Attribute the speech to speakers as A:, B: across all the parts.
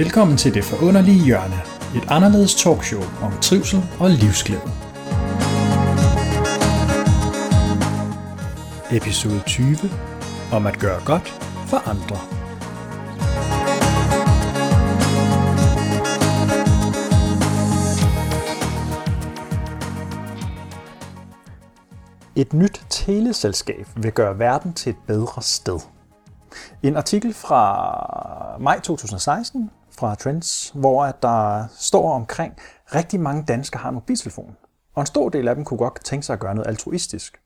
A: Velkommen til Det Forunderlige Hjørne, et anderledes talkshow om trivsel og livsglæde. Episode 20 om at gøre godt for andre. Et nyt teleselskab vil gøre verden til et bedre sted. En artikel fra maj 2016 fra Trends, hvor at der står omkring, rigtig mange danskere har en mobiltelefon. Og en stor del af dem kunne godt tænke sig at gøre noget altruistisk.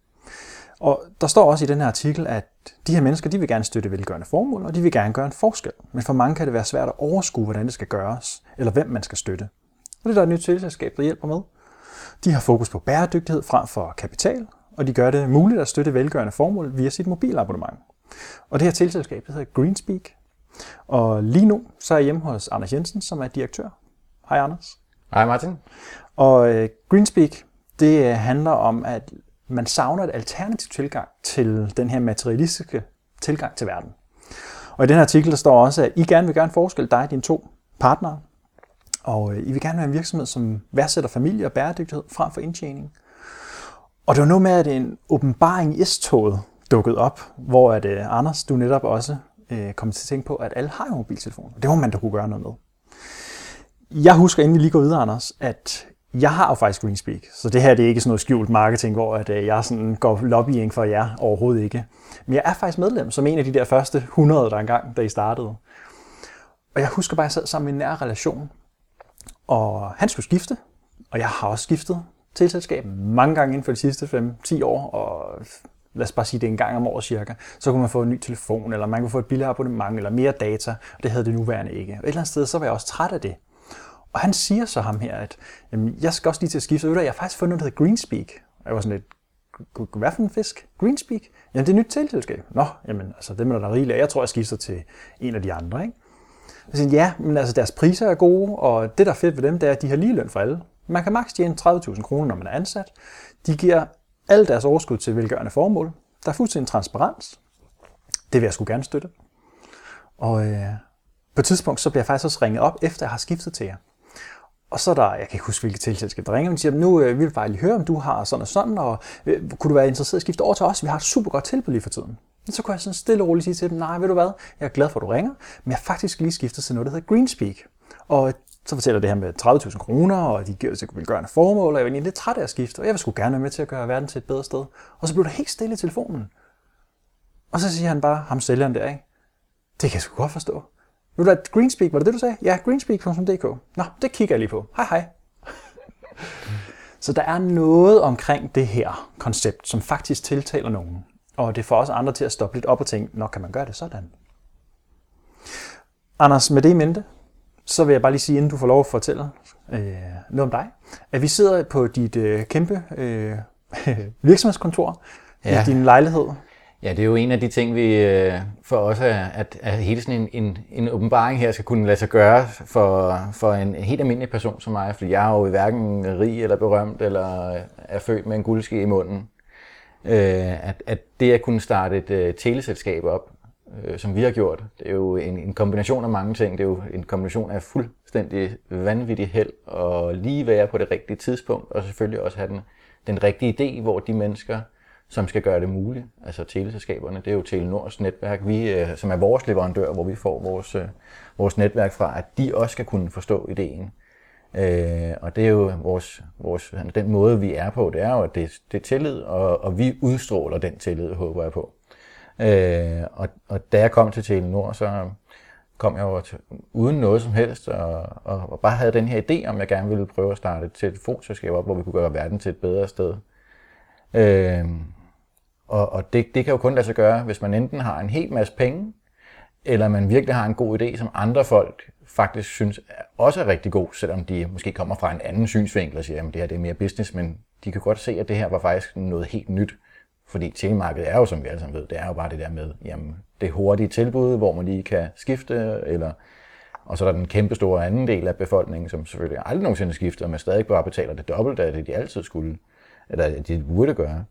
A: Og der står også i den her artikel, at de her mennesker, de vil gerne støtte velgørende formål, og de vil gerne gøre en forskel. Men for mange kan det være svært at overskue, hvordan det skal gøres, eller hvem man skal støtte. Og det er der et nyt selskab, der hjælper med. De har fokus på bæredygtighed frem for kapital, og de gør det muligt at støtte velgørende formål via sit mobilabonnement. Og det her tilselskab hedder Greenspeak. Og lige nu så er jeg hjemme hos Anders Jensen, som er direktør. Hej Anders.
B: Hej Martin.
A: Og uh, Greenspeak, det øh, handler om, at man savner et alternativ tilgang til den her materialistiske tilgang til verden. Og i den her artikel der står også, at I gerne vil gøre en forskel, dig og dine to partnere. Og uh, I vil gerne være en virksomhed, som værdsætter familie og bæredygtighed frem for indtjening. Og det var noget med, at en åbenbaring i S-toget dukket op, hvor at, uh, Anders, du netop også øh, kom til at tænke på, at alle har jo mobiltelefoner. Det må man da kunne gøre noget med. Jeg husker, inden vi lige går videre, Anders, at jeg har jo faktisk Greenspeak, så det her det er ikke sådan noget skjult marketing, hvor at, øh, jeg sådan går lobbying for jer overhovedet ikke. Men jeg er faktisk medlem som en af de der første 100, der engang, da I startede. Og jeg husker bare, at jeg sad sammen i en nær relation, og han skulle skifte, og jeg har også skiftet til selskab mange gange inden for de sidste 5-10 år, og lad os bare sige, det en gang om året cirka, så kunne man få en ny telefon, eller man kunne få et billigere abonnement, eller mere data, og det havde det nuværende ikke. Og et eller andet sted, så var jeg også træt af det. Og han siger så ham her, at jamen, jeg skal også lige til at skifte, og jeg har faktisk fundet noget, der hedder Greenspeak. Og jeg var sådan lidt, hvad for en fisk? Greenspeak? Jamen, det er et nyt teleselskab. Nå, jamen, altså, det er der rigeligt. Jeg tror, jeg skifter til en af de andre, ikke? Jeg siger, ja, men altså, deres priser er gode, og det, der er fedt ved dem, det er, at de har lige løn for alle. Man kan maks tjene 30.000 kroner, når man er ansat. De giver alle deres overskud til velgørende formål. Der er fuldstændig transparens. Det vil jeg sgu gerne støtte. Og øh, på et tidspunkt, så bliver jeg faktisk også ringet op, efter jeg har skiftet til jer. Og så er der, jeg kan ikke huske, hvilket tilselskab der ringer, men siger, nu øh, vil jeg bare lige høre, om du har sådan og sådan, og øh, kunne du være interesseret i at skifte over til os? Vi har et super godt tilbud lige for tiden. Så kunne jeg sådan stille og roligt sige til dem, nej, ved du hvad, jeg er glad for, at du ringer, men jeg har faktisk lige skiftet til noget, der hedder Greenspeak. Og så fortæller det her med 30.000 kroner, og de giver til velgørende formål, og jeg var egentlig lidt træt af at skifte, og jeg vil sgu gerne være med til at gøre verden til et bedre sted. Og så blev der helt stille i telefonen. Og så siger han bare, ham sælgeren der, ikke? Det kan jeg sgu godt forstå. Ved du hvad, Greenspeak, var det det, du sagde? Ja, greenspeak.dk. Nå, det kigger jeg lige på. Hej hej. så der er noget omkring det her koncept, som faktisk tiltaler nogen. Og det får også andre til at stoppe lidt op og tænke, nok kan man gøre det sådan? Anders, med det i mente, så vil jeg bare lige sige, inden du får lov at fortælle øh, noget om dig, at vi sidder på dit øh, kæmpe øh, virksomhedskontor ja. i din lejlighed.
B: Ja, det er jo en af de ting, vi øh, for os er, at, at hele sådan en, en, en åbenbaring her skal kunne lade sig gøre for, for en helt almindelig person som mig, fordi jeg er jo hverken rig eller berømt, eller er født med en guldske i munden. Øh, at, at det at kunne starte et uh, teleselskab op, øh, som vi har gjort. Det er jo en, en kombination af mange ting. Det er jo en kombination af fuldstændig vanvittig held og lige være på det rigtige tidspunkt, og selvfølgelig også have den, den rigtige idé, hvor de mennesker, som skal gøre det muligt, altså teleselskaberne, det er jo Telenors netværk, vi, øh, som er vores leverandør, hvor vi får vores, øh, vores netværk fra, at de også skal kunne forstå ideen. Øh, og det er jo vores, vores, den måde, vi er på, det er jo, at det, det er tillid, og, og vi udstråler den tillid, håber jeg på. Øh, og, og da jeg kom til Telenor, så kom jeg jo til, uden noget som helst, og, og, og bare havde den her idé om, jeg gerne ville prøve at starte et telefonselskab op, hvor vi kunne gøre verden til et bedre sted. Øh, og og det, det kan jo kun lade sig gøre, hvis man enten har en hel masse penge, eller man virkelig har en god idé, som andre folk faktisk synes også er rigtig god, selvom de måske kommer fra en anden synsvinkel og siger, at det her det er mere business, men de kan godt se, at det her var faktisk noget helt nyt. Fordi telemarkedet er jo, som vi alle sammen ved, det er jo bare det der med, jamen, det hurtige tilbud, hvor man lige kan skifte, eller, og så er der den kæmpe store anden del af befolkningen, som selvfølgelig aldrig nogensinde skifter, men stadig bare betaler det dobbelte af det, de altid skulle, eller de burde gøre.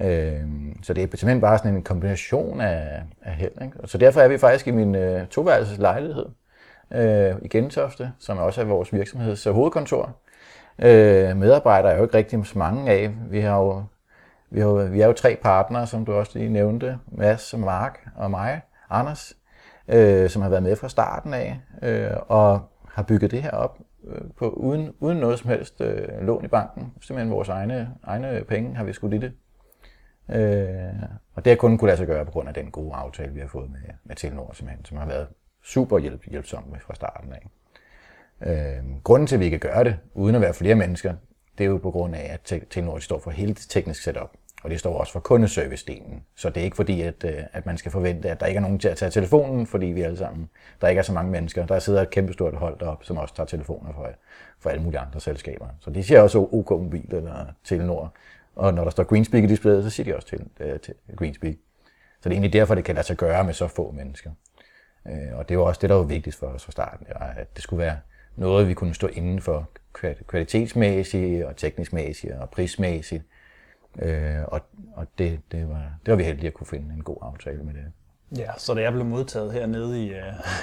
B: Øh, så det er simpelthen bare sådan en kombination af, af held. Ikke? Så derfor er vi faktisk i min øh, toværelses lejlighed, øh, i Gentofte, som også er vores virksomheds hovedkontor. Øh, medarbejdere er jo ikke rigtig så mange af. Vi har jo vi, har, vi er jo tre partnere, som du også lige nævnte. Mads, Mark og mig, Anders, øh, som har været med fra starten af, øh, og har bygget det her op øh, på, uden, uden noget som helst øh, lån i banken. Simpelthen vores egne, egne penge har vi skudt i det. Øh, og det har kun kunne lade sig gøre på grund af den gode aftale, vi har fået med, med Telenor, simpelthen, som har været super hjælp, hjælpsomme fra starten af. Øh, grunden til, at vi kan gøre det, uden at være flere mennesker, det er jo på grund af, at Telenor står for hele det tekniske setup. Og det står også for kundeservice-delen. Så det er ikke fordi, at, øh, at man skal forvente, at der ikke er nogen til at tage telefonen, fordi vi alle sammen, der ikke er så mange mennesker. Der sidder et kæmpestort hold deroppe, som også tager telefoner for, for alle mulige andre selskaber. Så de siger også OK Mobil eller Telenor. Og når der står Greenspeak i displayet, så siger de også til, øh, til Greenspeak. Så det er egentlig derfor, det kan lade sig gøre med så få mennesker. Uh, og det var også det, der var vigtigst for os fra starten, at det skulle være noget, vi kunne stå inden for kvalitetsmæssigt og tekniskmæssigt og prismæssigt. Øh, og og det, det, var, det var vi heldige at kunne finde en god aftale med det.
A: Ja, så da jeg blev modtaget hernede i,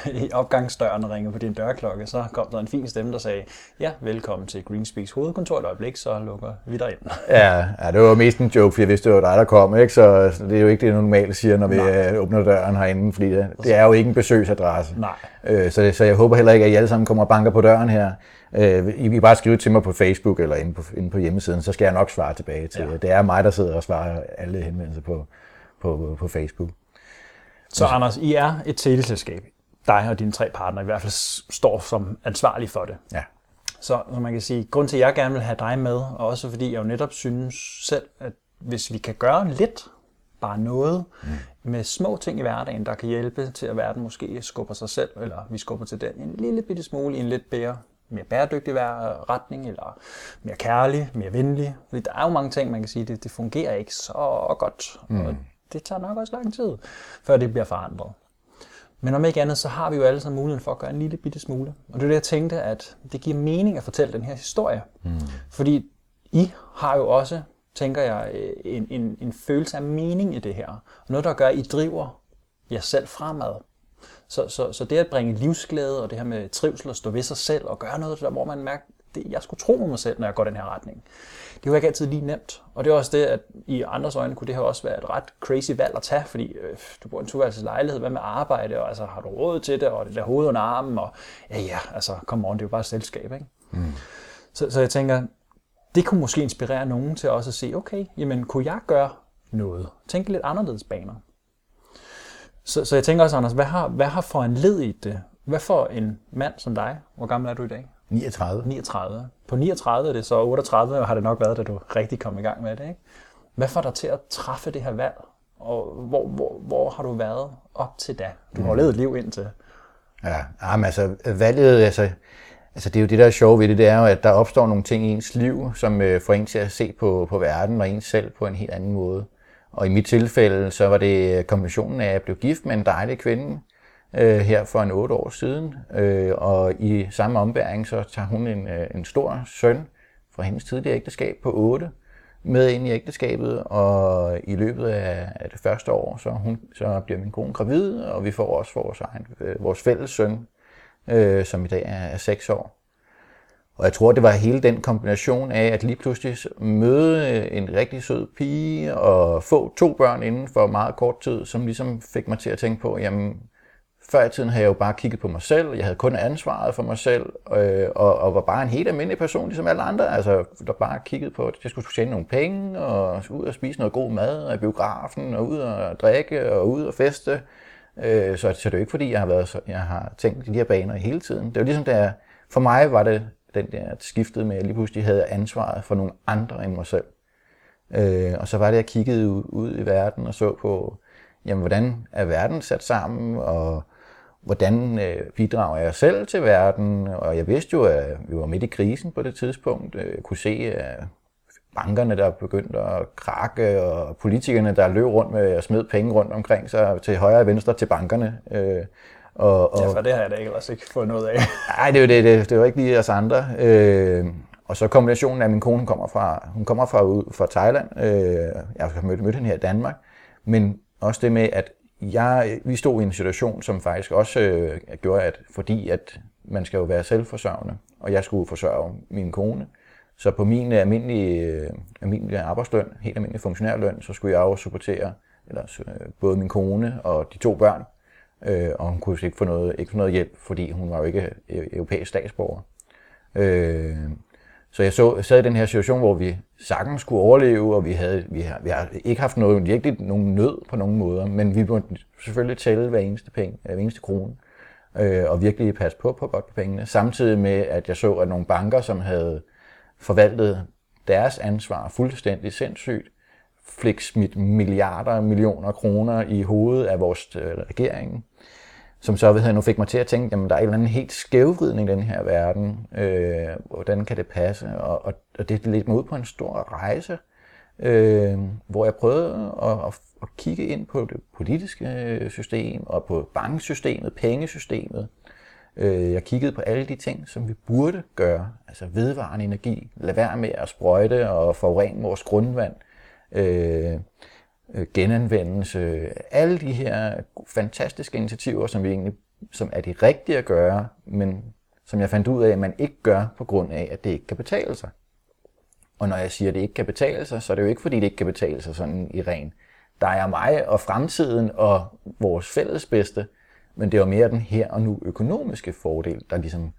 A: uh, i opgangsdøren og ringede på din dørklokke, så kom der en fin stemme, der sagde, ja, velkommen til Greenspeaks hovedkontor et øjeblik, så lukker vi dig ind.
B: Ja, ja, det var mest en joke, for jeg vidste, det var dig, der kom, ikke? Så, det er jo ikke det, normalt siger, når vi Nej. Øh, åbner døren herinde, fordi det, det er jo ikke en besøgsadresse.
A: Nej.
B: Øh, så, så jeg håber heller ikke, at I alle sammen kommer og banker på døren her. Øh, I kan bare skrive til mig på Facebook eller inde på, inde på hjemmesiden, så skal jeg nok svare tilbage til ja. Det er mig, der sidder og svarer alle henvendelser på, på, på Facebook.
A: Så Anders, I er et teleselskab. Dig og dine tre partnere i hvert fald står som ansvarlig for det.
B: Ja.
A: Så, så man kan sige, grund til, at jeg gerne vil have dig med, og også fordi jeg jo netop synes selv, at hvis vi kan gøre lidt, bare noget, mm. med små ting i hverdagen, der kan hjælpe til, at verden måske skubber sig selv, eller vi skubber til den en lille bitte smule i en lidt bedre, mere bæredygtig retning, eller mere kærlig, mere venlig. Fordi der er jo mange ting, man kan sige, det, det fungerer ikke så godt. Mm. Og det tager nok også lang tid, før det bliver forandret. Men om ikke andet, så har vi jo alle sammen muligheden for at gøre en lille bitte smule. Og det er det, jeg tænkte, at det giver mening at fortælle den her historie. Mm. Fordi I har jo også, tænker jeg, en, en, en følelse af mening i det her. Og noget, der gør, at I driver jer selv fremad. Så, så, så det at bringe livsglæde og det her med trivsel og stå ved sig selv og gøre noget, der, hvor man mærker, det, jeg skulle tro på mig selv, når jeg går den her retning. Det var ikke altid lige nemt. Og det er også det, at i andres øjne kunne det her også være et ret crazy valg at tage, fordi øh, du bor i en toværelses lejlighed, hvad med arbejde, og altså, har du råd til det, og det der hoved under armen, og ja, ja, altså, kom on, det er jo bare et selskab, ikke? Mm. Så, så jeg tænker, det kunne måske inspirere nogen til også at se, okay, jamen, kunne jeg gøre noget? Tænke lidt anderledes baner. Så, så jeg tænker også, Anders, hvad har, hvad har foranledet det? Hvad for en mand som dig, hvor gammel er du i dag?
B: 39.
A: 39. På 39 er det så 38, har det nok været, da du rigtig kom i gang med det. Ikke? Hvad får dig til at træffe det her valg? Og hvor, hvor, hvor har du været op til da? Du har mm. levet et liv indtil.
B: Ja, men altså valget, altså, altså det er jo det, der er sjovt ved det, det er jo, at der opstår nogle ting i ens liv, som øh, får en til at se på, på verden og ens selv på en helt anden måde. Og i mit tilfælde, så var det kombinationen af, at jeg blev gift med en dejlig kvinde, øh, her for en otte år siden. Øh, og i samme ombæring, så tager hun en, øh, en stor søn fra hendes tidligere ægteskab på 8 med ind i ægteskabet, og i løbet af, af det første år, så, hun, så bliver min kone gravid, og vi får også vores, egen, øh, vores fælles søn, øh, som i dag er, er 6 år. Og jeg tror, det var hele den kombination af at lige pludselig møde øh, en rigtig sød pige og få to børn inden for meget kort tid, som ligesom fik mig til at tænke på, jamen før i tiden havde jeg jo bare kigget på mig selv, jeg havde kun ansvaret for mig selv, øh, og, og var bare en helt almindelig person, ligesom alle andre, altså, der bare kiggede på, at jeg skulle tjene nogle penge, og ud og spise noget god mad, og i biografen, og ud og drikke, og ud og feste. Øh, så, så det er jo ikke fordi, jeg har, været, så, jeg har tænkt i de her baner hele tiden. Det var ligesom, der, for mig var det den der skiftet med, at jeg lige pludselig havde ansvaret for nogle andre end mig selv. Øh, og så var det, at jeg kiggede ud, ud i verden og så på, jamen, hvordan er verden sat sammen, og hvordan øh, bidrager jeg selv til verden? Og jeg vidste jo, at vi var midt i krisen på det tidspunkt. Jeg kunne se, at bankerne, der begyndte at krakke, og politikerne, der løb rundt med at smide penge rundt omkring sig til højre og venstre til bankerne.
A: Øh, og, og, ja, for det har jeg da ikke også ikke fået noget af.
B: Nej, det er det, det, det var ikke lige os andre. Øh, og så kombinationen af, at min kone kommer fra, hun kommer fra, fra Thailand. Øh, jeg har mødt, mødt hende her i Danmark. Men også det med, at jeg, vi stod i en situation, som faktisk også øh, gjorde, at fordi at man skal jo være selvforsørgende, og jeg skulle forsørge min kone, så på min almindelige, øh, almindelige arbejdsløn, helt almindelig funktionærløn, så skulle jeg jo supportere eller, øh, både min kone og de to børn, øh, og hun kunne ikke få, noget, ikke få noget hjælp, fordi hun var jo ikke øh, europæisk statsborger. Øh, så jeg så, sad i den her situation, hvor vi sagtens skulle overleve, og vi havde, vi har, vi har ikke haft noget, virkelig nogen nød på nogen måder, men vi måtte selvfølgelig tælle hver eneste, penge, hver eneste krone, øh, og virkelig passe på på godt på pengene. Samtidig med, at jeg så, at nogle banker, som havde forvaltet deres ansvar fuldstændig sindssygt, fik smidt milliarder og millioner kroner i hovedet af vores øh, regering, som så ved jeg, nu fik mig til at tænke, jamen der er en eller anden helt skævvridning i den her verden. Øh, hvordan kan det passe? Og, og, og det ledte mig ud på en stor rejse, øh, hvor jeg prøvede at, at, at kigge ind på det politiske øh, system og på banksystemet, pengesystemet. Øh, jeg kiggede på alle de ting, som vi burde gøre, altså vedvarende energi, lad være med at sprøjte og forurene vores grundvand. Øh, øh, Øh, genanvendelse, alle de her fantastiske initiativer, som, vi egentlig, som er de rigtige at gøre, men som jeg fandt ud af, at man ikke gør på grund af, at det ikke kan betale sig. Og når jeg siger, at det ikke kan betale sig, så er det jo ikke, fordi det ikke kan betale sig sådan i ren. Der er mig og fremtiden og vores fælles bedste, men det er jo mere den her og nu økonomiske fordel, der ligesom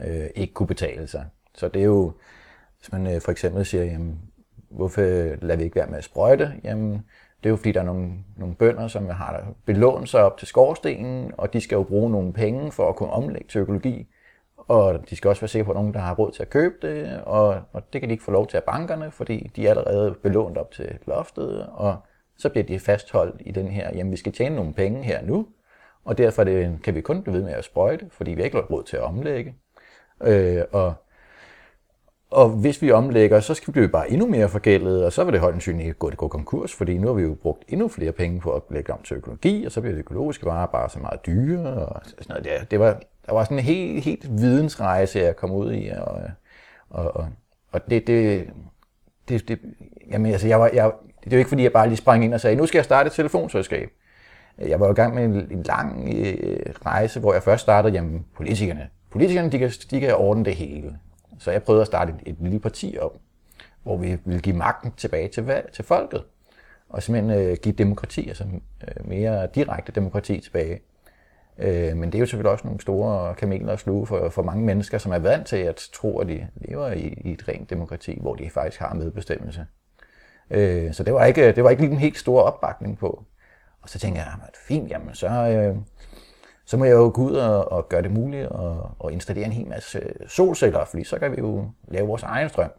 B: øh, ikke kunne betale sig. Så det er jo, hvis man øh, for eksempel siger, jamen, hvorfor lader vi ikke være med at sprøjte? Jamen, det er jo fordi, der er nogle, nogle bønder, som har belånt sig op til skorstenen, og de skal jo bruge nogle penge for at kunne omlægge til økologi. Og de skal også være sikre på, at nogen, der har råd til at købe det, og, og det kan de ikke få lov til af bankerne, fordi de er allerede belånt op til loftet, og så bliver de fastholdt i den her, jamen vi skal tjene nogle penge her nu, og derfor det, kan vi kun blive ved med at sprøjte, fordi vi har ikke råd til at omlægge. Øh, og og hvis vi omlægger, så skal vi blive bare endnu mere forgældet, og så vil det højst sandsynligt gå, det gå konkurs, fordi nu har vi jo brugt endnu flere penge på at lægge om til økologi, og så bliver det økologiske varer bare så meget dyre. Og sådan noget. Det, det var, der var sådan en helt, helt vidensrejse, jeg kom ud i, og, og, og, og det, det, det, det, jamen, altså, jeg var, jeg, det er jo ikke fordi, jeg bare lige sprang ind og sagde, nu skal jeg starte et telefonselskab. Jeg var jo i gang med en, en lang øh, rejse, hvor jeg først startede, jamen, politikerne. Politikerne, de kan, de kan ordne det hele. Så jeg prøvede at starte et, et lille parti op, hvor vi ville give magten tilbage til, til folket, og simpelthen øh, give demokrati, altså øh, mere direkte demokrati tilbage. Øh, men det er jo selvfølgelig også nogle store kameler at sluge for, for mange mennesker, som er vant til at tro, at de lever i, i et rent demokrati, hvor de faktisk har medbestemmelse. Øh, så det var, ikke, det var ikke lige en helt stor opbakning på. Og så tænkte jeg, ah, at fint, jamen så, øh, så må jeg jo gå ud og, og gøre det muligt at, at installere en hel masse solceller, fordi så kan vi jo lave vores egen strøm.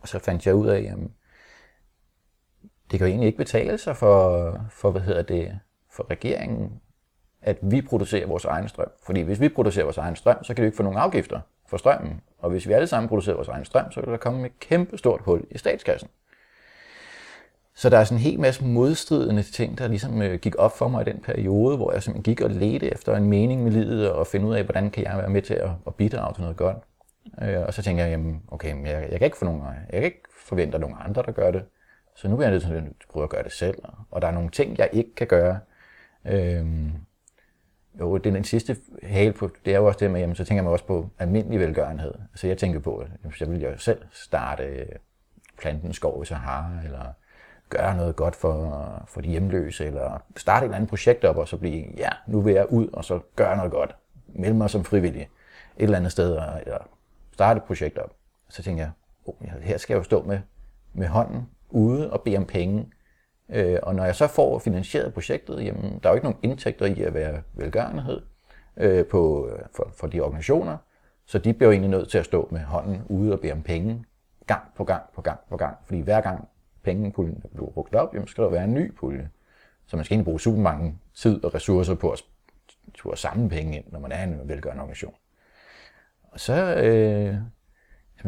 B: Og så fandt jeg ud af, at det kan jo egentlig ikke betale sig for, for, hvad hedder det, for regeringen, at vi producerer vores egen strøm. Fordi hvis vi producerer vores egen strøm, så kan vi ikke få nogen afgifter for strømmen. Og hvis vi alle sammen producerer vores egen strøm, så kan der komme et kæmpe stort hul i statskassen. Så der er sådan en hel masse modstridende ting, der ligesom øh, gik op for mig i den periode, hvor jeg simpelthen gik og ledte efter en mening med livet og finde ud af, hvordan kan jeg være med til at, at bidrage til noget godt. Øh, og så tænker jeg, jamen, okay, jeg, jeg, kan ikke få nogen, jeg kan ikke forvente, at nogen andre, der gør det. Så nu bliver jeg nødt til at prøve at gøre det selv. Og der er nogle ting, jeg ikke kan gøre. Øhm, jo, det er den sidste hale på, det er jo også det med, jamen, så tænker man også på almindelig velgørenhed. Så jeg tænker på, at jeg vil jo selv starte øh, planten skov i Sahara, eller gøre noget godt for, for de hjemløse, eller starte et eller andet projekt op, og så blive, ja, nu vil jeg ud, og så gøre noget godt. Meld mig som frivillig et eller andet sted, eller starte et projekt op. Så tænker jeg, oh, her skal jeg jo stå med, med hånden ude og bede om penge. Øh, og når jeg så får finansieret projektet, jamen, der er jo ikke nogen indtægter i at være velgørenhed øh, på, øh, for, for de organisationer, så de bliver jo egentlig nødt til at stå med hånden ude og bede om penge gang på gang på gang på gang. Fordi hver gang pengepuljen er blevet brugt op, jamen skal der være en ny pulje. Så man skal ikke bruge super mange tid og ressourcer på at, at samle penge ind, når man er en velgørende organisation. Og så, øh,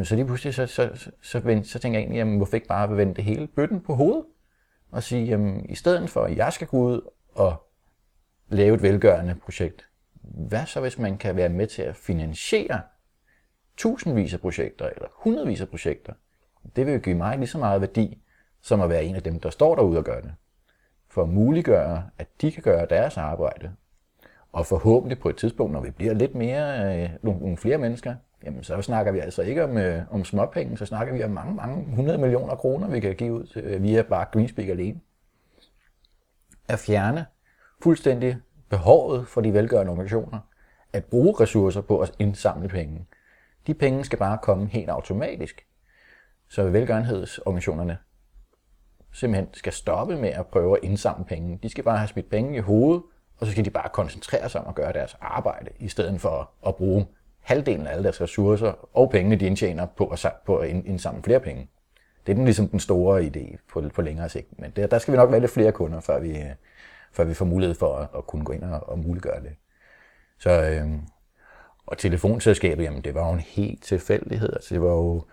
B: så lige pludselig, så, så, så, så, så tænker jeg egentlig, jamen, hvorfor ikke bare vende det hele bøtten på hovedet? Og sige, jamen, i stedet for, at jeg skal gå ud og lave et velgørende projekt, hvad så hvis man kan være med til at finansiere tusindvis af projekter, eller hundredvis af projekter? Det vil jo give mig lige så meget værdi, som at være en af dem, der står derude og gør det. for at muliggøre, at de kan gøre deres arbejde. Og forhåbentlig på et tidspunkt, når vi bliver lidt mere, øh, nogle, nogle flere mennesker, jamen så snakker vi altså ikke om, øh, om småpenge, så snakker vi om mange, mange 100 millioner kroner, vi kan give ud øh, via bare Greenspeak alene. At fjerne fuldstændig behovet for de velgørende organisationer, at bruge ressourcer på at indsamle penge. De penge skal bare komme helt automatisk. Så velgørenhedsorganisationerne simpelthen skal stoppe med at prøve at indsamle penge. De skal bare have smidt penge i hovedet, og så skal de bare koncentrere sig om at gøre deres arbejde, i stedet for at bruge halvdelen af alle deres ressourcer og pengene, de indtjener på at, på at indsamle flere penge. Det er den, ligesom den store idé på, på længere sigt. Men der, der skal vi nok være lidt flere kunder, før vi, før vi får mulighed for at, at kunne gå ind og, og muliggøre det. Så, øh, og telefonselskabet, jamen det var jo en helt tilfældighed. Altså, det var jo,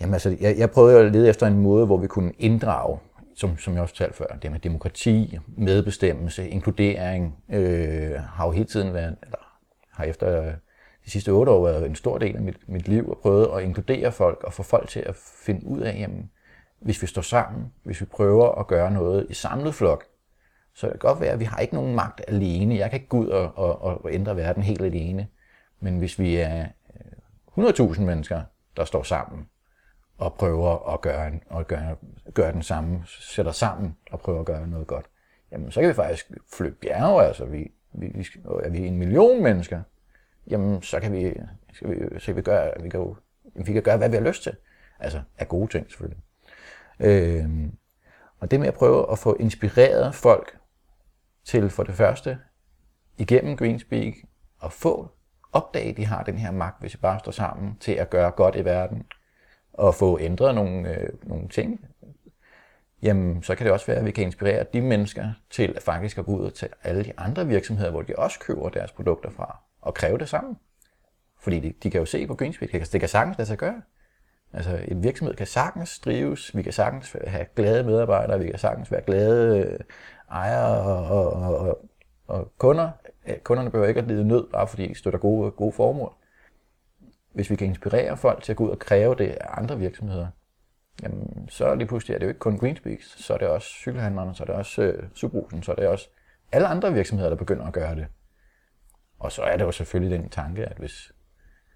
B: jamen, altså, jeg, jeg prøvede at lede efter en måde, hvor vi kunne inddrage, som, som jeg også talte før, det med demokrati, medbestemmelse, inkludering, øh, har jo hele tiden været, eller har efter de sidste otte år været en stor del af mit, mit liv, og prøvet at inkludere folk og få folk til at finde ud af, jamen, hvis vi står sammen, hvis vi prøver at gøre noget i samlet flok, så det kan godt være, at vi har ikke nogen magt alene. Jeg kan ikke gå ud og, og, og ændre verden helt alene. Men hvis vi er øh, 100.000 mennesker, der står sammen og prøver at gøre, en, at gøre, gøre den samme, sætter sammen og prøver at gøre noget godt, jamen så kan vi faktisk flytte bjerge. Altså vi, vi, vi, er vi en million mennesker, jamen så kan vi, skal vi, så vi, gøre, vi, kan, vi kan gøre, hvad vi har lyst til. Altså af gode ting selvfølgelig. Øh, og det med at prøve at få inspireret folk til for det første igennem Greenspeak at få opdage, at de har den her magt, hvis vi bare står sammen til at gøre godt i verden og få ændret nogle, øh, nogle ting, jamen så kan det også være, at vi kan inspirere de mennesker til at faktisk at gå ud til alle de andre virksomheder, hvor de også køber deres produkter fra, og kræve det sammen. Fordi de, de kan jo se på Greenspeed, det kan, det kan sagtens lade sig gøre. Altså en virksomhed kan sagtens drives, vi kan sagtens have glade medarbejdere, vi kan sagtens være glade øh, ejere og, og, og, og kunder. Kunderne behøver ikke at lide nød, bare fordi de støtter gode, gode formål. Hvis vi kan inspirere folk til at gå ud og kræve det af andre virksomheder, jamen, så lige pludselig er det jo ikke kun Greenspeaks, så er det også cykelhandlerne, så er det også øh, Subrusen, så er det også alle andre virksomheder, der begynder at gøre det. Og så er det jo selvfølgelig den tanke, at hvis,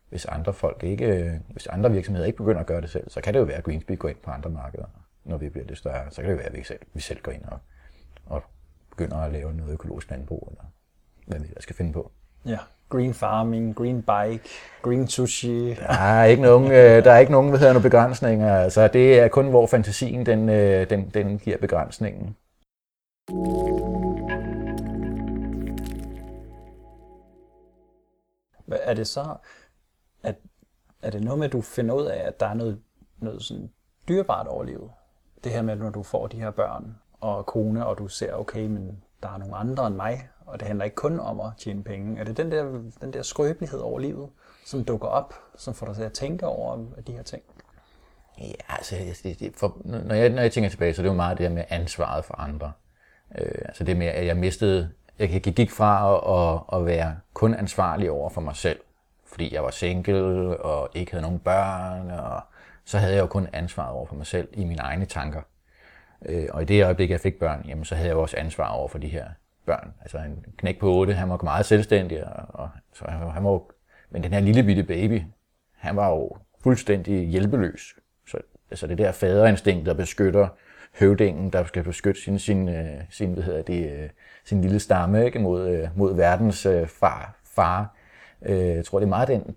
B: hvis andre folk ikke, øh, hvis andre virksomheder ikke begynder at gøre det selv, så kan det jo være, at Greenspeak går ind på andre markeder, når vi bliver lidt større. Så kan det jo være, at vi selv, vi selv går ind og og begynder at lave noget økologisk landbrug, eller hvad vi der skal finde på.
A: Ja, green farming, green bike, green sushi.
B: Der er ikke nogen, øh, der er ikke nogen hvad hedder, nogle begrænsninger. Altså, det er kun, hvor fantasien den, øh, den, den giver begrænsningen.
A: Er det så, at er det noget med, at du finder ud af, at der er noget, noget sådan dyrebart over livet? Det her med, når du får de her børn, og kone, og du ser, okay, men der er nogle andre end mig, og det handler ikke kun om at tjene penge. Er det den der, den der skrøbelighed over livet, som dukker op, som får dig til at tænke over de her ting?
B: Ja, altså, det, det, for, når, jeg, når jeg tænker tilbage, så er det jo meget det der med ansvaret for andre. Øh, altså det med, at jeg mistede, jeg gik fra at, at, at være kun ansvarlig over for mig selv, fordi jeg var single og ikke havde nogen børn, og så havde jeg jo kun ansvaret over for mig selv i mine egne tanker. Øh, og i det øjeblik, jeg fik børn, jamen, så havde jeg også ansvar over for de her børn. Altså en knæk på 8, han var meget selvstændig, og, og så han, han var men den her lille bitte baby, han var jo fuldstændig hjælpeløs. Så altså det der faderinstinkt, der beskytter høvdingen, der skal beskytte sin, sin, øh, sin, hvad hedder det, øh, sin lille stamme ikke, mod, øh, mod verdens far, far. Jeg tror, det er meget den,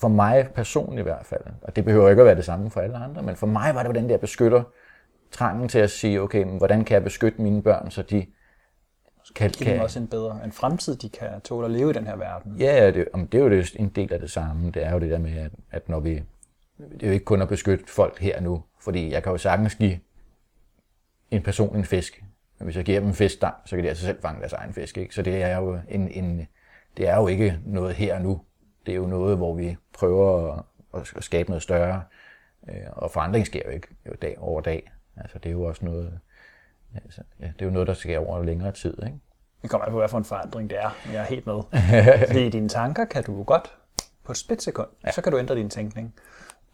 B: for mig personligt i hvert fald, og det behøver ikke at være det samme for alle andre, men for mig var det den der beskytter, trangen til at sige, okay, men hvordan kan jeg beskytte mine børn, så de
A: kan... Give dem også en bedre en fremtid, de kan tåle at leve i den her verden.
B: Ja, det, det er jo det, en del af det samme. Det er jo det der med, at, at når vi... Det er jo ikke kun at beskytte folk her nu, fordi jeg kan jo sagtens give en person en fisk. Men hvis jeg giver dem en fiskstang, så kan de altså selv fange deres egen fisk. Ikke? Så det er jo en, en, det er jo ikke noget her nu. Det er jo noget, hvor vi prøver at, at skabe noget større. Øh, og forandring sker jo ikke jo dag over dag. Altså, det er jo også noget, altså, ja, det er jo noget, der sker over længere tid. Ikke?
A: Det kommer an på, hvad for en forandring det er. Jeg er helt med. Fordi i dine tanker kan du godt på et splitsekund, ja. så kan du ændre din tænkning.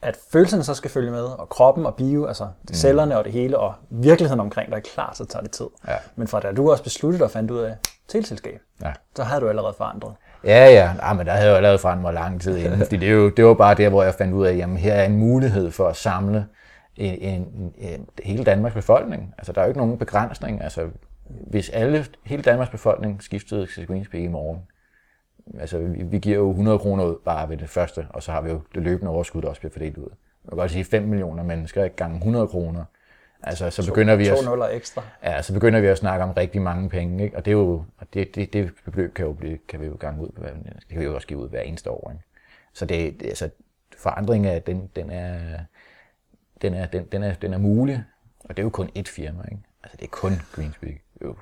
A: at følelserne så skal følge med, og kroppen og bio, altså det cellerne og det hele, og virkeligheden omkring dig er klar, så tager det tid.
B: Ja.
A: Men fra da du også besluttede og fandt ud af teleselskab,
B: Ja.
A: så havde du allerede forandret.
B: Ja, ja. ja men der havde jeg allerede forandret mig lang tid inden. Fordi det, er jo, det var bare der, hvor jeg fandt ud af, at jamen, her er en mulighed for at samle en, en, en, hele Danmarks befolkning. Altså, der er jo ikke nogen begrænsning. Altså, hvis alle, hele Danmarks befolkning skiftede til Greenspeak i morgen, altså, vi, vi giver jo 100 kroner ud bare ved det første, og så har vi jo det løbende overskud, der også bliver fordelt ud. Jeg kan godt sige 5 millioner mennesker ikke gange 100 kroner. Altså, så begynder vi at...
A: To ekstra.
B: Ja, så begynder vi at snakke om rigtig mange penge, ikke? og det er jo, og det, det, det beløb kan, jo blive, kan vi jo gange ud på, det kan vi jo også give ud hver eneste år. Ikke? Så det, det, altså, forandringen af, den, den er, den er, den, den er, den er mulig, og det er jo kun ét firma, ikke? Altså det er kun Greenspeak. Jo.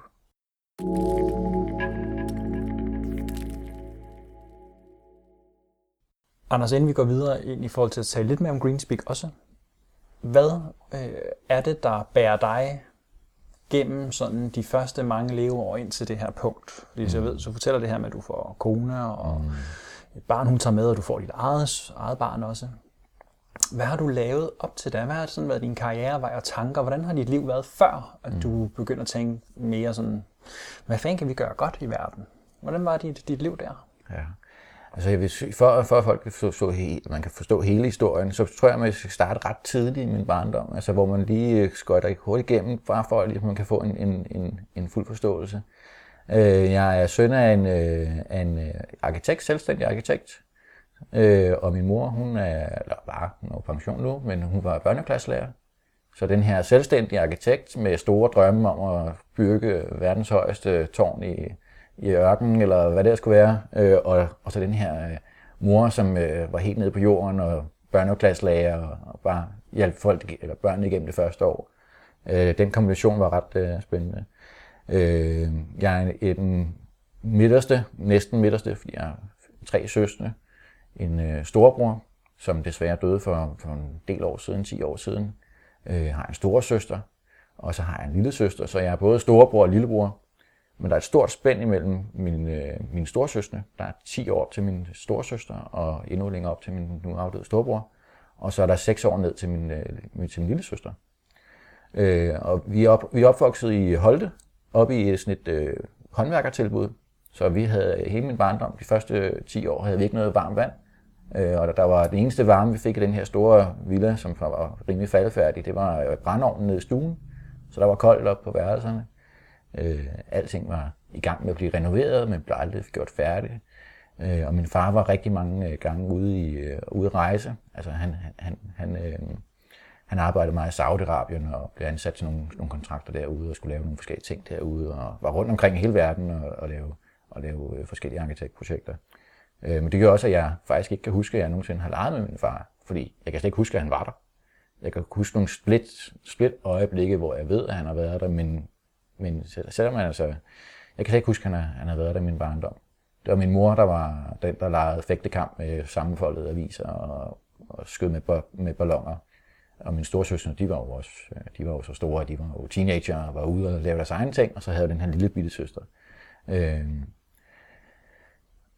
A: Anders, inden vi går videre ind i forhold til at tale lidt mere om Greenspeak også, hvad øh, er det, der bærer dig gennem sådan de første mange leveår ind til det her punkt? Fordi så jeg ved, så fortæller det her med, at du får kone og et barn, hun tager med, og du får dit eget, eget barn også. Hvad har du lavet op til da? Hvad har sådan været din karrierevej og tanker? Hvordan har dit liv været før, at du begynder at tænke mere sådan, hvad fanden kan vi gøre godt i verden? Hvordan var dit, dit liv der?
B: Ja. Altså jeg vil sige, for, for at folk kan forstå, he, man kan forstå hele historien, så tror jeg, at man skal starte ret tidligt i min barndom, altså hvor man lige øh, skøjter hurtigt igennem, bare for at ligesom, man kan få en, en, en, en fuld forståelse. Øh, jeg er søn af en, øh, af en arkitekt, selvstændig arkitekt, øh, og min mor, hun er, eller var, hun er pension nu, men hun var børneklasselærer. Så den her selvstændige arkitekt med store drømme om at bygge verdens højeste tårn i, i ørkenen, eller hvad det skulle være. Øh, og, og så den her øh, mor, som øh, var helt nede på jorden og børneklasselærer og, og bare hjalp folk, eller børnene igennem det første år. Øh, den kombination var ret øh, spændende. Øh, jeg er den midterste, næsten midterste, fordi jeg har tre søstre. En øh, storebror, som desværre døde for, for en del år siden, 10 år siden. Øh, jeg har en store søster, og så har jeg en lille søster, så jeg er både storebror og lillebror. Men der er et stort spænd imellem min, øh, mine storsøstre. Der er 10 år til min storsøster, og endnu længere op til min nu afdøde storebror. Og så er der 6 år ned til min, øh, min- til min lille søster. Øh, og vi er, op, vi er opvokset i Holte, oppe i sådan et øh, håndværkertilbud. Så vi havde øh, hele min barndom, de første 10 år, havde vi ikke noget varmt vand. Øh, og der var det eneste varme, vi fik i den her store villa, som var rimelig faldfærdig, det var øh, nede i stuen. Så der var koldt op på værelserne. Øh, alting var i gang med at blive renoveret, men blev aldrig gjort færdigt. Øh, og min far var rigtig mange øh, gange ude i øh, ude rejse. Altså han, han, han, han, øh, han arbejdede meget i Saudi-Arabien og blev ansat til nogle, nogle kontrakter derude og skulle lave nogle forskellige ting derude og var rundt omkring i hele verden og, og lave, og lave øh, forskellige arkitektprojekter. Øh, men det gør også, at jeg faktisk ikke kan huske, at jeg nogensinde har leget med min far, fordi jeg kan slet ikke huske, at han var der. Jeg kan huske nogle split, split øjeblikke, hvor jeg ved, at han har været der, men, men selvom han altså, jeg kan slet ikke huske, at han har, han har været der i min barndom. Det var min mor, der var den, der legede fægtekamp med sammenfoldede aviser og, og skød med, med ballonger. Og mine storsøstre, de var jo også, de var jo så store, de var jo teenager og var ude og lave deres egne ting, og så havde den her lille bitte søster. Øh,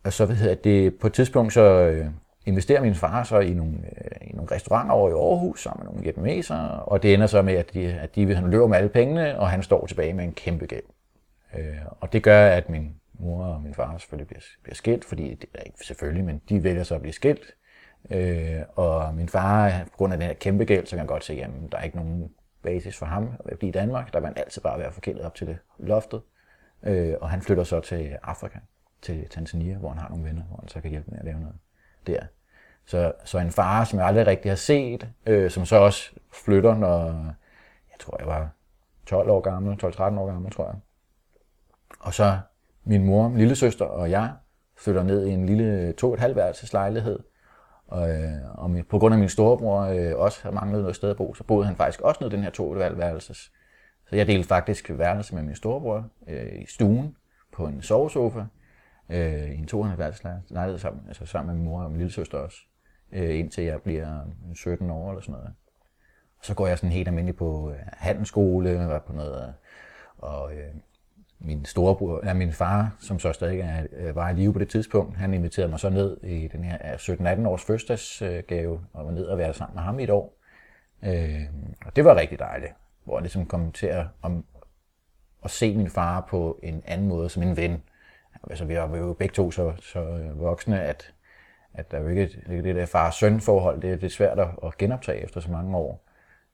B: og så hvad hedder det, på et tidspunkt så øh, investerer min far så i nogle, øh, i nogle restauranter over i Aarhus sammen med nogle vietnamesere, og det ender så med, at de, at de han løber med alle pengene, og han står tilbage med en kæmpe gæld. Øh, og det gør, at min mor og min far selvfølgelig bliver, bliver skilt, fordi det er ikke selvfølgelig, men de vælger så at blive skilt. Øh, og min far, på grund af den her kæmpe gæld, så kan han godt se, at der er ikke nogen basis for ham at blive i Danmark. Der vil han altid bare være forkælet op til det loftet. Øh, og han flytter så til Afrika, til Tanzania, hvor han har nogle venner, hvor han så kan hjælpe med at lave noget der. Så, så en far, som jeg aldrig rigtig har set, øh, som så også flytter, når jeg tror, jeg var 12 år gammel, 12-13 år gammel, tror jeg. Og så min mor, min lille søster og jeg flytter ned i en lille to et halvt værelses lejlighed. Og, øh, og min, på grund af min storebror øh, også har manglet noget sted at bo, så boede han faktisk også ned i den her to et halvt værelses. Så jeg delte faktisk værelse med min storebror øh, i stuen på en sovesofa øh, i en to et halvt værelses lejlighed sammen, altså sammen med min mor og min lille søster også, øh, indtil jeg bliver 17 år eller sådan noget. Og så går jeg sådan helt almindeligt på øh, handelsskole, og på noget, og øh, min storebror, ja, min far, som så stadig er, øh, var i live på det tidspunkt, han inviterede mig så ned i den her 17-18 års fødselsdagsgave, og var ned og være sammen med ham i et år. Øh, og det var rigtig dejligt, hvor jeg ligesom kom til at, om, at se min far på en anden måde som en ven. Altså, vi var jo begge to så, så øh, voksne, at, at der jo ikke det, det der far-søn forhold, det, det er svært at genoptage efter så mange år.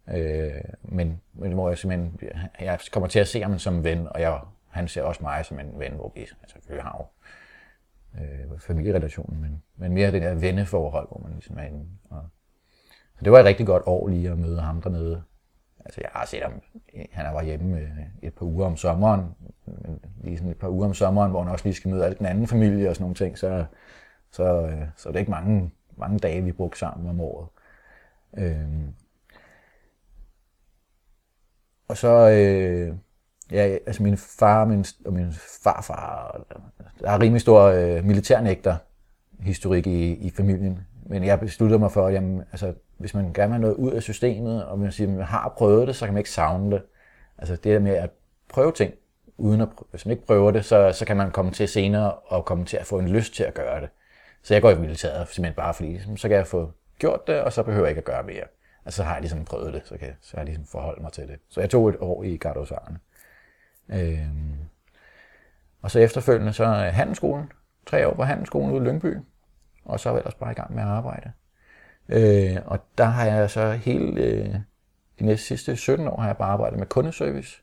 B: Øh, men, men hvor jeg simpelthen, jeg kommer til at se ham som en ven, og jeg, han ser også mig som en ven, hvor vi, altså, vi har jo øh, familierelationen, men, men mere det der venneforhold, hvor man ligesom er inde. Og, så det var et rigtig godt år lige at møde ham dernede. Altså jeg har set ham, øh, han var hjemme øh, et par uger om sommeren, men lige sådan et par uger om sommeren, hvor han også lige skal møde al den anden familie og sådan nogle ting, så, så, øh, så det er ikke mange, mange dage, vi brugte sammen om året. Øhm, og så, øh, ja, altså min far og min, og min farfar, der er rimelig stor øh, militærnægter historik i, i familien. Men jeg besluttede mig for, at jamen, altså, hvis man gerne vil have noget ud af systemet, og man siger, at man har prøvet det, så kan man ikke savne det. Altså det der med at prøve ting, uden at, hvis man ikke prøver det, så, så kan man komme til senere og komme til at få en lyst til at gøre det. Så jeg går i militæret simpelthen bare fordi, ligesom, så kan jeg få gjort det, og så behøver jeg ikke at gøre mere. Altså, så har jeg ligesom prøvet det, så, kan, jeg, så har jeg ligesom forholdt mig til det. Så jeg tog et år i Gardosarne. Øhm, og så efterfølgende så handelsskolen. Tre år på handelsskolen ude i Lyngby. Og så er jeg ellers bare i gang med at arbejde. Øh, og der har jeg så hele øh, de næste sidste 17 år har jeg bare arbejdet med kundeservice.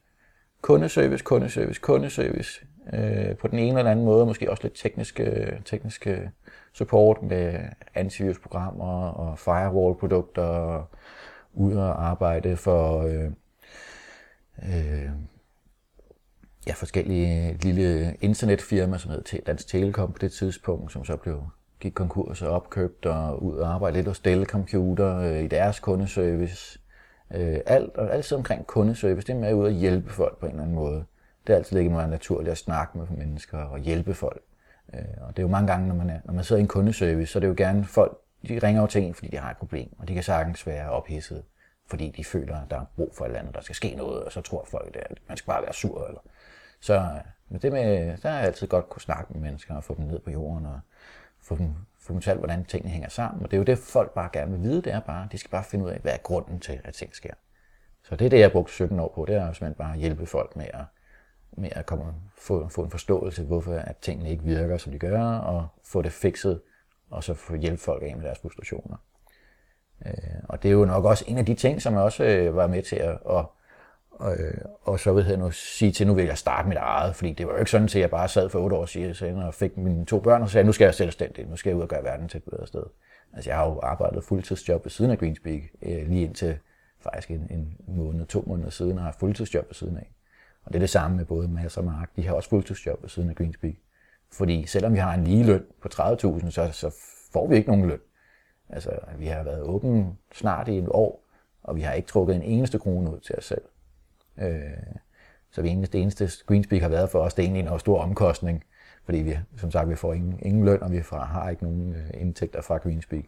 B: Kundeservice, kundeservice, kundeservice. Øh, på den ene eller anden måde, måske også lidt tekniske, tekniske support med antivirusprogrammer og firewall-produkter og ud og arbejde for øh, øh, ja, forskellige lille internetfirmaer, som hed Dansk Telekom på det tidspunkt, som så blev gik konkurs og opkøbt og ud og arbejde lidt hos Dell Computer øh, i deres kundeservice. Øh, alt, og altid omkring kundeservice, det er med at ud og hjælpe folk på en eller anden måde. Det er altid ligget meget naturligt at snakke med mennesker og hjælpe folk. Øh, og det er jo mange gange, når man, er, når man sidder i en kundeservice, så er det jo gerne folk, de ringer jo til en, fordi de har et problem, og de kan sagtens være ophidset, fordi de føler, at der er brug for et eller andet, der skal ske noget, og så tror folk, at man skal bare være sur. Eller. Så øh, men det med, der er altid godt kunne snakke med mennesker og få dem ned på jorden og få dem, få dem talt, hvordan tingene hænger sammen. Og det er jo det, folk bare gerne vil vide, det er bare, de skal bare finde ud af, hvad er grunden til, at ting sker. Så det er det, jeg har brugt 17 år på, det er simpelthen bare at hjælpe folk med at, med at komme, få, få en forståelse, hvorfor at tingene ikke virker, som de gør, og få det fikset, og så få hjælpe folk af med deres frustrationer. Øh, og det er jo nok også en af de ting, som jeg også øh, var med til at, at og, øh, og så vil jeg nu sige til, nu vil jeg starte mit eget, fordi det var jo ikke sådan, at jeg bare sad for otte år siden og fik mine to børn og sagde, nu skal jeg selvstændig, nu skal jeg ud og gøre verden til et bedre sted. Altså jeg har jo arbejdet fuldtidsjob ved siden af Greenspeak, øh, lige indtil faktisk en, en måned, to måneder siden, og har fuldtidsjob ved siden af. Og det er det samme med både Mads og Mark, de har også fuldtidsjob ved siden af Greenspeak. Fordi selvom vi har en lige løn på 30.000, så, så får vi ikke nogen løn. Altså, vi har været åben snart i et år, og vi har ikke trukket en eneste krone ud til os selv. Øh, så det eneste, det eneste Greenspeak har været for os, det er egentlig en stor omkostning, fordi vi, som sagt, vi får ingen, ingen løn, og vi fra, har ikke nogen øh, indtægter fra Greenspeak.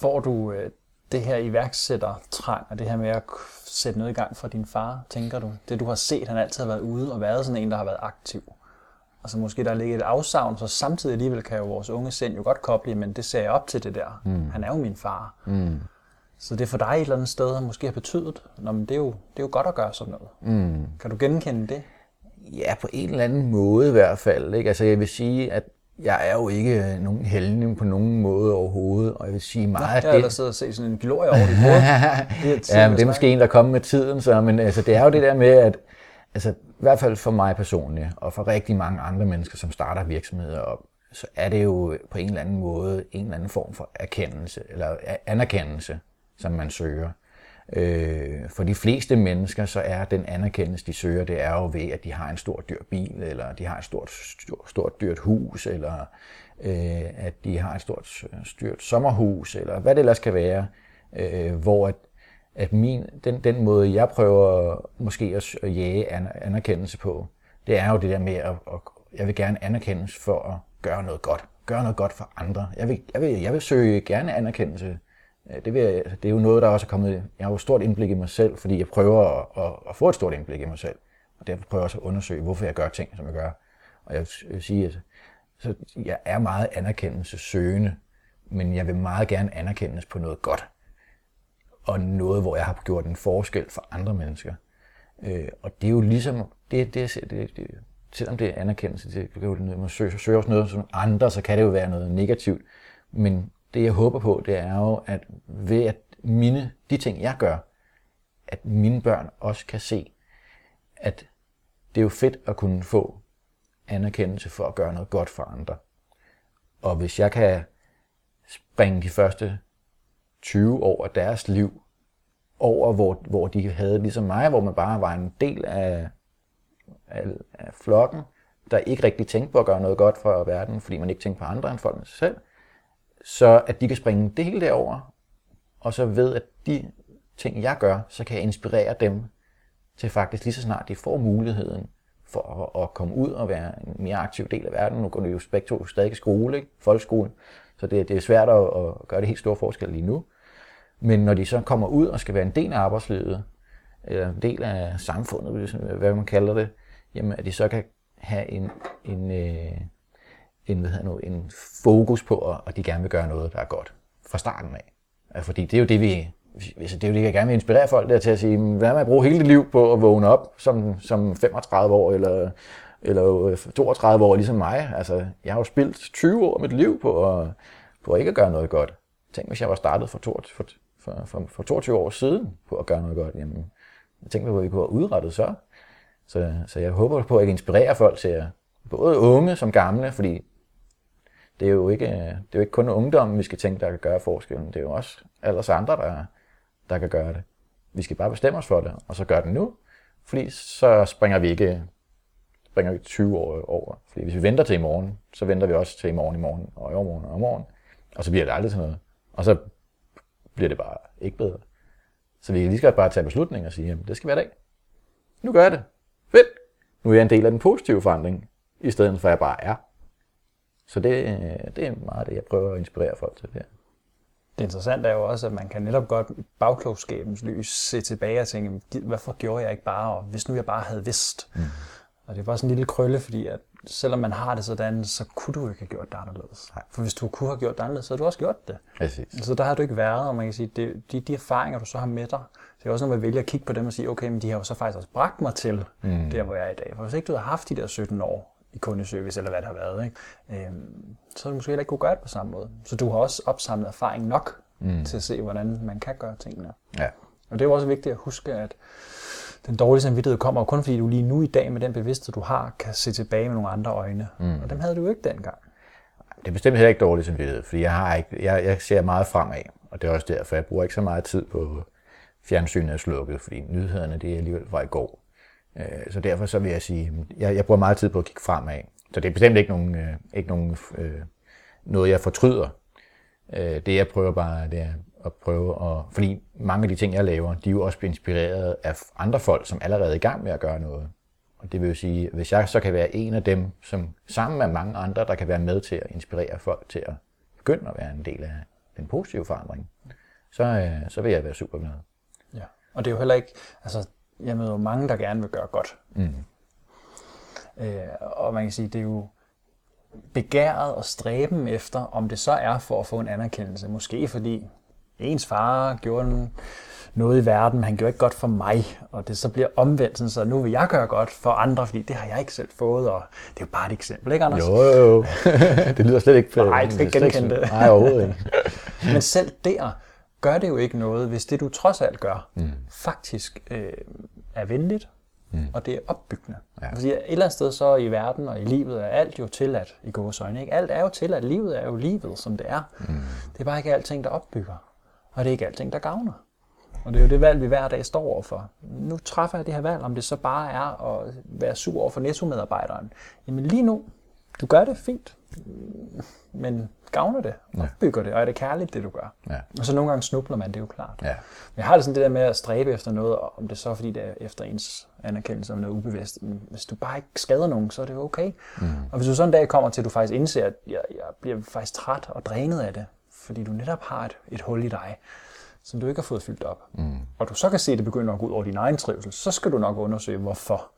A: Får du øh, det her iværksættertrang, og det her med at sætte noget i gang for din far, tænker du? Det du har set, han altid har været ude og været sådan en, der har været aktiv. Altså måske der ligger et afsavn, så samtidig alligevel kan jo vores unge sind jo godt koble, men det ser jeg op til det der. Mm. Han er jo min far. Mm. Så det for dig et eller andet sted måske har betydet, Nå, men det, er jo, det er jo godt at gøre sådan noget. Mm. Kan du genkende det?
B: Ja, på en eller anden måde i hvert fald. Ikke? Altså jeg vil sige, at jeg er jo ikke nogen heldig på nogen måde overhovedet, og jeg vil sige meget...
A: Nej, jeg har det... siddet og set sådan en glorie over dit hoved.
B: ja, men det er måske en, der kommer med tiden, så, men altså, det er jo det der med, at altså, i hvert fald for mig personligt, og for rigtig mange andre mennesker, som starter virksomheder op, så er det jo på en eller anden måde en eller anden form for erkendelse, eller anerkendelse, som man søger. Øh, for de fleste mennesker, så er den anerkendelse, de søger, det er jo ved, at de har en stor dyr bil, eller de har et stort, stort, stort dyrt hus, eller øh, at de har et stort styrt sommerhus, eller hvad det ellers kan være, øh, hvor at at min, den, den måde, jeg prøver måske at, at jage anerkendelse på, det er jo det der med, at, at jeg vil gerne anerkendes for at gøre noget godt. Gøre noget godt for andre. Jeg vil, jeg vil, jeg vil søge gerne anerkendelse øh, Det, vil jeg, altså, det er jo noget, der også er kommet... Jeg har jo stort indblik i mig selv, fordi jeg prøver at, at, at få et stort indblik i mig selv. Og derfor prøver jeg også at undersøge, hvorfor jeg gør ting, som jeg gør. Og jeg vil sige, at så jeg er meget anerkendelsessøgende, men jeg vil meget gerne anerkendes på noget godt. Og noget, hvor jeg har gjort en forskel for andre mennesker. Øh, og det er jo ligesom, det, det, det, det, selvom det er anerkendelse, det kan jo man søger, søger også noget som andre, så kan det jo være noget negativt. Men det jeg håber på, det er jo, at ved at mine, de ting jeg gør, at mine børn også kan se, at det er jo fedt at kunne få anerkendelse for at gøre noget godt for andre. Og hvis jeg kan springe de første 20 år af deres liv over, hvor, hvor de havde ligesom mig, hvor man bare var en del af, af, af flokken, der ikke rigtig tænkte på at gøre noget godt for verden, fordi man ikke tænkte på andre end folk med sig selv, så at de kan springe det hele derover, og så ved, at de ting, jeg gør, så kan jeg inspirere dem til faktisk lige så snart de får muligheden for at, at komme ud og være en mere aktiv del af verden. Nu går det jo begge to stadig i skole, ikke? folkeskolen, så det, det er svært at, at gøre det helt store forskel lige nu. Men når de så kommer ud og skal være en del af arbejdslivet, eller en del af samfundet, hvad man kalder det, jamen at de så kan have en, en, øh, en, hvad hedder nu, en fokus på, at de gerne vil gøre noget, der er godt fra starten af. Fordi det er jo det, vi, altså, det er jo det, jeg gerne vil inspirere folk der til at sige, hvad med at bruge hele dit liv på at vågne op som, som 35 år, eller, eller øh, 32 år, ligesom mig. Altså, jeg har jo spildt 20 år af mit liv på at, på at ikke at gøre noget godt. Tænk, hvis jeg var startet for, to, for, for, for, for 22 år siden på at gøre noget godt. Jamen, tænk mig, hvor vi kunne have udrettet så. Så, så jeg håber på, at jeg kan inspirere folk til at, både unge som gamle, fordi det er jo ikke, det er jo ikke kun ungdommen, vi skal tænke, der kan gøre forskellen. Det er jo også alle andre, der, der kan gøre det. Vi skal bare bestemme os for det, og så gøre det nu, fordi så springer vi ikke springer vi 20 år over. Fordi hvis vi venter til i morgen, så venter vi også til i morgen i morgen, og i overmorgen og i morgen, og så bliver det aldrig til noget. Og så bliver det bare ikke bedre. Så vi kan lige skal bare tage beslutninger og sige, jamen det skal være i dag. Nu gør jeg det. Fedt. Nu er jeg en del af den positive forandring, i stedet for at jeg bare er. Så det, det er meget det, jeg prøver at inspirere folk til. Det.
A: Det interessante er jo også, at man kan netop godt i bagklogskabens lys se tilbage og tænke, hvorfor gjorde jeg ikke bare, og hvis nu jeg bare havde vidst. Mm. Og det er bare sådan en lille krølle, fordi at selvom man har det sådan, så kunne du ikke have gjort det anderledes. Nej. For hvis du kunne have gjort det anderledes, så havde du også gjort det.
B: Præcis.
A: Så der har du ikke været, og man kan sige, det, de, de erfaringer, du så har med dig, det er også når man vælger at kigke på dem og sige, okay, men de har jo så faktisk også bragt mig til mm. der, hvor jeg er i dag. For hvis ikke du havde haft de der 17 år i kundeservice, eller hvad det har været, ikke? Øhm, så havde du måske heller ikke kunne gøre det på samme måde. Så du har også opsamlet erfaring nok mm. til at se, hvordan man kan gøre tingene.
B: Ja.
A: Og det er jo også vigtigt at huske, at den dårlige samvittighed kommer kun fordi du lige nu i dag med den bevidsthed, du har, kan se tilbage med nogle andre øjne. Mm. Og dem havde du jo ikke dengang.
B: Det er bestemt heller ikke dårlig samvittighed, fordi jeg, har ikke, jeg, jeg ser meget fremad, og det er også derfor, jeg bruger ikke så meget tid på fjernsynet er slukket, fordi nyhederne det er alligevel var i går. Øh, så derfor så vil jeg sige, jeg, jeg bruger meget tid på at kigge fremad. Så det er bestemt ikke, nogen, øh, ikke nogen, øh, noget, jeg fortryder. Det jeg prøver bare, det er at prøve at... Fordi mange af de ting, jeg laver, de er jo også blevet inspireret af andre folk, som allerede er i gang med at gøre noget. Og det vil jo sige, hvis jeg så kan være en af dem, som sammen med mange andre, der kan være med til at inspirere folk til at begynde at være en del af den positive forandring, så, så vil jeg være super glad.
A: Ja, og det er jo heller ikke... Altså, jeg møder jo mange, der gerne vil gøre godt. Mm. Øh, og man kan sige, det er jo begæret og stræben efter, om det så er for at få en anerkendelse. Måske fordi ens far gjorde noget i verden, han gjorde ikke godt for mig, og det så bliver omvendt, så nu vil jeg gøre godt for andre, fordi det har jeg ikke selv fået, og det er jo bare et eksempel, ikke Anders?
B: Jo, jo. det lyder slet ikke...
A: Nej, det skal ikke genkende det.
B: Nej, overhovedet ikke.
A: Men selv der gør det jo ikke noget, hvis det du trods alt gør, mm. faktisk øh, er venligt, mm. og det er opbyggende. Ja. Fordi et eller andet sted så i verden og i livet er alt jo tilladt i gåsøjne. Ikke? Alt er jo tilladt. Livet er jo livet, som det er. Mm. Det er bare ikke alting, der opbygger. Og det er ikke alting, der gavner. Og det er jo det valg, vi hver dag står overfor. Nu træffer jeg det her valg, om det så bare er at være sur over for netto-medarbejderen. Jamen lige nu, du gør det fint, men gavner det, opbygger det, og er det kærligt, det du gør.
B: Ja.
A: Og så nogle gange snubler man, det er jo klart.
B: Ja.
A: Men jeg har det sådan det der med at stræbe efter noget, om det så er fordi det er efter ens anerkendelse om noget ubevidst. Men hvis du bare ikke skader nogen, så er det okay. Mm. Og hvis du sådan en dag kommer til, at du faktisk indser, at jeg, jeg bliver faktisk træt og drænet af det, fordi du netop har et, et hul i dig, som du ikke har fået fyldt op. Mm. Og du så kan se, at det begynder at gå ud over din egen trivsel, så skal du nok undersøge, hvorfor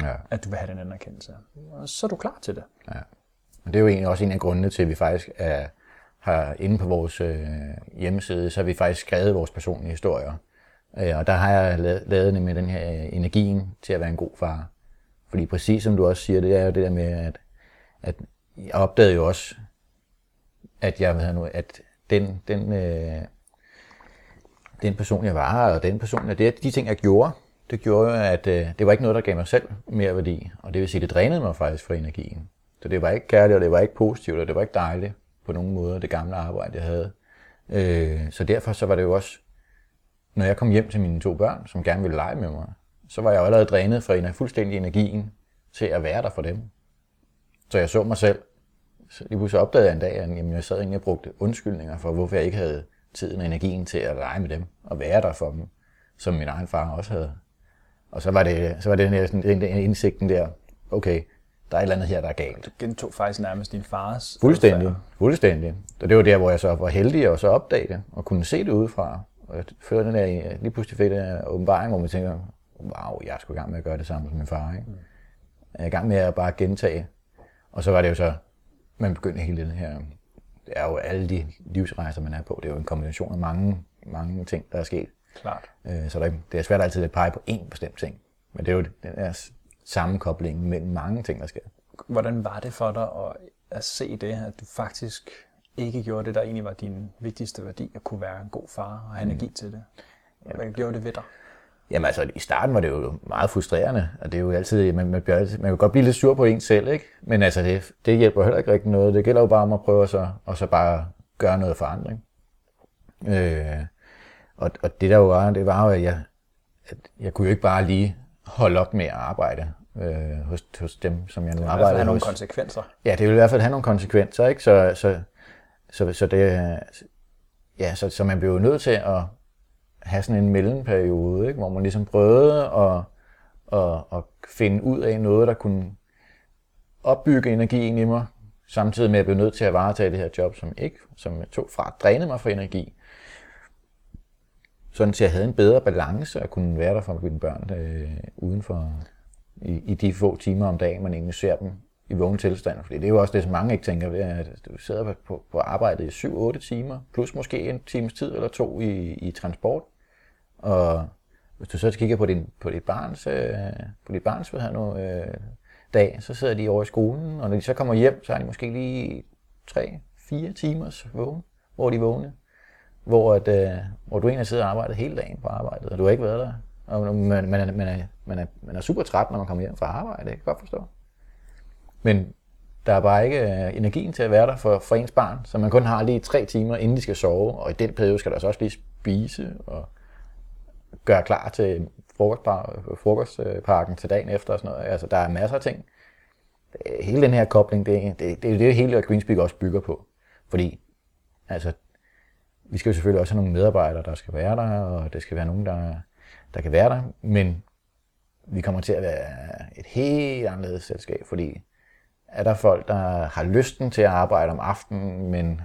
A: ja. at du vil have den anerkendelse. Og så er du klar til det.
B: Ja. Og det er jo egentlig også en af grundene til, at vi faktisk er, har inde på vores øh, hjemmeside, så har vi faktisk skrevet vores personlige historier. Øh, og der har jeg lavet det med den her øh, energien til at være en god far. Fordi præcis som du også siger, det er jo det der med, at, at jeg opdagede jo også, at jeg ved nu, at den, den, øh, den person, jeg var, og den person, at det, de ting, jeg gjorde, det gjorde jo, at øh, det var ikke noget, der gav mig selv mere værdi. Og det vil sige, det drænede mig faktisk for energien. Så det var ikke kærligt, og det var ikke positivt, og det var ikke dejligt på nogen måde, det gamle arbejde, jeg havde. Øh, så derfor så var det jo også, når jeg kom hjem til mine to børn, som gerne ville lege med mig, så var jeg jo allerede drænet for en fuldstændig energien til at være der for dem. Så jeg så mig selv. Så lige pludselig opdagede jeg en dag, at jamen, jeg sad egentlig og brugte undskyldninger for, hvorfor jeg ikke havde tiden og energien til at lege med dem og være der for dem, som min egen far også havde. Og så var det, så var det den, den, den indsigten der, okay, der er et eller andet her, der er galt.
A: Du gentog faktisk nærmest din fars
B: Fuldstændig, fuldstændig. Og det var der, hvor jeg så var heldig og så opdagede det, og kunne se det udefra. Og jeg følte den der, lige pludselig fik den åbenbaring, hvor man tænker, wow, jeg er sgu i gang med at gøre det samme som min far. Ikke? Mm. Jeg er i gang med at bare gentage. Og så var det jo så, man begyndte hele den her, det er jo alle de livsrejser, man er på, det er jo en kombination af mange, mange ting, der er sket.
A: Klart.
B: Øh, så der, det er svært altid at pege på én bestemt ting. Men det er jo den der sammenkobling mellem mange ting, der sker.
A: Hvordan var det for dig at, at se det, at du faktisk ikke gjorde det, der egentlig var din vigtigste værdi, at kunne være en god far og have mm. energi til det? Hvad gjorde det ved dig?
B: Jamen altså, i starten var det jo meget frustrerende, og det er jo altid, man, man, bliver man kan godt blive lidt sur på en selv, ikke? Men altså, det, det hjælper heller ikke rigtig noget. Det gælder jo bare om at prøve så, og så bare gøre noget forandring. Øh, og, og det der jo var, det var jo, at jeg, at jeg kunne jo ikke bare lige holde op med at arbejde øh, hos, hos dem, som jeg nu arbejder hos. Det
A: have nogle konsekvenser.
B: Ja, det vil i hvert fald have nogle konsekvenser, ikke? Så, så, så, så, det, ja, så, så man blev nødt til at have sådan en mellemperiode, ikke? hvor man ligesom prøvede at, at, at finde ud af noget, der kunne opbygge energien i mig, samtidig med at jeg blev nødt til at varetage det her job, som ikke, som tog fra, drænede mig for energi, sådan til jeg havde en bedre balance og kunne være der for mine børn øh, uden for, i, i de få timer om dagen, man egentlig ser dem i vågen tilstand. Fordi det er jo også det, som mange ikke tænker ved, at du sidder på, på arbejdet i 7-8 timer, plus måske en times tid eller to i, i transport. Og hvis du så kigger på, din, på dit barns, øh, på dit barns hvad nu, øh, dag, så sidder de over i skolen, og når de så kommer hjem, så har de måske lige 3-4 timers vågen, hvor de vågne. Hvor, at, øh, hvor du egentlig sidder og arbejder hele dagen på arbejdet, og du har ikke været der. Og man, man, er, man, er, man, er, man er super træt, når man kommer hjem fra arbejde, det kan jeg godt forstå. Men der er bare ikke øh, energien til at være der for, for ens barn, så man kun har lige tre timer, inden de skal sove, og i den periode skal der så også lige spise og gøre klar til frokostparken til dagen efter og sådan noget. Altså, der er masser af ting. Øh, hele den her kobling, det, det, det er det hele, Greenspeak også bygger på. Fordi, altså, vi skal jo selvfølgelig også have nogle medarbejdere, der skal være der, og det skal være nogen, der, der kan være der, men vi kommer til at være et helt anderledes selskab, fordi er der folk, der har lysten til at arbejde om aftenen, men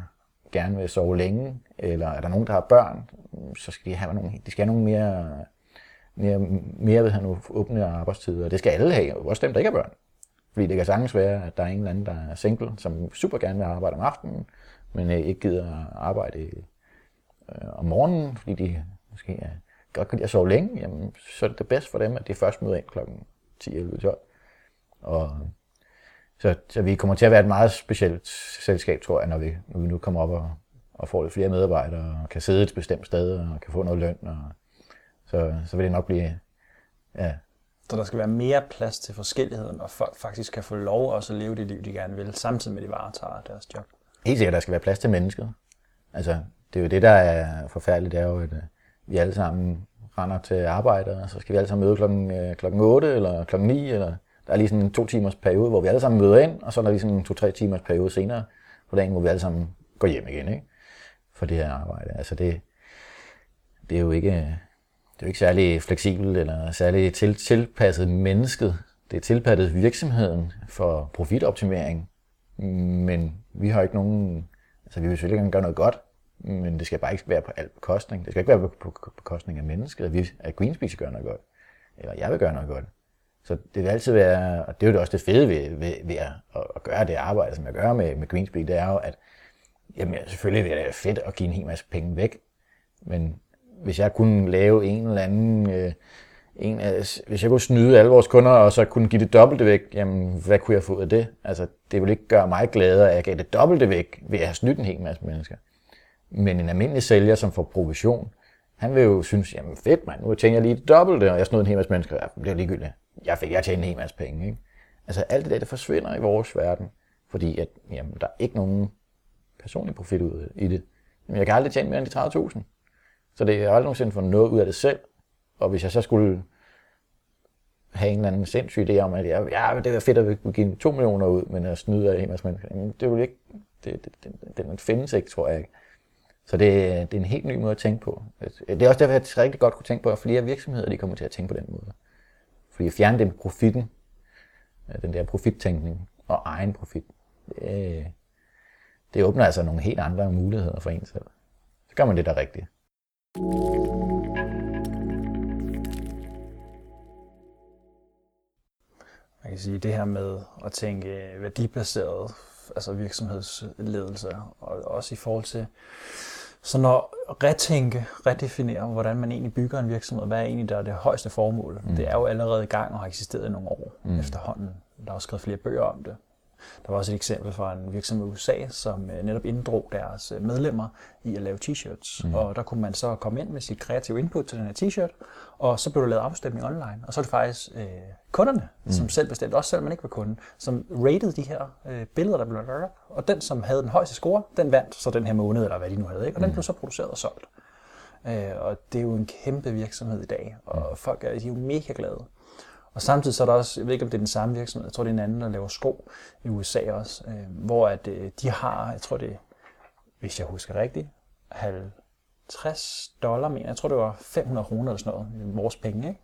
B: gerne vil sove længe, eller er der nogen, der har børn, så skal de have nogle, de skal have nogle mere, mere, mere ved nu, åbne arbejdstider. Det skal alle have, også dem, der ikke har børn. Fordi det kan sagtens være, at der er en eller anden, der er single, som super gerne vil arbejde om aftenen, men øh, ikke gider arbejde øh, om morgenen, fordi de måske er, godt kan lide at sove længe, jamen, så er det det for dem, at de først møder ind kl. 10, 11, 12. Og så, så vi kommer til at være et meget specielt selskab, tror jeg, når vi, når vi nu kommer op og, og får lidt flere medarbejdere, og kan sidde et bestemt sted, og kan få noget løn. Og, så, så vil det nok blive... Ja.
A: Så der skal være mere plads til forskelligheden, og folk faktisk kan få lov også at leve det liv, de gerne vil, samtidig med, at de varetager deres job.
B: Helt sikkert, der skal være plads til mennesket. Altså, det er jo det, der er forfærdeligt, det er jo, at øh, vi alle sammen render til arbejde, og så skal vi alle sammen møde klokken, øh, klokken 8 eller klokken 9, eller der er lige sådan en to timers periode, hvor vi alle sammen møder ind, og så er der lige sådan en to-tre timers periode senere på dagen, hvor vi alle sammen går hjem igen, ikke? For det her arbejde. Altså det, det er jo ikke, det er jo ikke særlig fleksibelt eller særlig til, tilpasset mennesket. Det er tilpasset virksomheden for profitoptimering. Men vi har ikke nogen, altså vi vil selvfølgelig gerne gøre noget godt, Men det skal bare ikke være på alt bekostning. Det skal ikke være på bekostning af mennesket, at, vi, at Greenspeak gør noget godt. Eller jeg vil gøre noget godt. Så det vil altid være, og det er jo også det fede ved, ved, ved at, at, gøre det arbejde, som jeg gør med, med Greenspeak, det er jo, at jamen, selvfølgelig vil det være fedt at give en hel masse penge væk, men hvis jeg kunne lave en eller anden, øh, en, øh, hvis jeg kunne snyde alle vores kunder, og så kunne give det dobbelte væk, jamen hvad kunne jeg få ud af det? Altså, det ville ikke gøre mig gladere, at jeg gav det dobbelte væk, ved at have snydt en hel masse mennesker. Men en almindelig sælger, som får provision, han vil jo synes, jamen fedt mand, nu tjener jeg lige det dobbelte, og jeg snød en hel masse mennesker. Ja, det er ligegyldigt. Jeg fik, jeg tjener en hel masse penge. Ikke? Altså alt det der, det forsvinder i vores verden, fordi at, jamen, der er ikke nogen personlig profit ud i det. Jamen, jeg kan aldrig tjene mere end de 30.000. Så det er aldrig nogensinde fået noget ud af det selv. Og hvis jeg så skulle have en eller anden sindssyg idé om, at jeg, ja, det er fedt at vi give 2 millioner ud, men at snyde af en masse mennesker, jamen, det vil ikke, det, det, det, den findes ikke, tror jeg ikke. Så det, det er en helt ny måde at tænke på. Det er også derfor, jeg rigtig godt kunne tænke på, at flere virksomheder de kommer til at tænke på den måde. Fordi at fjerne den profitten, øh, den der profittænkning og egen profit, det, det åbner altså nogle helt andre muligheder for en selv. Så gør man det der rigtigt.
A: Man kan sige, det her med at tænke værdibaseret altså virksomhedsledelse, og også i forhold til så når retænke, redefinere, hvordan man egentlig bygger en virksomhed, hvad er egentlig der er det højeste formål, mm. det er jo allerede i gang og har eksisteret i nogle år mm. efterhånden. Der er også skrevet flere bøger om det. Der var også et eksempel fra en virksomhed i USA, som øh, netop inddrog deres øh, medlemmer i at lave t-shirts. Mm. Og der kunne man så komme ind med sit kreative input til den her t-shirt, og så blev der lavet afstemning online. Og så er det faktisk øh, kunderne, mm. som selv bestemte, også selvom man ikke var kunde, som rated de her øh, billeder, der blev lavet op. Og den, som havde den højeste score, den vandt så den her måned, eller hvad de nu havde. Ikke? Og mm. den blev så produceret og solgt. Øh, og det er jo en kæmpe virksomhed i dag, og mm. folk er, de er jo mega glade. Og samtidig så er der også, jeg ved ikke om det er den samme virksomhed, jeg tror det er en anden, der laver sko i USA også, øh, hvor at, øh, de har, jeg tror det, hvis jeg husker rigtigt, 50 dollar, men jeg tror det var 500 kroner eller sådan noget, vores penge, ikke?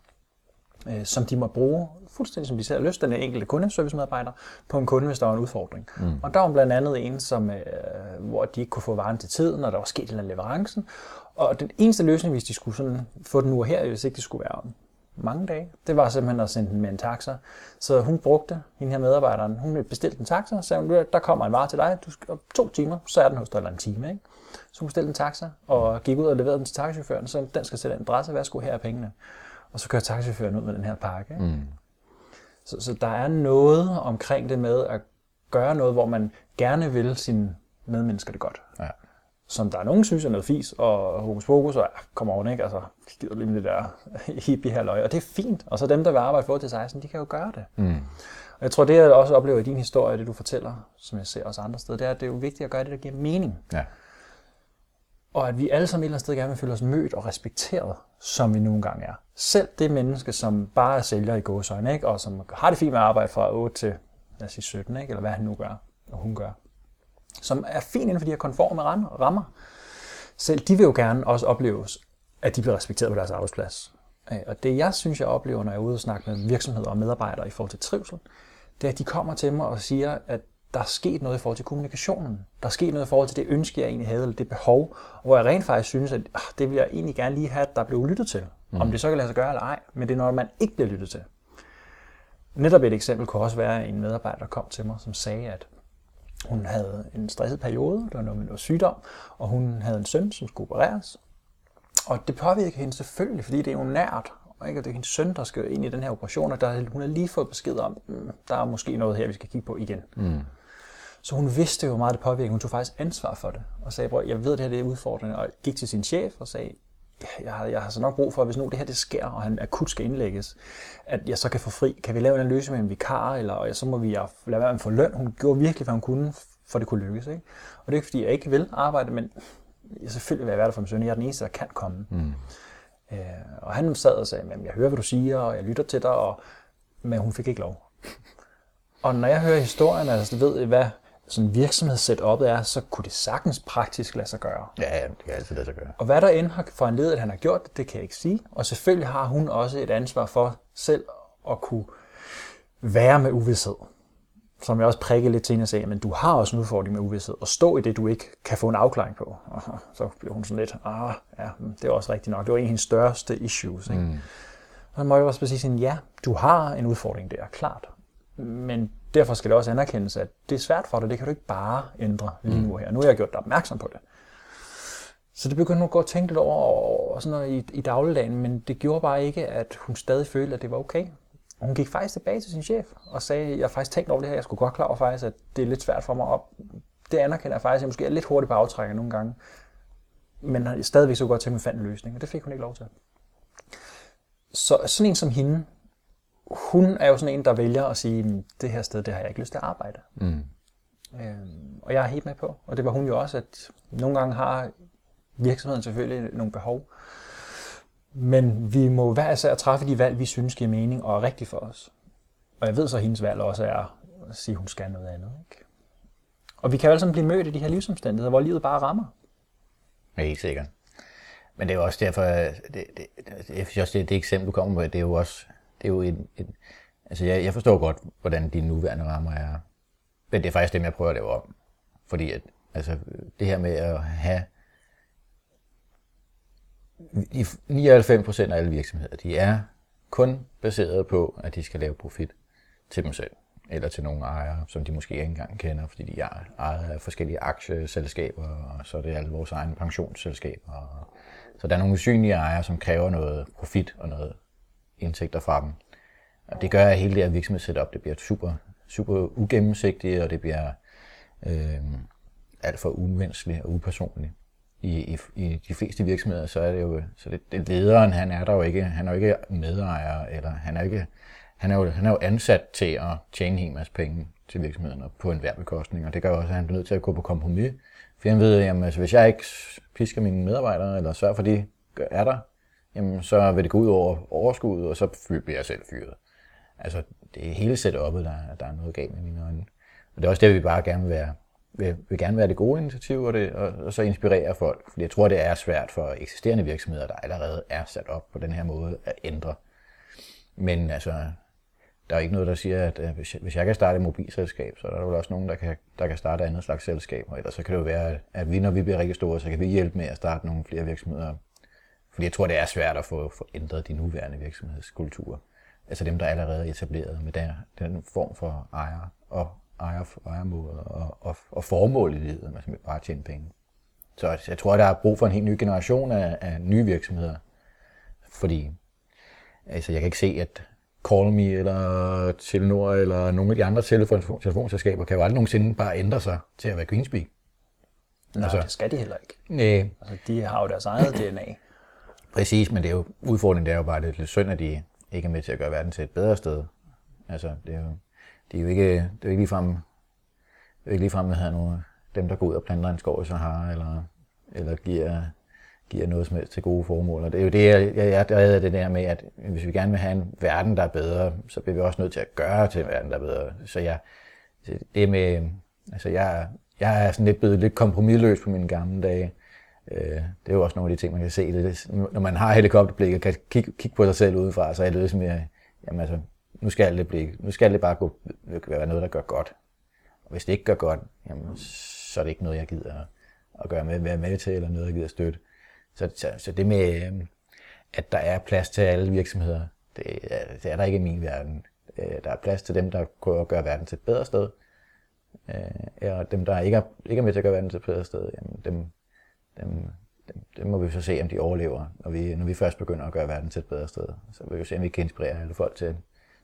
A: Øh, som de må bruge, fuldstændig som de selv har lyst, den enkelte kundeservice-medarbejder, på en kunde, hvis der var en udfordring. Mm. Og der var blandt andet en, som, øh, hvor de ikke kunne få varen til tiden, og der var sket en leverancen. Og den eneste løsning, hvis de skulle sådan få den nu og her, hvis ikke det skulle være mange dage. Det var simpelthen at sende den med en taxa. Så hun brugte, hende her medarbejderen, hun bestilte en taxa, og sagde, der kommer en vare til dig, du skal to timer, så er den hos dig, eller en time. Ikke? Så hun bestilte en taxa, og gik ud og leverede den til taxichaufføren, så den skal sætte en adresse, værsgo, her er pengene. Og så kører taxichaufføren ud med den her pakke. Ikke? Mm. Så, så der er noget omkring det med at gøre noget, hvor man gerne vil sine medmennesker det godt. Ja som der er nogen synes er noget fis, og hokus pokus, og ja, kommer over, ikke? Altså, gider lige det der hippie her løg. Og det er fint. Og så dem, der vil arbejde for til 16, de kan jo gøre det. Mm. Og jeg tror, det jeg også oplever i din historie, det du fortæller, som jeg ser også andre steder, det er, at det er jo vigtigt at gøre det, der giver mening. Ja. Og at vi alle sammen et eller andet sted gerne vil føle os mødt og respekteret, som vi nogle gange er. Selv det menneske, som bare er sælger i gåsøjne, ikke? og som har det fint med at arbejde fra 8 til lad os sige 17, ikke? eller hvad han nu gør, og hun gør som er fint inden for de her konforme rammer. Selv de vil jo gerne også opleve, at de bliver respekteret på deres arbejdsplads. Øh, og det jeg synes, jeg oplever, når jeg er ude og snakke med virksomheder og medarbejdere i forhold til trivsel, det er, at de kommer til mig og siger, at der er sket noget i forhold til kommunikationen. Der er sket noget i forhold til det ønske, jeg egentlig havde, eller det behov, hvor jeg rent faktisk synes, at ah, det vil jeg egentlig gerne lige have, at der blev lyttet til. Mm. Om det så kan lade sig gøre eller ej, men det er når man ikke bliver lyttet til. Netop et eksempel kunne også være en medarbejder, der kom til mig, som sagde, at hun havde en stresset periode, der var noget med noget sygdom, og hun havde en søn, som skulle opereres. Og det påvirker hende selvfølgelig, fordi det er jo nært, og ikke? det er hendes søn, der skal ind i den her operation, og der, hun har lige fået besked om, mm, der er måske noget her, vi skal kigge på igen. Mm. Så hun vidste jo, hvor meget det påvirker. Hun tog faktisk ansvar for det, og sagde, bror, jeg ved, det her det er udfordrende, og gik til sin chef og sagde, jeg har, jeg har så nok brug for, at hvis nu det her det sker, og han akut skal indlægges, at jeg så kan få fri. Kan vi lave en løsning med en vikar, eller og så må vi lade være med at få løn. Hun gjorde virkelig, hvad hun kunne, for det kunne lykkes. Ikke? Og det er ikke, fordi jeg ikke vil arbejde, men jeg selvfølgelig vil jeg være der for min søn. Jeg er den eneste, der kan komme. Mm. Øh, og han sad og sagde, at jeg hører, hvad du siger, og jeg lytter til dig, og, men hun fik ikke lov. og når jeg hører historien, altså ved hvad sådan virksomhedssetupet er, så kunne det sagtens praktisk lade sig gøre.
B: Ja, det kan altid lade sig gøre.
A: Og hvad der end har foranledet, at han har gjort det, det kan jeg ikke sige. Og selvfølgelig har hun også et ansvar for selv at kunne være med uvidshed. som jeg også prikkede lidt til at sagde, men du har også en udfordring med uvidshed, og stå i det, du ikke kan få en afklaring på. Og så blev hun sådan lidt, ah, ja, det er også rigtigt nok. Det var en af hendes største issues. Ikke? Mm. Så må jeg også bare sige, ja, du har en udfordring der, klart. Men derfor skal det også anerkendes, at det er svært for dig. Det kan du ikke bare ændre lige nu her. Nu har jeg gjort dig opmærksom på det. Så det begyndte hun at gå og tænke lidt over og sådan noget i, i dagligdagen, men det gjorde bare ikke, at hun stadig følte, at det var okay. Hun gik faktisk tilbage til sin chef og sagde, jeg har faktisk tænkt over det her, jeg skulle godt klar over faktisk, at det er lidt svært for mig, og det anerkender jeg faktisk, at jeg måske er lidt hurtigt på aftrækker nogle gange, men stadigvæk så godt til, at man fandt en løsning, og det fik hun ikke lov til. Så sådan en som hende, hun er jo sådan en, der vælger at sige, det her sted, det har jeg ikke lyst til at arbejde. Mm. Øhm, og jeg er helt med på, og det var hun jo også, at nogle gange har virksomheden selvfølgelig nogle behov, men vi må hver især træffe de valg, vi synes giver mening og er rigtigt for os. Og jeg ved så, at hendes valg også er at sige, at hun skal noget andet. Ikke? Og vi kan jo alle sammen blive mødt i de her livsomstændigheder, hvor livet bare rammer.
B: Ja, helt sikkert. Men det er jo også derfor, det, det, det, jeg synes også, det, det eksempel, du kommer med, det er jo også, det er jo en, en altså jeg, jeg forstår godt, hvordan de nuværende rammer er, men det er faktisk dem, jeg prøver at lave om. Fordi at, altså, det her med at have 99 procent af alle virksomheder, de er kun baseret på, at de skal lave profit til dem selv, eller til nogle ejere, som de måske ikke engang kender, fordi de er ejet af forskellige aktieselskaber, og så er det alle vores egne pensionsselskaber. Så der er nogle usynlige ejere, som kræver noget profit og noget indtægter fra dem. Og det gør, at hele det her virksomhedssetup det bliver super, super ugennemsigtigt, og det bliver øh, alt for umenneskeligt og upersonligt i, i, i de fleste virksomheder, så er det jo, så det, det lederen, han er der jo ikke, han er jo ikke medejer, eller han er ikke, han er jo, han er jo ansat til at tjene en hel masse penge til virksomheden på en bekostning, og det gør også, at han er nødt til at gå på kompromis. For han ved, at altså, hvis jeg ikke pisker mine medarbejdere, eller sørger for, at de er der, jamen, så vil det gå ud over overskuddet, og så bliver jeg selv fyret. Altså, det er hele setup'et, der, der er noget galt med mine øjne. Og det er også det, vi bare gerne vil være vil, vil gerne være det gode initiativ, og, det, og, og så inspirere folk. Fordi jeg tror, det er svært for eksisterende virksomheder, der allerede er sat op på den her måde, at ændre. Men altså, der er ikke noget, der siger, at øh, hvis jeg, hvis jeg kan starte et mobilselskab, så er der vel også nogen, der kan, der kan starte et andet slags selskab. Og ellers så kan det jo være, at vi, når vi bliver rigtig store, så kan vi hjælpe med at starte nogle flere virksomheder. Fordi jeg tror, det er svært at få, få ændret de nuværende virksomhedskulturer. Altså dem, der er allerede etableret med den, den form for ejer og ejer, ejermåde og, og, og formål i livet, simpelthen bare tjene penge. Så jeg tror, at der er brug for en helt ny generation af, af nye virksomheder. Fordi altså, jeg kan ikke se, at CallMe eller Telenor eller nogle af de andre telefon, telefonselskaber kan jo aldrig nogensinde bare ændre sig til at være Greenspeak.
A: Nej, altså, det skal de heller ikke.
B: Nej.
A: Altså, de har jo deres eget DNA.
B: Præcis, men det er jo, udfordringen det er jo bare, at det er lidt synd, at de ikke er med til at gøre verden til et bedre sted. Altså, det er jo, det er jo ikke, det er jo ikke ligefrem, det er ikke ligefrem, at nogle, dem, der går ud og planter en skov i Sahara, eller, eller giver, giver noget som helst til gode formål. Og det er jo det, jeg, jeg, jeg er det der med, at hvis vi gerne vil have en verden, der er bedre, så bliver vi også nødt til at gøre til en verden, der er bedre. Så jeg, det med, altså jeg, jeg er sådan lidt blevet lidt kompromilløs på mine gamle dage. Øh, det er jo også nogle af de ting, man kan se. Det, når man har helikopterblik og kan kigge, kigge på sig selv udefra, så er det ligesom, at jamen altså, nu skal det, blive, nu skal det bare gå, være noget, der gør godt. Og hvis det ikke gør godt, jamen, så er det ikke noget, jeg gider at gøre med, være med til, eller noget, jeg gider at støtte. Så, så, så det med, øh, at der er plads til alle virksomheder, det, det er der ikke i min verden. Øh, der er plads til dem, der prøver at gøre verden til et bedre sted. Øh, og dem, der ikke er, ikke er med til at gøre verden til et bedre sted, jamen, dem, dem, dem, dem må vi så se, om de overlever, når vi, når vi først begynder at gøre verden til et bedre sted. Så vil vi se, om vi kan inspirere alle folk til,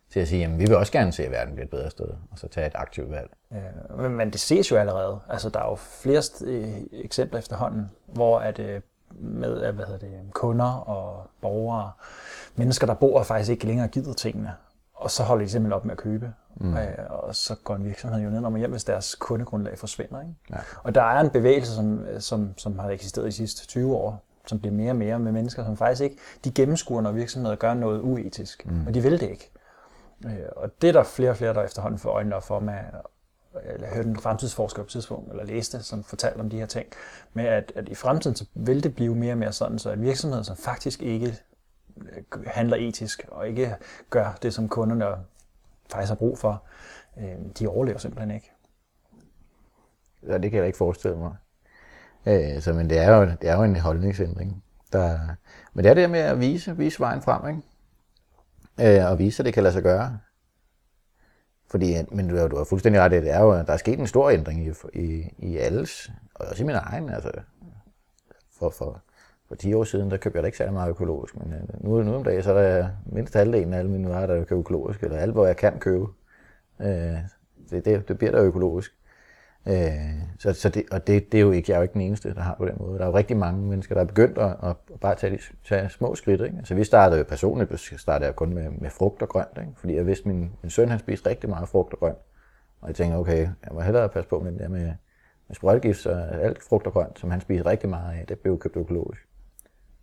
B: til at sige, at vi vil også gerne se, at verden bliver et bedre sted, og så tage et aktivt valg.
A: Ja, men det ses jo allerede. Altså, der er jo flere øh, eksempler efterhånden, hvor at, øh, med øh, hvad hedder det, kunder og borgere, mennesker, der bor faktisk ikke længere gider tingene, og så holder de simpelthen op med at købe. Mm. Øh, og så går en virksomhed jo ned og hjem, hvis deres kundegrundlag forsvinder. Ikke? Ja. Og der er en bevægelse, som, som, som har eksisteret de sidste 20 år, som bliver mere og mere med mennesker, som faktisk ikke, de gennemskuer, når virksomheder gør noget uetisk. Mm. Og de vil det ikke. Øh, og det er der flere og flere, der efterhånden får øjnene op for med, eller hørte en fremtidsforsker på et tidspunkt, eller læste, som fortalte om de her ting, med at, at i fremtiden så vil det blive mere og mere sådan, så at virksomheder, som faktisk ikke øh, handler etisk, og ikke gør det, som kunderne faktisk har brug for, øh, de overlever simpelthen ikke.
B: Ja, det kan jeg ikke forestille mig. Øh, så, men det er, jo, det er jo en holdningsændring. Der, men det er det med at vise, vise vejen frem, ikke? Øh, og vise, at det kan lade sig gøre. Fordi, men du, du har fuldstændig ret, det er jo, der er sket en stor ændring i, i, i alles, og også i min egen, altså for, for, for 10 år siden, der købte jeg da ikke særlig meget økologisk, men øh, nu, nu om dagen, så er der mindst halvdelen af alle mine varer, der køber økologisk, eller alt, hvor jeg kan købe. Øh, det, det, det bliver der økologisk. Øh, så, så det, og det, det er jo ikke, jeg er jo ikke den eneste, der har på den måde. Der er jo rigtig mange mennesker, der er begyndt at, at bare tage, de, tage små skridt. Ikke? Altså vi startede jo personligt, startede jeg kun med, med frugt og grønt, ikke? fordi jeg vidste, at min, min søn han spiste rigtig meget frugt og grønt. Og jeg tænkte, okay, jeg må hellere passe på med det der med, med sprøjtegift og alt frugt og grønt, som han spiser rigtig meget af, det blev købt økologisk.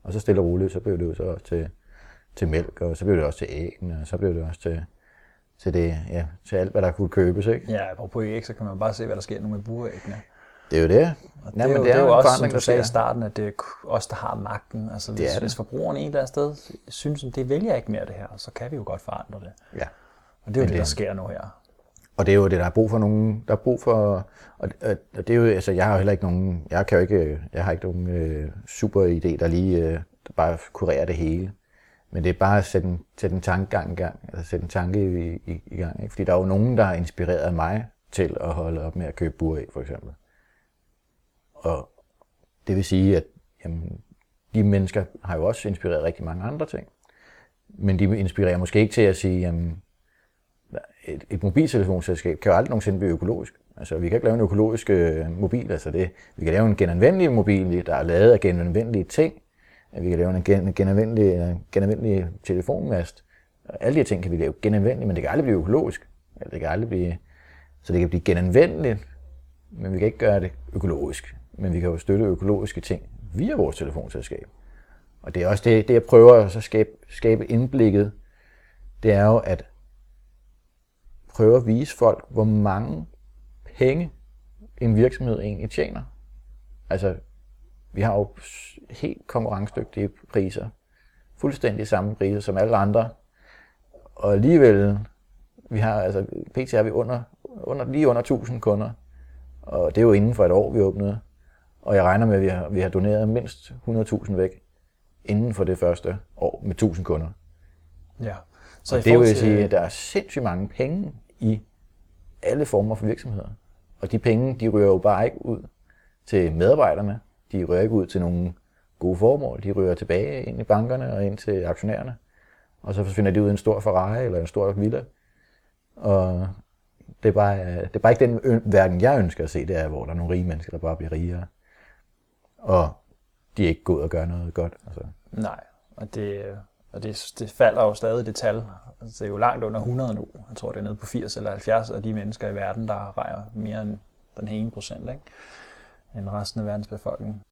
B: Og så stille og roligt, så blev det jo så også til, til mælk, og så blev det også til æggene, og så blev det også til, til, det, ja, til alt, hvad der kunne købes. Ikke?
A: Ja, og på æg, så kan man bare se, hvad der sker nu med buræggene.
B: Det er jo det.
A: Og det, er jo, det, er jo, det er jo også, som du sagde i starten, at det er os, der har magten. Altså, hvis, det det. hvis forbrugerne en eller andet sted synes, at det vælger ikke mere det her, så kan vi jo godt forandre det.
B: Ja.
A: Og det er jo det, det, der sker nu her.
B: Og det er jo det, der er brug for nogen, der er brug for, og, og det er jo, altså jeg har jo heller ikke nogen, jeg kan jo ikke, jeg har ikke nogen øh, super idé, der lige, øh, der bare kurerer det hele. Men det er bare at sætte en, sætte en tankegang i gang, altså sætte en tanke i, i, i gang. Ikke? Fordi der er jo nogen, der har inspireret mig til at holde op med at købe buræg, for eksempel. Og det vil sige, at jamen, de mennesker har jo også inspireret rigtig mange andre ting. Men de inspirerer måske ikke til at sige, jamen, et, et mobiltelefonselskab kan jo aldrig nogensinde blive økologisk. Altså, vi kan ikke lave en økologisk øh, mobil. Altså det, vi kan lave en genanvendelig mobil, der er lavet af genanvendelige ting. Vi kan lave en gen, genanvendelig, øh, genanvendelig telefonmast. Alle de her ting kan vi lave genanvendeligt, men det kan aldrig blive økologisk. Eller det kan aldrig blive, så det kan blive genanvendeligt, men vi kan ikke gøre det økologisk. Men vi kan jo støtte økologiske ting via vores telefonselskab. Og det er også det, det jeg prøver at skabe, skabe indblikket, det er jo at prøve at vise folk, hvor mange penge en virksomhed egentlig tjener. Altså, vi har jo helt konkurrencedygtige priser. Fuldstændig samme priser som alle andre. Og alligevel, vi har, altså, pt. har vi under, under, lige under 1000 kunder. Og det er jo inden for et år, vi åbnede. Og jeg regner med, at vi har, vi har doneret mindst 100.000 væk inden for det første år med 1000 kunder.
A: Ja.
B: Så og det vil sige, at der er sindssygt mange penge i alle former for virksomheder. Og de penge, de rører jo bare ikke ud til medarbejderne. De rører ikke ud til nogle gode formål. De rører tilbage ind i bankerne og ind til aktionærerne. Og så forsvinder de ud i en stor Ferrari eller en stor villa. Og det er bare, det er bare ikke den verden, jeg ønsker at se, det er, hvor der er nogle rige mennesker, der bare bliver rigere. Og de er ikke gået og gør noget godt. Altså.
A: Nej, og det, og det, det falder jo stadig det tal. Altså, det er jo langt under 100 nu. Jeg tror, det er nede på 80 eller 70 af de mennesker i verden, der rejer mere end den her 1 procent, ikke? end resten af verdens befolkning.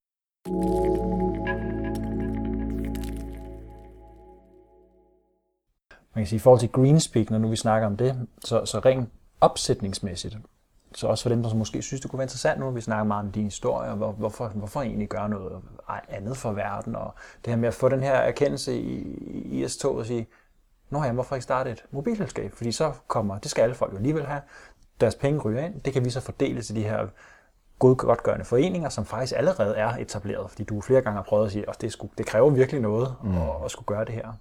A: Man kan sige, i forhold til Greenspeak, når nu vi snakker om det, så, så rent opsætningsmæssigt, så også for dem, der måske synes, det kunne være interessant nu, når vi snakker meget om din historie, og hvor, hvorfor, hvorfor egentlig gøre noget andet for verden, og det her med at få den her erkendelse i, i IS2 og sige, Nå ja, hvorfor ikke starte et mobilselskab? Fordi så kommer, det skal alle folk jo alligevel have, deres penge ryger ind, det kan vi så fordele til de her gode, godtgørende foreninger, som faktisk allerede er etableret, fordi du flere gange har prøvet at sige, at det, skulle, det kræver virkelig noget mm. at, at skulle gøre det her.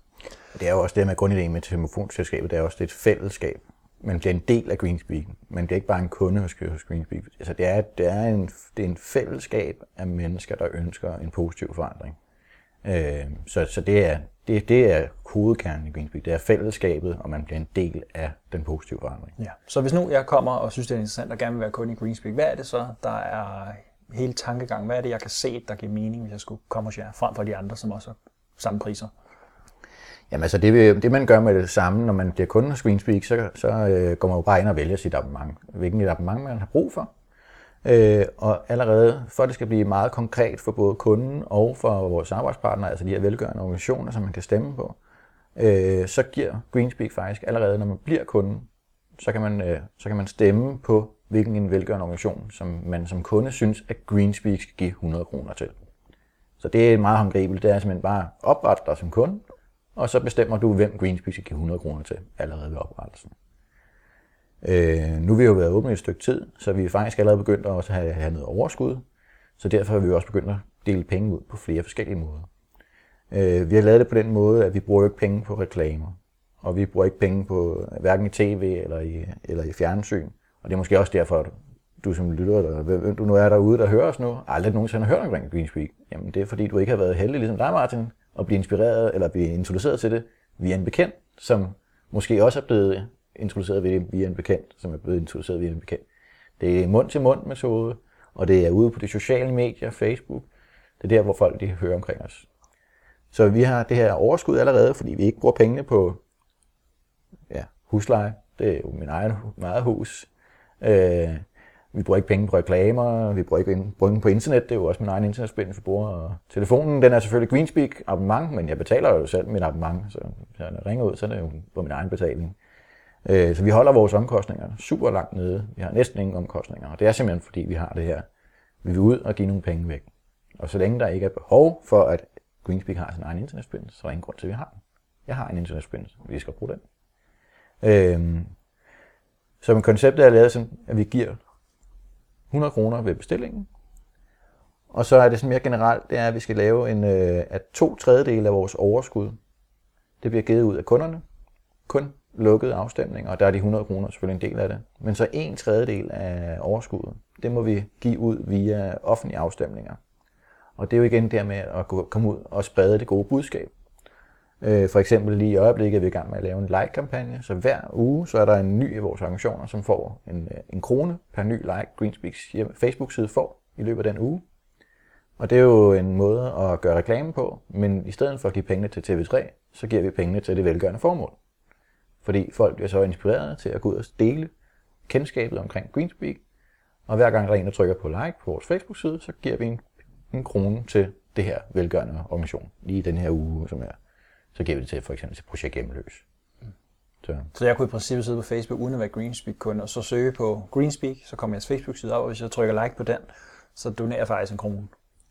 B: Det er jo også det med grundidéen med telefonselskabet, det er også et fællesskab. Man bliver en del af Greenspeak. Man bliver ikke bare en kunde hos, hos Greenspeak. Altså det, er, det, er en, det er en fællesskab af mennesker, der ønsker en positiv forandring. Øh, så, så det er, det, det er hovedkernen i Greenspeak. Det er fællesskabet, og man bliver en del af den positive forandring.
A: Ja. Så hvis nu jeg kommer og synes, det er interessant og gerne vil være kunde i Greenspeak, hvad er det så, der er hele tankegang? Hvad er det, jeg kan se, der giver mening, hvis jeg skulle komme hos jer, frem for de andre, som også har samme priser?
B: Jamen altså, det, øh, det man gør med det samme, når man bliver kunde hos Greenspeak, så, så øh, går man jo bare ind og vælger sit abonnement. Hvilken et abonnement man har brug for. Øh, og allerede, for at det skal blive meget konkret for både kunden og for vores samarbejdspartnere, altså de her velgørende organisationer, som man kan stemme på, øh, så giver Greenspeak faktisk allerede, når man bliver kunde, så kan man, øh, så kan man stemme på, hvilken en velgørende organisation, som man som kunde synes, at Greenspeak skal give 100 kroner til. Så det er meget håndgribeligt. Det er simpelthen bare oprette dig som kunde, og så bestemmer du, hvem Greenspeak skal give 100 kroner til allerede ved oprettelsen. Øh, nu har vi jo været åbne et stykke tid, så vi er faktisk allerede begyndt at også have, have noget overskud. Så derfor har vi også begyndt at dele penge ud på flere forskellige måder. Øh, vi har lavet det på den måde, at vi bruger ikke penge på reklamer. Og vi bruger ikke penge på hverken i tv eller i, eller i fjernsyn. Og det er måske også derfor, at du som lytter, eller hvem du nu er derude, der hører os nu, aldrig nogensinde har hørt omkring Greenspeak. Jamen det er fordi, du ikke har været heldig, ligesom dig Martin, at blive inspireret eller blive introduceret til det via en bekendt, som måske også er blevet introduceret via en bekendt, som er blevet introduceret via en bekendt. Det er mund-til-mund metode, og det er ude på de sociale medier, Facebook. Det er der, hvor folk de hører omkring os. Så vi har det her overskud allerede, fordi vi ikke bruger pengene på ja, husleje. Det er jo min egen meget hus. Øh, vi bruger ikke penge på reklamer, vi bruger ikke penge på internet, det er jo også min egen internetforbindelse, vi bruger. Og telefonen, den er selvfølgelig Greenspeak abonnement, men jeg betaler jo selv mit abonnement, så hvis jeg ringer ud, så er det jo på min egen betaling. Øh, så vi holder vores omkostninger super langt nede. Vi har næsten ingen omkostninger, og det er simpelthen fordi, vi har det her. Vi vil ud og give nogle penge væk. Og så længe der ikke er behov for, at Greenspeak har sin egen internetforbindelse, så er der ingen grund til, at vi har den. Jeg har en internetforbindelse, vi skal bruge den. Øhm, så konceptet er lavet sådan, at vi giver 100 kroner ved bestillingen. Og så er det sådan mere generelt, det er, at vi skal lave en, øh, at to tredjedele af vores overskud, det bliver givet ud af kunderne. Kun lukkede afstemninger, og der er de 100 kroner selvfølgelig en del af det. Men så en tredjedel af overskuddet, det må vi give ud via offentlige afstemninger. Og det er jo igen der med at komme ud og sprede det gode budskab. Øh, for eksempel lige i øjeblikket er vi i gang med at lave en like-kampagne, så hver uge så er der en ny af vores organisationer, som får en, øh, en krone per ny like Greenspeaks Facebook-side får i løbet af den uge. Og det er jo en måde at gøre reklame på, men i stedet for at give pengene til TV3, så giver vi pengene til det velgørende formål. Fordi folk bliver så inspireret til at gå ud og dele kendskabet omkring Greenspeak, og hver gang der er en, der trykker på like på vores Facebook-side, så giver vi en, en krone til det her velgørende organisation, lige den her uge, som er så giver vi det til for eksempel til projekt Hjemløs.
A: Så. så jeg kunne i princippet sidde på Facebook uden at være Greenspeak-kunde, og så søge på Greenspeak, så kommer jeres Facebook-side op, og hvis jeg trykker like på den, så donerer jeg faktisk en krone.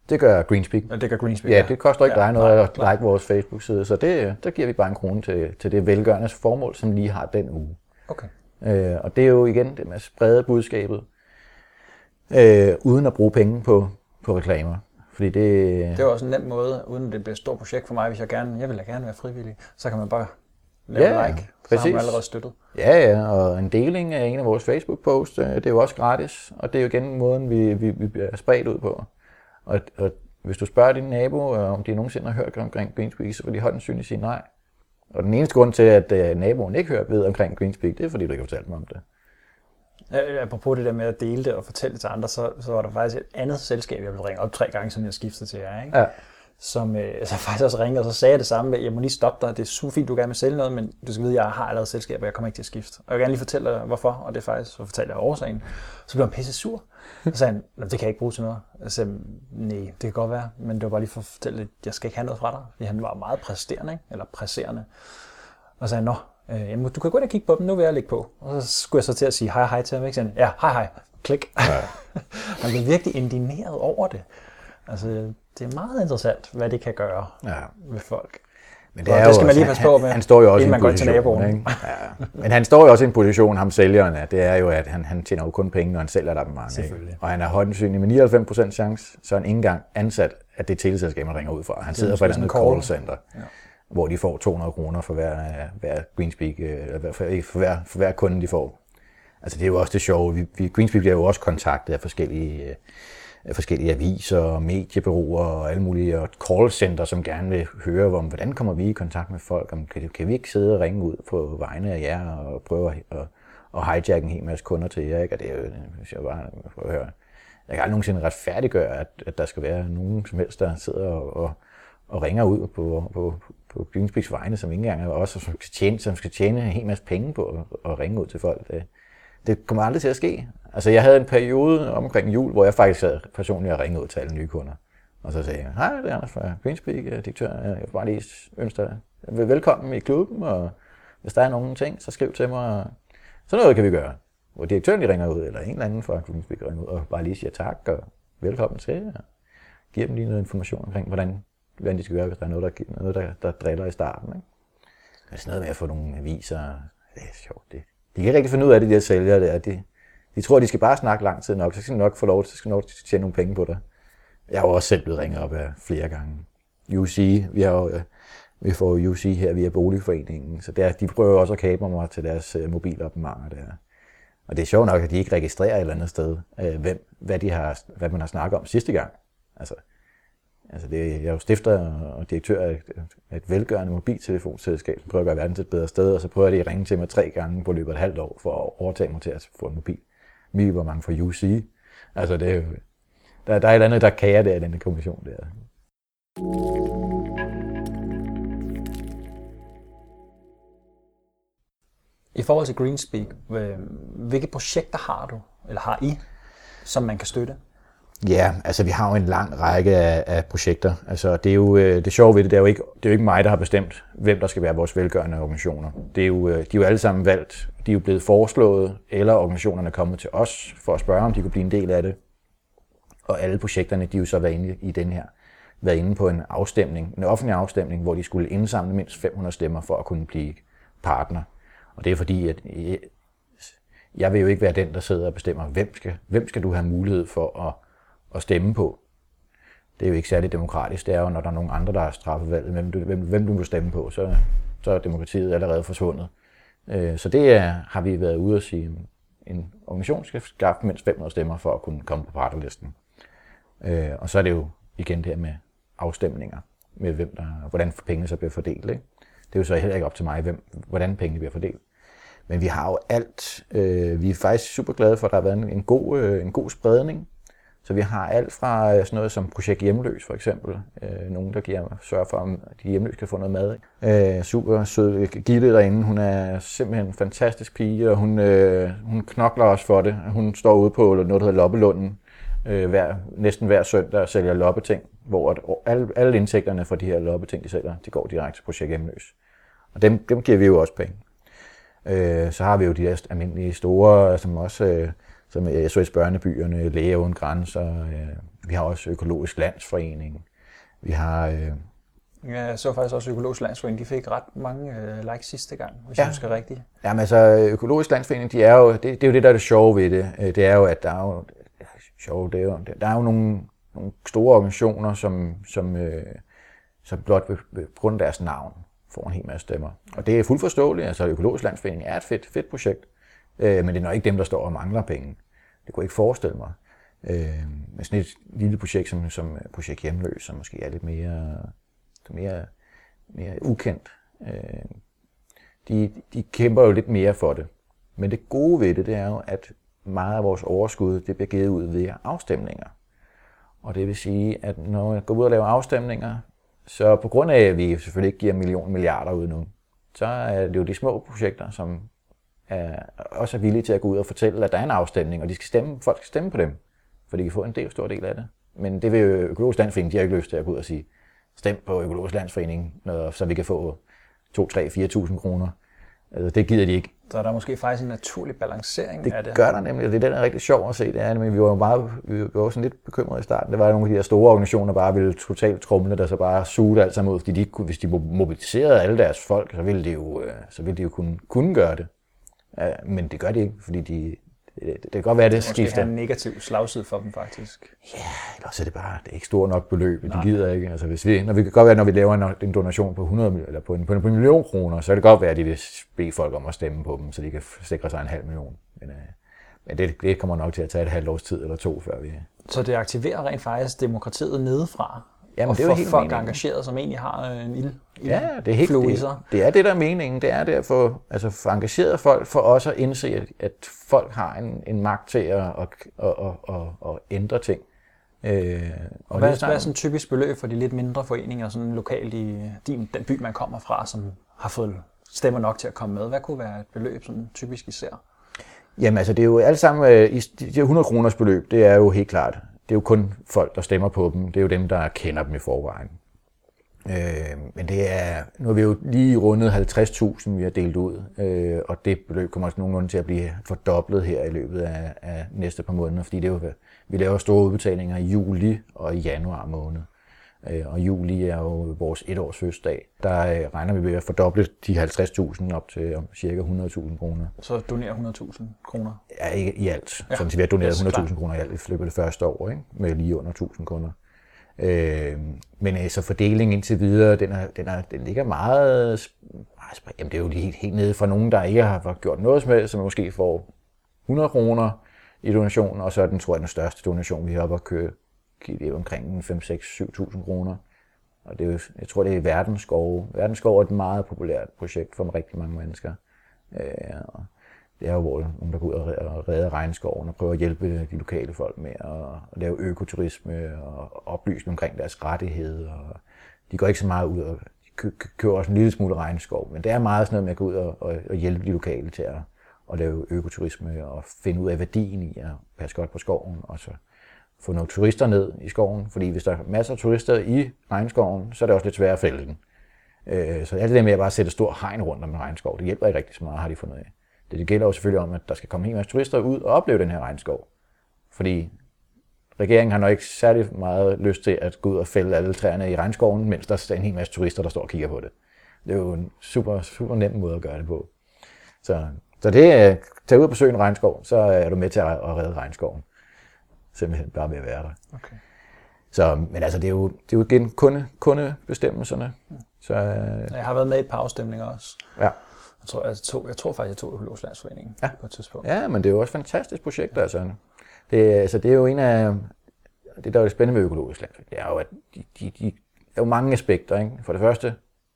B: Det gør Greenspeak.
A: Ja, det gør Greenspeak,
B: ja. det koster ikke ja, dig noget at like vores Facebook-side, så det, der giver vi bare en krone til, til det velgørende formål, som lige har den uge.
A: Okay.
B: Øh, og det er jo igen det med at sprede budskabet, øh, uden at bruge penge på, på reklamer. Fordi det...
A: det er også en nem måde, uden det bliver et stort projekt for mig, hvis jeg gerne, jeg vil da gerne være frivillig, så kan man bare lave ja, like, så præcis. har man allerede støttet.
B: Ja, ja, og en deling af en af vores Facebook-posts, øh, det er jo også gratis, og det er jo igen måden, vi, vi, vi bliver spredt ud på. Og, og hvis du spørger din nabo, øh, om de nogensinde har hørt omkring Greenspeak, så vil de højst sandsynligt sige nej. Og den eneste grund til, at øh, naboen ikke hører ved omkring Greenspeak, det er, fordi du ikke har fortalt mig om det.
A: Apropos det der med at dele det og fortælle det til andre, så, så var der faktisk et andet selskab, jeg ville ringe op tre gange, som jeg skiftede til jer. Ikke? Ja. Som øh, så faktisk også ringede, og så sagde jeg det samme med, jeg må lige stoppe dig, det er super fint, du gerne vil sælge noget, men du skal vide, at jeg har allerede selskab, og jeg kommer ikke til at skifte. Og jeg vil gerne lige fortælle dig, hvorfor, og det er faktisk, så fortalte jeg årsagen. Så blev han pisse sur. Så sagde han, det kan jeg ikke bruge til noget. Jeg sagde, nej, det kan godt være, men det var bare lige for at fortælle, at jeg skal ikke have noget fra dig. Fordi han var meget præsterende, ikke? eller presserende. Og så sagde han, nå, Øh, jamen, du kan gå ind og kigge på dem, nu vil jeg lægge på. Og så skulle jeg så til at sige hej hej til ham, ikke? Så, ja, hej hej, klik. Ja. han blev virkelig indineret over det. Altså, det er meget interessant, hvad det kan gøre ja. med folk. Men det, er det skal jo, man lige passe på med,
B: han står jo også i en position, Ikke? Ja. Men han står jo også i en position, ham sælgeren, at det er jo, at han, han tjener jo kun penge, når han sælger der mange. Ikke? Og han er højdensynig med 99% chance, så han ikke engang ansat, at det teleselskab, man ringer ud fra. Han sidder for et andet call center. Ja hvor de får 200 kroner for hver, hver Greenspeak, øh, eller for, for, hver, for hver kunde, de får. Altså det er jo også det sjove. Vi, vi, Greenspeak bliver jo også kontaktet af forskellige, øh, af forskellige aviser, mediebureauer og alle mulige og callcenter, som gerne vil høre om, hvordan kommer vi i kontakt med folk, om kan, kan vi ikke sidde og ringe ud på vegne af jer og prøve at, at, at hijack en hel masse kunder til jer, ikke? Og det er jo, hvis jeg bare prøver at høre, jeg kan aldrig nogensinde retfærdiggøre, at, at der skal være nogen som helst, der sidder og, og, og ringer ud på, på, på Greenspeaks vegne, som ikke engang er os, som skal tjene, som skal tjene en hel masse penge på at, at ringe ud til folk. Det, det kommer aldrig til at ske. Altså, jeg havde en periode omkring jul, hvor jeg faktisk havde personligt at ringede ud til alle nye kunder. Og så sagde jeg, hej, det er Anders fra Greenspeak, direktør. Jeg vil bare lige ønske dig velkommen i klubben, og hvis der er nogen ting, så skriv til mig. Så noget kan vi gøre. Hvor direktøren lige ringer ud, eller en eller anden fra Greenspeak ringer ud, og bare lige siger tak og velkommen til, og giver dem lige noget information omkring, hvordan hvordan de skal gøre, hvis der er noget, der, noget, der, der driller i starten. Ikke? Men sådan noget med at få nogle aviser, det er sjovt. Det, de kan ikke rigtig finde ud af det, de her sælgere der. De, de tror, de skal bare snakke lang tid nok, så skal de nok få lov til, så skal de nok tjene nogle penge på det. Jeg har jo også selv blevet ringet op af flere gange. UC, vi har jo, øh, vi får UC her via Boligforeningen, så der, de prøver også at kabe mig til deres øh, der. Og det er sjovt nok, at de ikke registrerer et eller andet sted, øh, hvem, hvad, de har, hvad man har snakket om sidste gang. Altså, altså det, jeg er jo stifter og direktør af et, et velgørende mobiltelefonselskab, som prøver at gøre verden til et bedre sted, og så prøver de at ringe til mig tre gange på løbet af et halvt år for at overtage mig til at få en mobil. Vi var mange fra UC. Altså det er jo, der, der er et eller andet, der kager der i denne kommission der.
A: I forhold til Greenspeak, øh, hvilke projekter har du, eller har I, som man kan støtte?
B: Ja, altså vi har jo en lang række af, af projekter. Altså det er jo øh, det sjove ved det, det er, jo ikke, det er jo ikke mig, der har bestemt, hvem der skal være vores velgørende organisationer. Det er jo, øh, de er jo alle sammen valgt, de er jo blevet foreslået, eller organisationerne er kommet til os for at spørge, om de kunne blive en del af det. Og alle projekterne, de er jo så været inde i den her, været inde på en afstemning, en offentlig afstemning, hvor de skulle indsamle mindst 500 stemmer for at kunne blive partner. Og det er fordi, at øh, jeg vil jo ikke være den, der sidder og bestemmer, hvem skal, hvem skal du have mulighed for at, at stemme på. Det er jo ikke særlig demokratisk. Det er jo, når der er nogen andre, der har straffet valget, hvem du, hvem, hvem du vil stemme på, så, så er demokratiet allerede forsvundet. Øh, så det er, har vi været ude at sige, en organisation skal skaffe mindst 500 stemmer for at kunne komme på partilisten. Øh, og så er det jo igen det her med afstemninger, med hvem der, hvordan pengene så bliver fordelt. Ikke? Det er jo så heller ikke op til mig, hvem, hvordan pengene bliver fordelt. Men vi har jo alt. Øh, vi er faktisk super glade for, at der har været en, en, god, øh, en god spredning. Så vi har alt fra øh, sådan noget som Projekt Hjemløs for eksempel. Øh, nogen, der giver, sørger for, at de hjemløse kan få noget mad. Øh, super sød øh, Gitte derinde. Hun er simpelthen en fantastisk pige, og hun, øh, hun knokler også for det. Hun står ude på noget, der hedder Loppelunden, øh, hver, næsten hver søndag og sælger loppeting, hvor at alle, alle indtægterne fra de her loppeting, de sælger, de går direkte til Projekt Hjemløs. Og dem, dem giver vi jo også penge. Øh, så har vi jo de der almindelige store, som også øh, som SOS Børnebyerne, Læger Uden Grænser. Øh, vi har også Økologisk Landsforening. Vi har... Øh,
A: Ja, jeg så faktisk også Økologisk Landsforening. De fik ret mange øh, likes sidste gang, hvis ja. jeg husker rigtigt.
B: Jamen altså, Økologisk Landsforening, de er jo, det, det er jo det, der er det sjove ved det. Øh, det er jo, at der er jo, sjove, det er jo, der er jo nogle, nogle store organisationer, som, som, øh, som blot på grund af deres navn får en hel masse stemmer. Og det er fuldt forståeligt. Altså, Økologisk Landsforening er et fedt, fedt projekt, øh, men det er nok ikke dem, der står og mangler penge. Det kunne jeg ikke forestille mig. Øh, med sådan et lille projekt som, som Projekt Hjemløs, som måske er lidt mere, mere, mere ukendt. Øh, de, de kæmper jo lidt mere for det. Men det gode ved det, det er jo, at meget af vores overskud det bliver givet ud via afstemninger. Og det vil sige, at når jeg går ud og laver afstemninger, så på grund af, at vi selvfølgelig ikke giver millioner milliarder ud nu, så er det jo de små projekter, som er, også er villige til at gå ud og fortælle, at der er en afstemning, og de skal stemme, folk skal stemme på dem, for de kan få en del, stor del af det. Men det vil jo Økologisk Landsforening, de har ikke lyst til at gå ud og sige, stem på Økologisk Landsforening, så vi kan få 2, 3, 4.000 kroner. Altså, det gider de ikke.
A: Så er der måske faktisk en naturlig balancering
B: det
A: af det.
B: Det gør der nemlig, og det er den, der er rigtig sjov at se. Det er, men vi var jo meget, vi var sådan lidt bekymrede i starten. Det var nogle af de her store organisationer, der bare ville totalt trumle, der så bare suge alt sammen ud, fordi de hvis de mobiliserede alle deres folk, så ville de jo, øh, så ville de jo kunne, kunne gøre det. Men det gør de ikke, fordi de, det, det kan godt være, det, det skifter.
A: Det en negativ slagside for dem, faktisk.
B: Ja, eller så er det bare det er ikke stort nok beløb. De gider ikke. Altså, hvis vi, når vi kan godt være, når vi laver en, en donation på 100 eller på en, på en, million kroner, så er det godt være, at de vil bede folk om at stemme på dem, så de kan sikre sig en halv million. Men, øh, men det, det kommer nok til at tage et halvt års tid eller to, før vi...
A: Så det aktiverer rent faktisk demokratiet nedefra? Jamen, og det er jo helt folk meningen. engageret, som egentlig har en ild,
B: ja, det er helt, det, det, er det, der er meningen. Det er der for, altså for engageret folk, for os at indse, at, at folk har en, en magt til at, at, at, at, at, at ændre ting.
A: Øh, og, og hvad, hvad er sådan et typisk beløb for de lidt mindre foreninger, sådan lokalt i din, den by, man kommer fra, som har fået stemmer nok til at komme med? Hvad kunne være et beløb, sådan typisk især?
B: Jamen altså, det er jo alle sammen, øh, de 100 kroners beløb, det er jo helt klart det er jo kun folk, der stemmer på dem. Det er jo dem, der kender dem i forvejen. Øh, men det er, nu har vi jo lige rundet 50.000, vi har delt ud, øh, og det beløb kommer også nogenlunde til at blive fordoblet her i løbet af, af næste par måneder, fordi det er jo, vi laver store udbetalinger i juli og i januar måned. Øh, og juli er jo vores etårs fødselsdag. Der øh, regner vi med at fordoble de 50.000 op til cirka 100.000 kroner.
A: Så donere 100.000 kroner?
B: Ja, ikke i alt. Ja. Sådan, så vi har doneret 100.000 kroner i alt i løbet af det første år, ikke? med lige under 1.000 kunder. Øhm, øh, men altså fordelingen indtil videre, den, er, den, er, den ligger meget, meget jamen det er jo helt, helt nede fra nogen, der ikke har gjort noget som helst, som måske får 100 kroner i donation, og så er den, tror jeg, den største donation, vi har oppe at køre, det er omkring 5, 6, 7.000 kroner. Og det er jo, jeg tror, det er Verdensskov. Verdensskov er et meget populært projekt for rigtig mange mennesker. Øh, og det er jo, hvor nogen, der går ud og redder regnskoven og prøver at hjælpe de lokale folk med at, lave økoturisme og oplyse omkring deres rettigheder. Og de går ikke så meget ud og de kører også en lille smule regnskov, men det er meget sådan noget med at gå ud og, og, og hjælpe de lokale til at, at lave økoturisme og finde ud af værdien i at passe godt på skoven og så få nogle turister ned i skoven, fordi hvis der er masser af turister i regnskoven, så er det også lidt svært at fælde den. Øh, så alt det der med at bare sætte stor hegn rundt om en regnskov, det hjælper ikke rigtig så meget, har de fundet af. Det, gælder jo selvfølgelig om, at der skal komme en hel masse turister ud og opleve den her regnskov. Fordi regeringen har nok ikke særlig meget lyst til at gå ud og fælde alle træerne i regnskoven, mens der er en hel masse turister, der står og kigger på det. Det er jo en super, super nem måde at gøre det på. Så, så det er, tag ud og besøge en regnskov, så er du med til at redde regnskoven. Simpelthen bare ved at være der. Okay. Så, men altså, det er jo, det er jo igen kunde, kundebestemmelserne. Så,
A: jeg har været med i et par afstemninger også.
B: Ja.
A: Jeg tror, jeg, tog, jeg tror faktisk, jeg tog Økologisk Landsforening
B: ja.
A: på et tidspunkt.
B: Ja, men det er jo også et fantastisk projekt, ja. altså. Det, altså, det er jo en af... Det, der er jo det spændende ved Økologisk Landsforening, det er jo, at de, de, de, er jo mange aspekter. Ikke? For det første,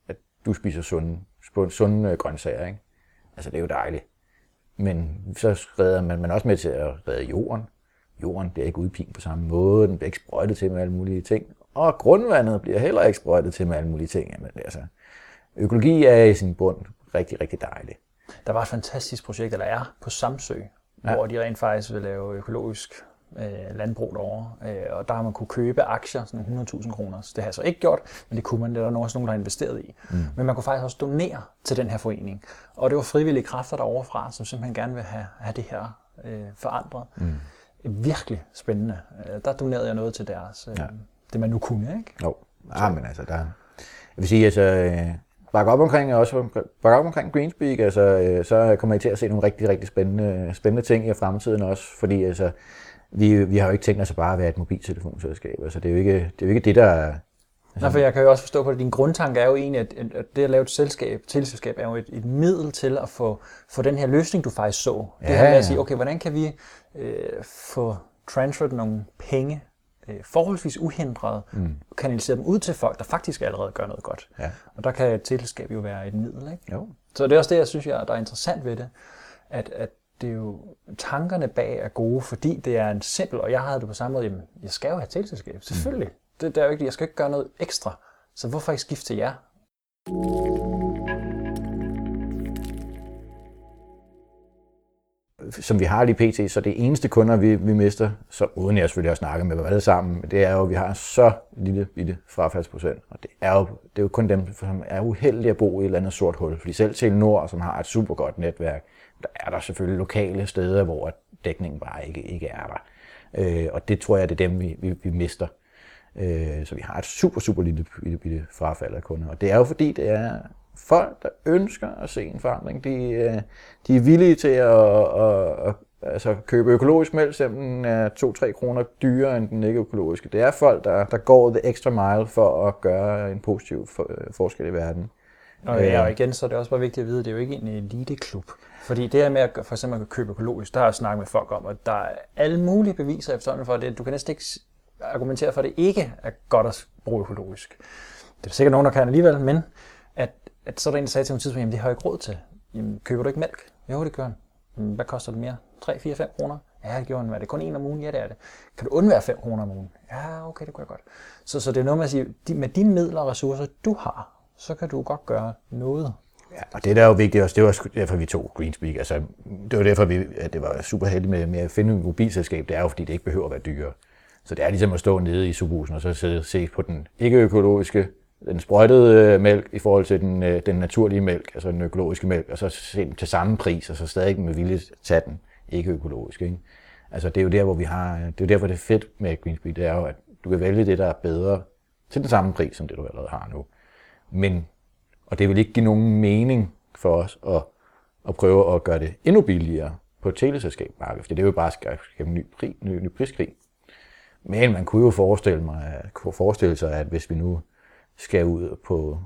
B: at du spiser sunde, sunde øh, grøntsager. Ikke? Altså, det er jo dejligt. Men så redder man, man også med til at redde jorden. Jorden bliver ikke udpint på samme måde, den bliver ikke sprøjtet til med alle mulige ting. Og grundvandet bliver heller ikke sprøjtet til med alle mulige ting. Jamen, altså, økologi er i sin bund rigtig, rigtig dejligt.
A: Der var et fantastisk projekt, der er på Samsø, ja. hvor de rent faktisk vil lave økologisk øh, landbrug derovre. Øh, og der har man kunne købe aktier, sådan 100.000 kroner. Det har jeg så ikke gjort, men det kunne man. Det er der også nogen, der har investeret i. Mm. Men man kunne faktisk også donere til den her forening. Og det var frivillige kræfter derovre fra, som simpelthen gerne vil have, have det her øh, forandret. Mm. Virkelig spændende. Øh, der donerede jeg noget til deres, øh, ja. det man nu kunne, ikke?
B: Jo, ja, men altså, der, jeg vil sige, altså, øh, bakke op omkring, også bakke op omkring Greenspeak, altså, øh, så kommer I til at se nogle rigtig, rigtig spændende, spændende ting i fremtiden også, fordi altså, vi, vi har jo ikke tænkt os at bare være et mobiltelefonselskab. Altså, det, er jo ikke, det er jo ikke det, der er...
A: Altså... Nej, for jeg kan jo også forstå på, at din grundtanke er jo egentlig, at, at det at lave et selskab, teleselskab er jo et, et middel til at få, få den her løsning, du faktisk så. Det ja, her med at sige, okay, hvordan kan vi øh, få transferet nogle penge øh, forholdsvis uhindret mm. kanalisere dem ud til folk, der faktisk allerede gør noget godt. Ja. Og der kan et tilskab jo være et middel. Ikke? Jo. Så det er også det, jeg synes, jeg, der er interessant ved det, at, at det er jo, tankerne bag er gode, fordi det er en simpel, og jeg havde det på samme måde, jamen, jeg skal jo have tilselskab, selvfølgelig. Mm. Det, det er jo ikke, jeg skal ikke gøre noget ekstra, så hvorfor ikke skifte til jer?
B: Som vi har lige pt, så det eneste kunder, vi, vi mister, så uden jeg selvfølgelig har snakket med dem alle sammen, det er jo, at vi har så lille bitte frafaldsprocent. Og det er, jo, det er jo kun dem, som er uheldige at bo i et eller andet sort hul. Fordi selv til Nord, som har et super godt netværk, der er der selvfølgelig lokale steder, hvor dækningen bare ikke, ikke er der. Øh, og det tror jeg, det er dem, vi, vi, vi mister. Øh, så vi har et super, super lille bitte, bitte frafald af kunder. Og det er jo fordi, det er folk, der ønsker at se en forandring, de, øh, de er villige til at, at, at altså købe økologisk mælk, selvom den er 2-3 kroner dyrere end den ikke økologiske. Det er folk, der, der går det ekstra mile for at gøre en positiv for, øh, forskel i verden.
A: Og, ja, og øh. igen, så er det også bare vigtigt at vide, at det er jo ikke en eliteklub. Fordi det her med at for eksempel at købe økologisk, der har jeg snakket med folk om, at der er alle mulige beviser efterhånden for det. Du kan næsten ikke argumentere for, at det ikke er godt at bruge økologisk. Det er sikkert nogen, der kan alligevel, men at så er der en, der sagde til mig tidspunkt, jamen det har jeg ikke råd til. Jamen, køber du ikke mælk? Jo, det gør han. Jamen, hvad koster det mere? 3, 4, 5 kroner? Ja, det gjorde han. Er det kun en om ugen? Ja, det er det. Kan du undvære 5 kroner om ugen? Ja, okay, det kunne jeg godt. Så, så det er noget med at sige, med de midler og ressourcer, du har, så kan du godt gøre noget.
B: Ja, og det der er jo vigtigt også, det var derfor, vi tog Greenspeak. Altså, det var derfor, vi, at det var super heldigt med, med at finde et mobilselskab. Det er jo, fordi det ikke behøver at være dyrere. Så det er ligesom at stå nede i subhusen og så se, se på den ikke-økologiske den sprøjtede øh, mælk i forhold til den, øh, den naturlige mælk, altså den økologiske mælk, og så til samme pris, og så stadig med vilje tage den ikke økologisk. Ikke? Altså det er jo der, hvor vi har, øh, det er jo der, hvor det er fedt med Greenspeed, det er jo, at du kan vælge det, der er bedre til den samme pris, som det du allerede har nu. Men, og det vil ikke give nogen mening for os at, at prøve at gøre det endnu billigere på et teleselskabsmarked, for det vil bare skabe en ny, pri, ny, ny priskrig. Men man kunne jo forestille, mig, kunne forestille sig, at hvis vi nu skal ud på,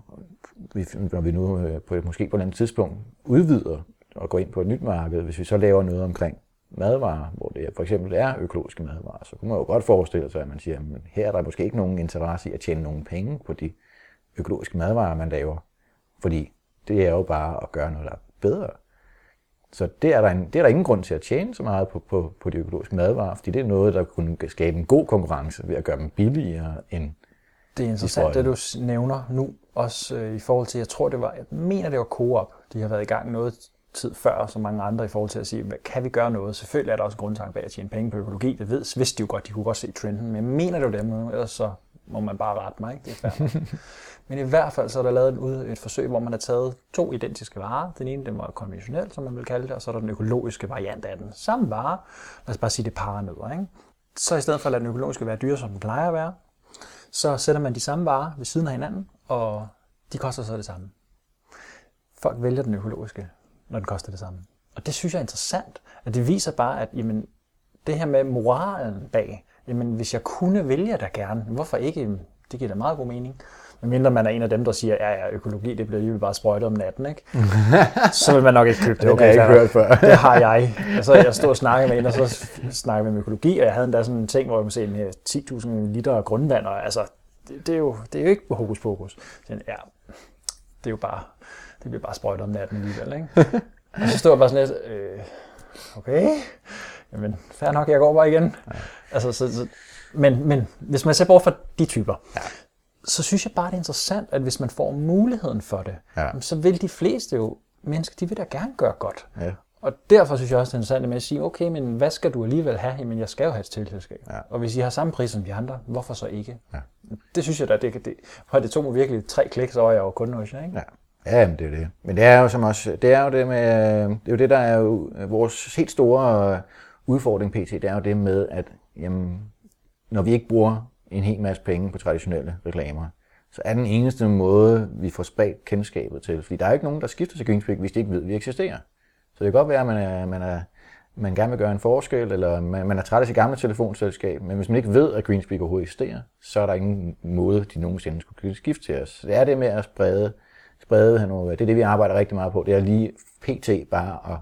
B: når vi nu øh, på, måske på et andet tidspunkt udvider og går ind på et nyt marked, hvis vi så laver noget omkring madvarer, hvor det for eksempel er økologiske madvarer, så kunne man jo godt forestille sig, at man siger, at her er der måske ikke nogen interesse i at tjene nogen penge på de økologiske madvarer, man laver. Fordi det er jo bare at gøre noget, der er bedre. Så det er, der en, det er der ingen grund til at tjene så meget på, på, på de økologiske madvarer, fordi det er noget, der kunne skabe en god konkurrence ved at gøre dem billigere end
A: det er interessant, det du nævner nu, også øh, i forhold til, jeg tror det var, jeg mener det var Coop, de har været i gang noget tid før, som mange andre, i forhold til at sige, hvad, kan vi gøre noget? Selvfølgelig er der også en grundtanke bag at tjene penge på økologi, det ved, vidste de jo godt, de kunne godt se trenden, men jeg mener det var dem nu, ellers så må man bare rette mig, ikke? Det er Men i hvert fald så er der lavet et, et forsøg, hvor man har taget to identiske varer. Den ene den var konventionel, som man vil kalde det, og så er der den økologiske variant af den. Samme vare, lad os bare sige det paranødder. Ikke? Så i stedet for at lade den økologiske være dyre, som den plejer at være, så sætter man de samme varer ved siden af hinanden, og de koster så det samme. Folk vælger den økologiske, når den koster det samme. Og det synes jeg er interessant, at det viser bare, at jamen, det her med moralen bag, jamen hvis jeg kunne vælge der gerne, hvorfor ikke? Det giver da meget god mening. Men mindre man er en af dem, der siger, ja, ja, økologi, det bliver alligevel bare sprøjtet om natten, ikke? så vil man nok ikke købe det.
B: Okay, det har jeg ikke hørt før.
A: det har jeg. Altså, jeg stod og snakkede med en, og så snakkede med økologi, og jeg havde endda sådan en ting, hvor jeg se med 10.000 liter grundvand, og altså, det, det, er jo, det er jo ikke hokus pokus. Så, ja, det er jo bare, det bliver bare sprøjtet om natten alligevel, ikke? og så stod jeg bare sådan lidt, øh, okay, jamen, fair nok, jeg går bare igen. Ja. Altså, så, så, men, men hvis man ser bort fra de typer, ja så synes jeg bare, det er interessant, at hvis man får muligheden for det, ja. så vil de fleste jo mennesker, de vil da gerne gøre godt. Ja. Og derfor synes jeg også, det er interessant med at sige, okay, men hvad skal du alligevel have? Jamen, jeg skal jo have et tilselskab. Ja. Og hvis I har samme pris som de andre, hvorfor så ikke? Ja. Det synes jeg da, det, det, det, det tog mig virkelig tre klik, så var jeg jo kun hos ikke?
B: Ja. Ja, men det er det. Men det er jo som også, det er jo det med, det er jo det, der er jo vores helt store udfordring pt, det er jo det med, at jamen, når vi ikke bruger en hel masse penge på traditionelle reklamer, så er den eneste måde, vi får spredt kendskabet til. Fordi der er ikke nogen, der skifter til Greenspeak, hvis de ikke ved, at vi eksisterer. Så det kan godt være, at man, er, man, er, man gerne vil gøre en forskel, eller man, man er træt af sit gamle telefonselskab, men hvis man ikke ved, at Greenspeak overhovedet eksisterer, så er der ingen måde, de nogensinde skulle skifte til os. Det er det med at sprede, sprede det er det, vi arbejder rigtig meget på. Det er lige pt. bare at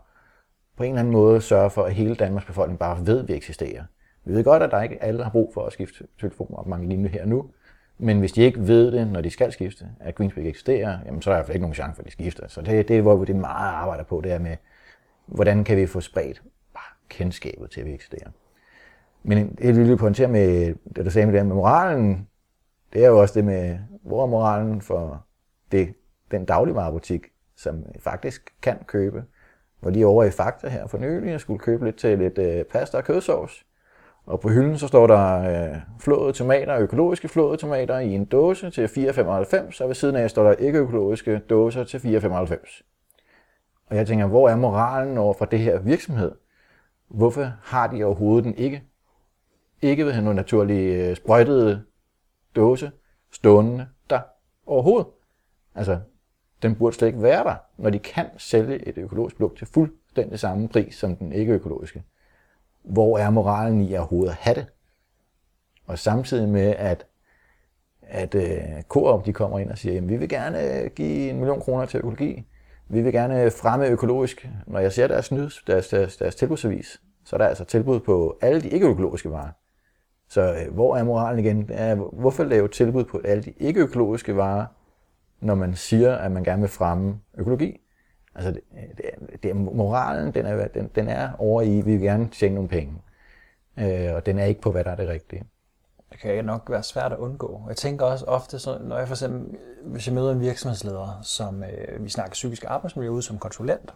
B: på en eller anden måde sørge for, at hele Danmarks befolkning bare ved, at vi eksisterer. Vi ved godt, at der ikke alle har brug for at skifte telefoner mange lignende her nu, men hvis de ikke ved det, når de skal skifte, at Greenspeak eksisterer, jamen, så er der i hvert fald ikke nogen chance for, at de skifter. Så det, det er, hvor vi det meget arbejder på, det er med, hvordan kan vi få spredt bare kendskabet til, at vi eksisterer. Men det, vi vil pointere med, det du sagde med det med moralen, det er jo også det med, hvor er moralen for det, den dagligvarebutik, som faktisk kan købe. Hvor lige over i Fakta her for nylig, jeg skulle købe lidt til lidt øh, pasta og kødsovs. Og på hylden så står der øh, flåede tomater, økologiske flåede tomater i en dåse til 4,95, og ved siden af står der ikke økologiske dåser til 4,95. Og jeg tænker, hvor er moralen over for det her virksomhed? Hvorfor har de overhovedet den ikke? Ikke ved at have nogle naturlige øh, sprøjtede dåse stående der overhovedet. Altså, den burde slet ikke være der, når de kan sælge et økologisk produkt til fuldstændig samme pris som den ikke økologiske hvor er moralen i at overhovedet have det? Og samtidig med, at, at øh, Coop de kommer ind og siger, at vi vil gerne øh, give en million kroner til økologi. Vi vil gerne øh, fremme økologisk. Når jeg ser deres, nyheds, deres, deres, deres tilbudsavis, så er der altså tilbud på alle de ikke-økologiske varer. Så øh, hvor er moralen igen? Er, hvorfor lave tilbud på alle de ikke-økologiske varer, når man siger, at man gerne vil fremme økologi? Altså, det, det, det, moralen, den er, den, den er over i, vi vil gerne tjene nogle penge. Øh, og den er ikke på, hvad der er det rigtige.
A: Det kan nok være svært at undgå. Jeg tænker også ofte, så, når jeg for eksempel, hvis jeg møder en virksomhedsleder, som øh, vi snakker psykisk arbejdsmiljø ude som konsulent,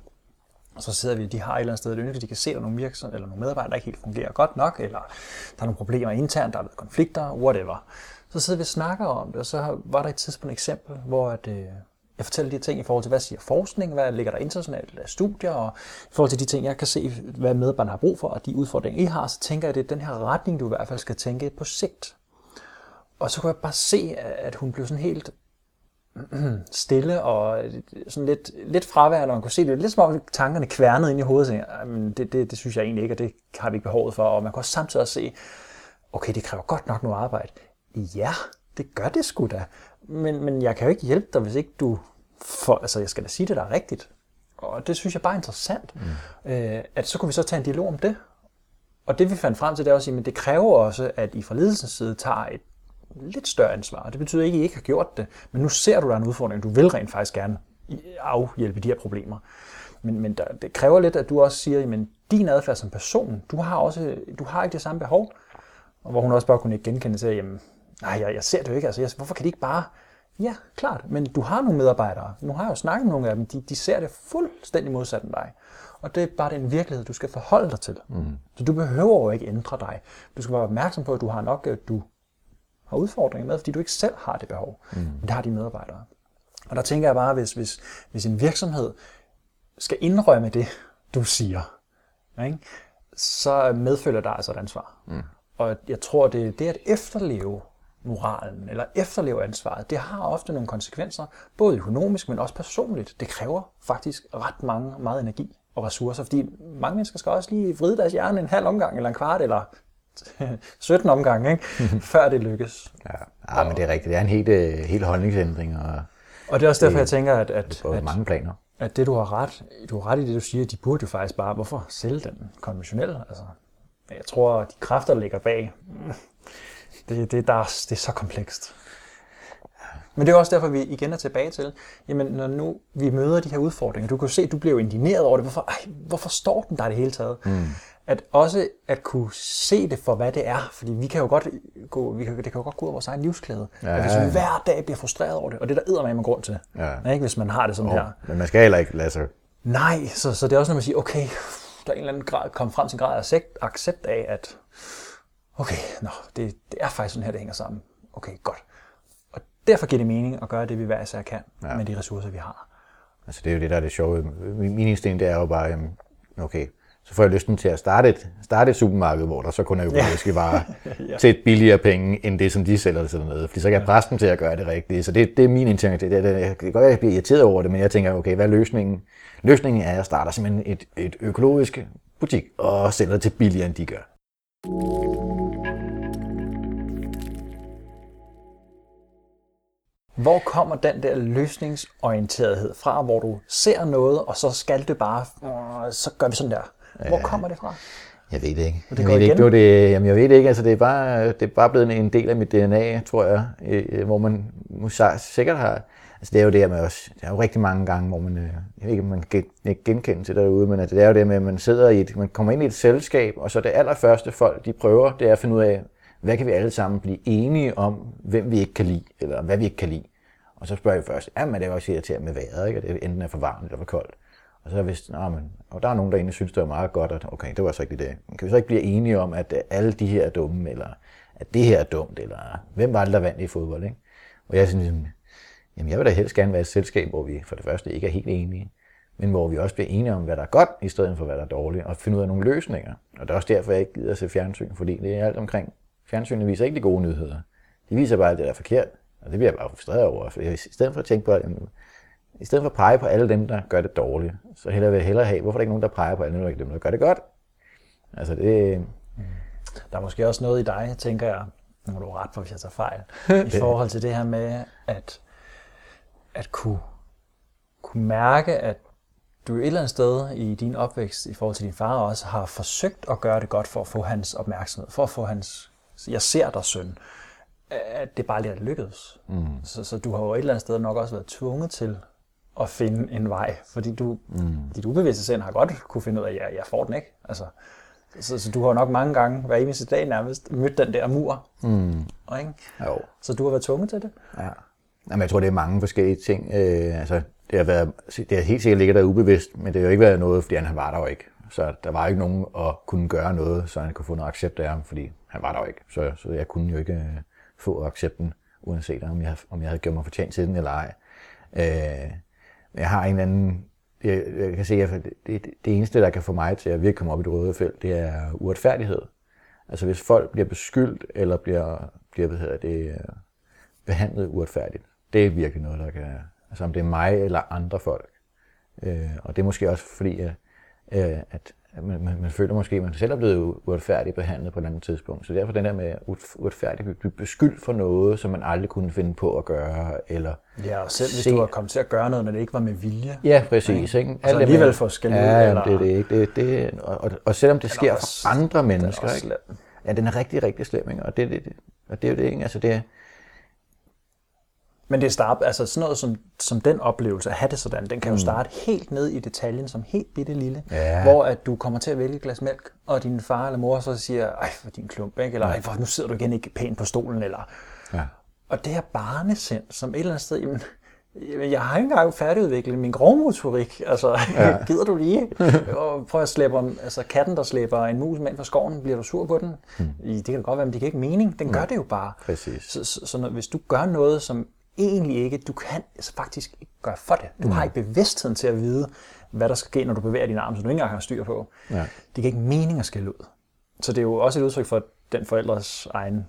A: og så sidder vi, de har et eller andet sted et ønske, de kan se, at der er nogle virksomheder eller nogle medarbejdere, der ikke helt fungerer godt nok, eller der er nogle problemer internt, der er konflikter, whatever. Så sidder vi og snakker om det, og så var der et tidspunkt et eksempel, hvor at, øh, jeg fortæller de ting i forhold til, hvad siger forskning, hvad ligger der internationalt af studier, og i forhold til de ting, jeg kan se, hvad medarbejderne har brug for, og de udfordringer, I har, så tænker jeg, at det er den her retning, du i hvert fald skal tænke på sigt. og så kunne jeg bare se, at hun blev sådan helt stille og sådan lidt, lidt fraværende, og man kunne se det lidt som om tankerne kværnede ind i hovedet, og det, det, det synes jeg egentlig ikke, og det har vi ikke behovet for, og man kunne samtidig også se, okay, det kræver godt nok noget arbejde. Ja, det gør det sgu da, men, men jeg kan jo ikke hjælpe dig, hvis ikke du får, altså jeg skal da sige det, der er rigtigt. Og det synes jeg bare er interessant, mm. øh, at så kunne vi så tage en dialog om det. Og det vi fandt frem til, det er også, at det kræver også, at I fra ledelsens side tager et lidt større ansvar. Det betyder ikke, at I ikke har gjort det, men nu ser du, der er en udfordring. Du vil rent faktisk gerne afhjælpe de her problemer. Men, men der, det kræver lidt, at du også siger, at din adfærd som person, du har, også, du har ikke det samme behov. Og hvor hun også bare kunne ikke genkende sig, jamen, nej, jeg, jeg ser det jo ikke. Altså, jeg, hvorfor kan de ikke bare... Ja, klart, men du har nogle medarbejdere. Nu har jeg jo snakket med nogle af dem. De, de ser det fuldstændig modsat end dig. Og det er bare den virkelighed, du skal forholde dig til. Mm. Så du behøver jo ikke ændre dig. Du skal være opmærksom på, at du har nok, at du har udfordringer med, fordi du ikke selv har det behov. Mm. Men det har de medarbejdere. Og der tænker jeg bare, hvis, hvis, hvis en virksomhed skal indrømme det, du siger, ikke? så medfølger der altså et ansvar. Mm. Og jeg tror, det er det at efterleve moralen, eller efterleve ansvaret, det har ofte nogle konsekvenser, både økonomisk, men også personligt. Det kræver faktisk ret mange, meget energi og ressourcer, fordi mange mennesker skal også lige vride deres hjerne en halv omgang, eller en kvart, eller 17 omgange, ikke? før det lykkes.
B: Ja, ja men det er rigtigt. Det er en helt, øh, helt holdningsændring. Og,
A: og det er også derfor, det, jeg tænker, at, at,
B: at,
A: mange
B: planer.
A: at det, du har ret, du har ret i det, du siger, de burde jo faktisk bare, hvorfor sælge den konventionelle? Altså, jeg tror, at de kræfter, der ligger bag, det, det, der, det er så komplekst. Men det er også derfor, vi igen er tilbage til, jamen når nu vi møder de her udfordringer, du kan jo se, at du bliver indigneret over det, hvorfor, ej, hvorfor står den der det hele taget? Mm at også at kunne se det for, hvad det er. Fordi vi kan jo godt gå, vi kan, det kan jo godt gå ud af vores egen livsklæde. Ja, hvis vi hver dag bliver frustreret over det, og det er der med en grund til, ja. ikke, hvis man har det sådan oh, her.
B: Men man skal heller ikke lade sig...
A: Nej, så, så det er også, når man siger, okay, der er en eller anden grad, kom frem til en grad af accept, accept af, at okay, nå, det, det er faktisk sådan her, det hænger sammen. Okay, godt. Og derfor giver det mening at gøre det, vi hver især kan ja. med de ressourcer, vi har.
B: Altså det er jo det, der er det sjove. Min instinkt det er jo bare, okay, så får jeg lysten til at starte et, starte et supermarked, hvor der så kun er økologiske ja. varer ja. til et billigere penge, end det, som de sælger sådan noget. Fordi så kan jeg presse dem til at gøre det rigtigt. Så det, det er min intention. Det, det, det, jeg kan godt være, at jeg bliver irriteret over det, men jeg tænker, okay, hvad er løsningen? Løsningen er, at jeg starter simpelthen et, et økologisk butik og sælger til billigere, end de gør.
A: Hvor kommer den der løsningsorienterethed fra, hvor du ser noget, og så skal det bare, så gør vi sådan der. Hvor kommer det fra?
B: Jeg ved det ikke. Det jeg, ved ikke. Det var det, jamen jeg ved det ikke. Altså, det, er bare, det er bare blevet en del af mit DNA, tror jeg, hvor man sikkert har... Altså det er jo det med også, der er jo rigtig mange gange, hvor man, øh, jeg ved ikke, man kan genkende til derude, men det er jo det med, at man sidder i et, man kommer ind i et selskab, og så det allerførste folk, de prøver, det er at finde ud af, hvad kan vi alle sammen blive enige om, hvem vi ikke kan lide, eller hvad vi ikke kan lide. Og så spørger jeg først, ja, men det er også irriterende med vejret, ikke? at det enten er for varmt eller for koldt. Og så er vist, nah, men, og der er nogen, der egentlig synes, det var meget godt, at okay, det var så ikke det. Men kan vi så ikke blive enige om, at øh, alle de her er dumme, eller at det her er dumt, eller hvem var det, der vandt i fodbold? Ikke? Og jeg synes, jamen jeg vil da helst gerne være et selskab, hvor vi for det første ikke er helt enige, men hvor vi også bliver enige om, hvad der er godt, i stedet for hvad der er dårligt, og finde ud af nogle løsninger. Og det er også derfor, jeg ikke gider at se fjernsyn, fordi det er alt omkring. Fjernsynet viser ikke de gode nyheder. De viser bare, at det er forkert. Og det bliver jeg bare frustreret over. For i stedet for at tænke på, at i stedet for at pege på alle dem, der gør det dårligt, så hellere vil jeg hellere have, hvorfor er der ikke nogen, der peger på alle dem, der gør det godt? Altså det...
A: Mm. Der er måske også noget i dig, tænker jeg, nu må du ret på, hvis jeg tager fejl, i forhold til det her med, at, at kunne, kunne mærke, at du et eller andet sted i din opvækst, i forhold til din far også, har forsøgt at gøre det godt for at få hans opmærksomhed, for at få hans, jeg ser dig søn, at det bare lige er lykkedes. Mm. Så, så du har jo et eller andet sted nok også været tvunget til at finde en vej, fordi du, mm. dit ubevidste sind har godt kunne finde ud af, at jeg, jeg får den ikke. Altså, så, så du har nok mange gange, hver eneste dag nærmest, mødt den der mur. Mm. Ikke? Jo. Så du har været tvunget til det?
B: Ja. Jamen, jeg tror, det er mange forskellige ting. Øh, altså, det har, været, det har helt sikkert ligget der ubevidst, men det har jo ikke været noget, fordi han var der jo ikke. Så der var ikke nogen at kunne gøre noget, så han kunne få noget accept af ham, fordi han var der jo ikke. Så, så jeg kunne jo ikke øh, få accepten, uanset om jeg, om jeg havde gjort mig fortjent til den eller ej. Øh, jeg har en anden, jeg, jeg kan se, at det, det, det eneste, der kan få mig til at virkelig komme op i det røde felt, det er uretfærdighed. Altså hvis folk bliver beskyldt, eller bliver, bliver hvad hedder det, øh, behandlet uretfærdigt, det er virkelig noget, der kan, altså om det er mig eller andre folk. Øh, og det er måske også fordi, at, øh, at man, man, man føler måske, at man selv er blevet uretfærdigt behandlet på et andet tidspunkt. Så derfor den der med uretfærdigt at blive beskyldt for noget, som man aldrig kunne finde på at gøre. Eller
A: ja, og selv hvis se... du har kommet til at gøre noget, når det ikke var med vilje.
B: Ja, præcis. Ikke?
A: Og så alligevel skæld ud.
B: Ja,
A: eller...
B: det er det ikke. Det, det, og, og, og selvom det sker for andre mennesker. Ikke? Ja, den er rigtig, rigtig slem. Ikke? Og, det, det, og det er jo det, ikke? Altså, det,
A: men det starter, altså sådan noget som, som den oplevelse, at have det sådan, den kan jo mm. starte helt ned i detaljen, som helt bitte lille, ja. hvor at du kommer til at vælge et glas mælk, og din far eller mor så siger, ej, for din klump, ikke? eller ej, for nu sidder du igen ikke pænt på stolen, eller... Ja. Og det her barnesind, som et eller andet sted, jamen, jeg har ikke engang færdigudviklet min grovmotorik. Altså, ja. gider du lige? Og prøv at slæbe om, altså katten, der slæber en mus ind fra skoven, bliver du sur på den? Hmm. Det kan godt være, men det kan ikke mening. Den gør ja. det jo bare.
B: Præcis.
A: Så, så, så når, hvis du gør noget, som egentlig ikke, du kan altså faktisk ikke gøre for det. Du mm. har ikke bevidstheden til at vide, hvad der skal ske, når du bevæger din arm, som du ikke engang har styr på. Ja. Det giver ikke mening at skille ud. Så det er jo også et udtryk for den forældres egen,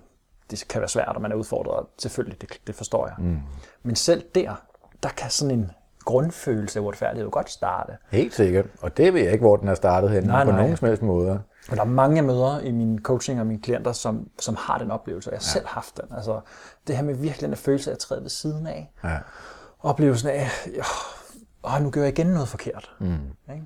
A: det kan være svært, og man er udfordret, selvfølgelig, det, det forstår jeg. Mm. Men selv der, der kan sådan en grundfølelse af uretfærdighed jo godt starte.
B: Helt sikkert, og det ved jeg ikke, hvor den er startet hen nej, på nej. nogen som helst måder.
A: Og der er mange møder i min coaching og mine klienter, som, som har den oplevelse, og jeg ja. selv har haft den. Altså, det her med virkelig en følelse af at træde ved siden af. Ja. Oplevelsen af, åh, nu gør jeg igen noget forkert. Mm. Ikke?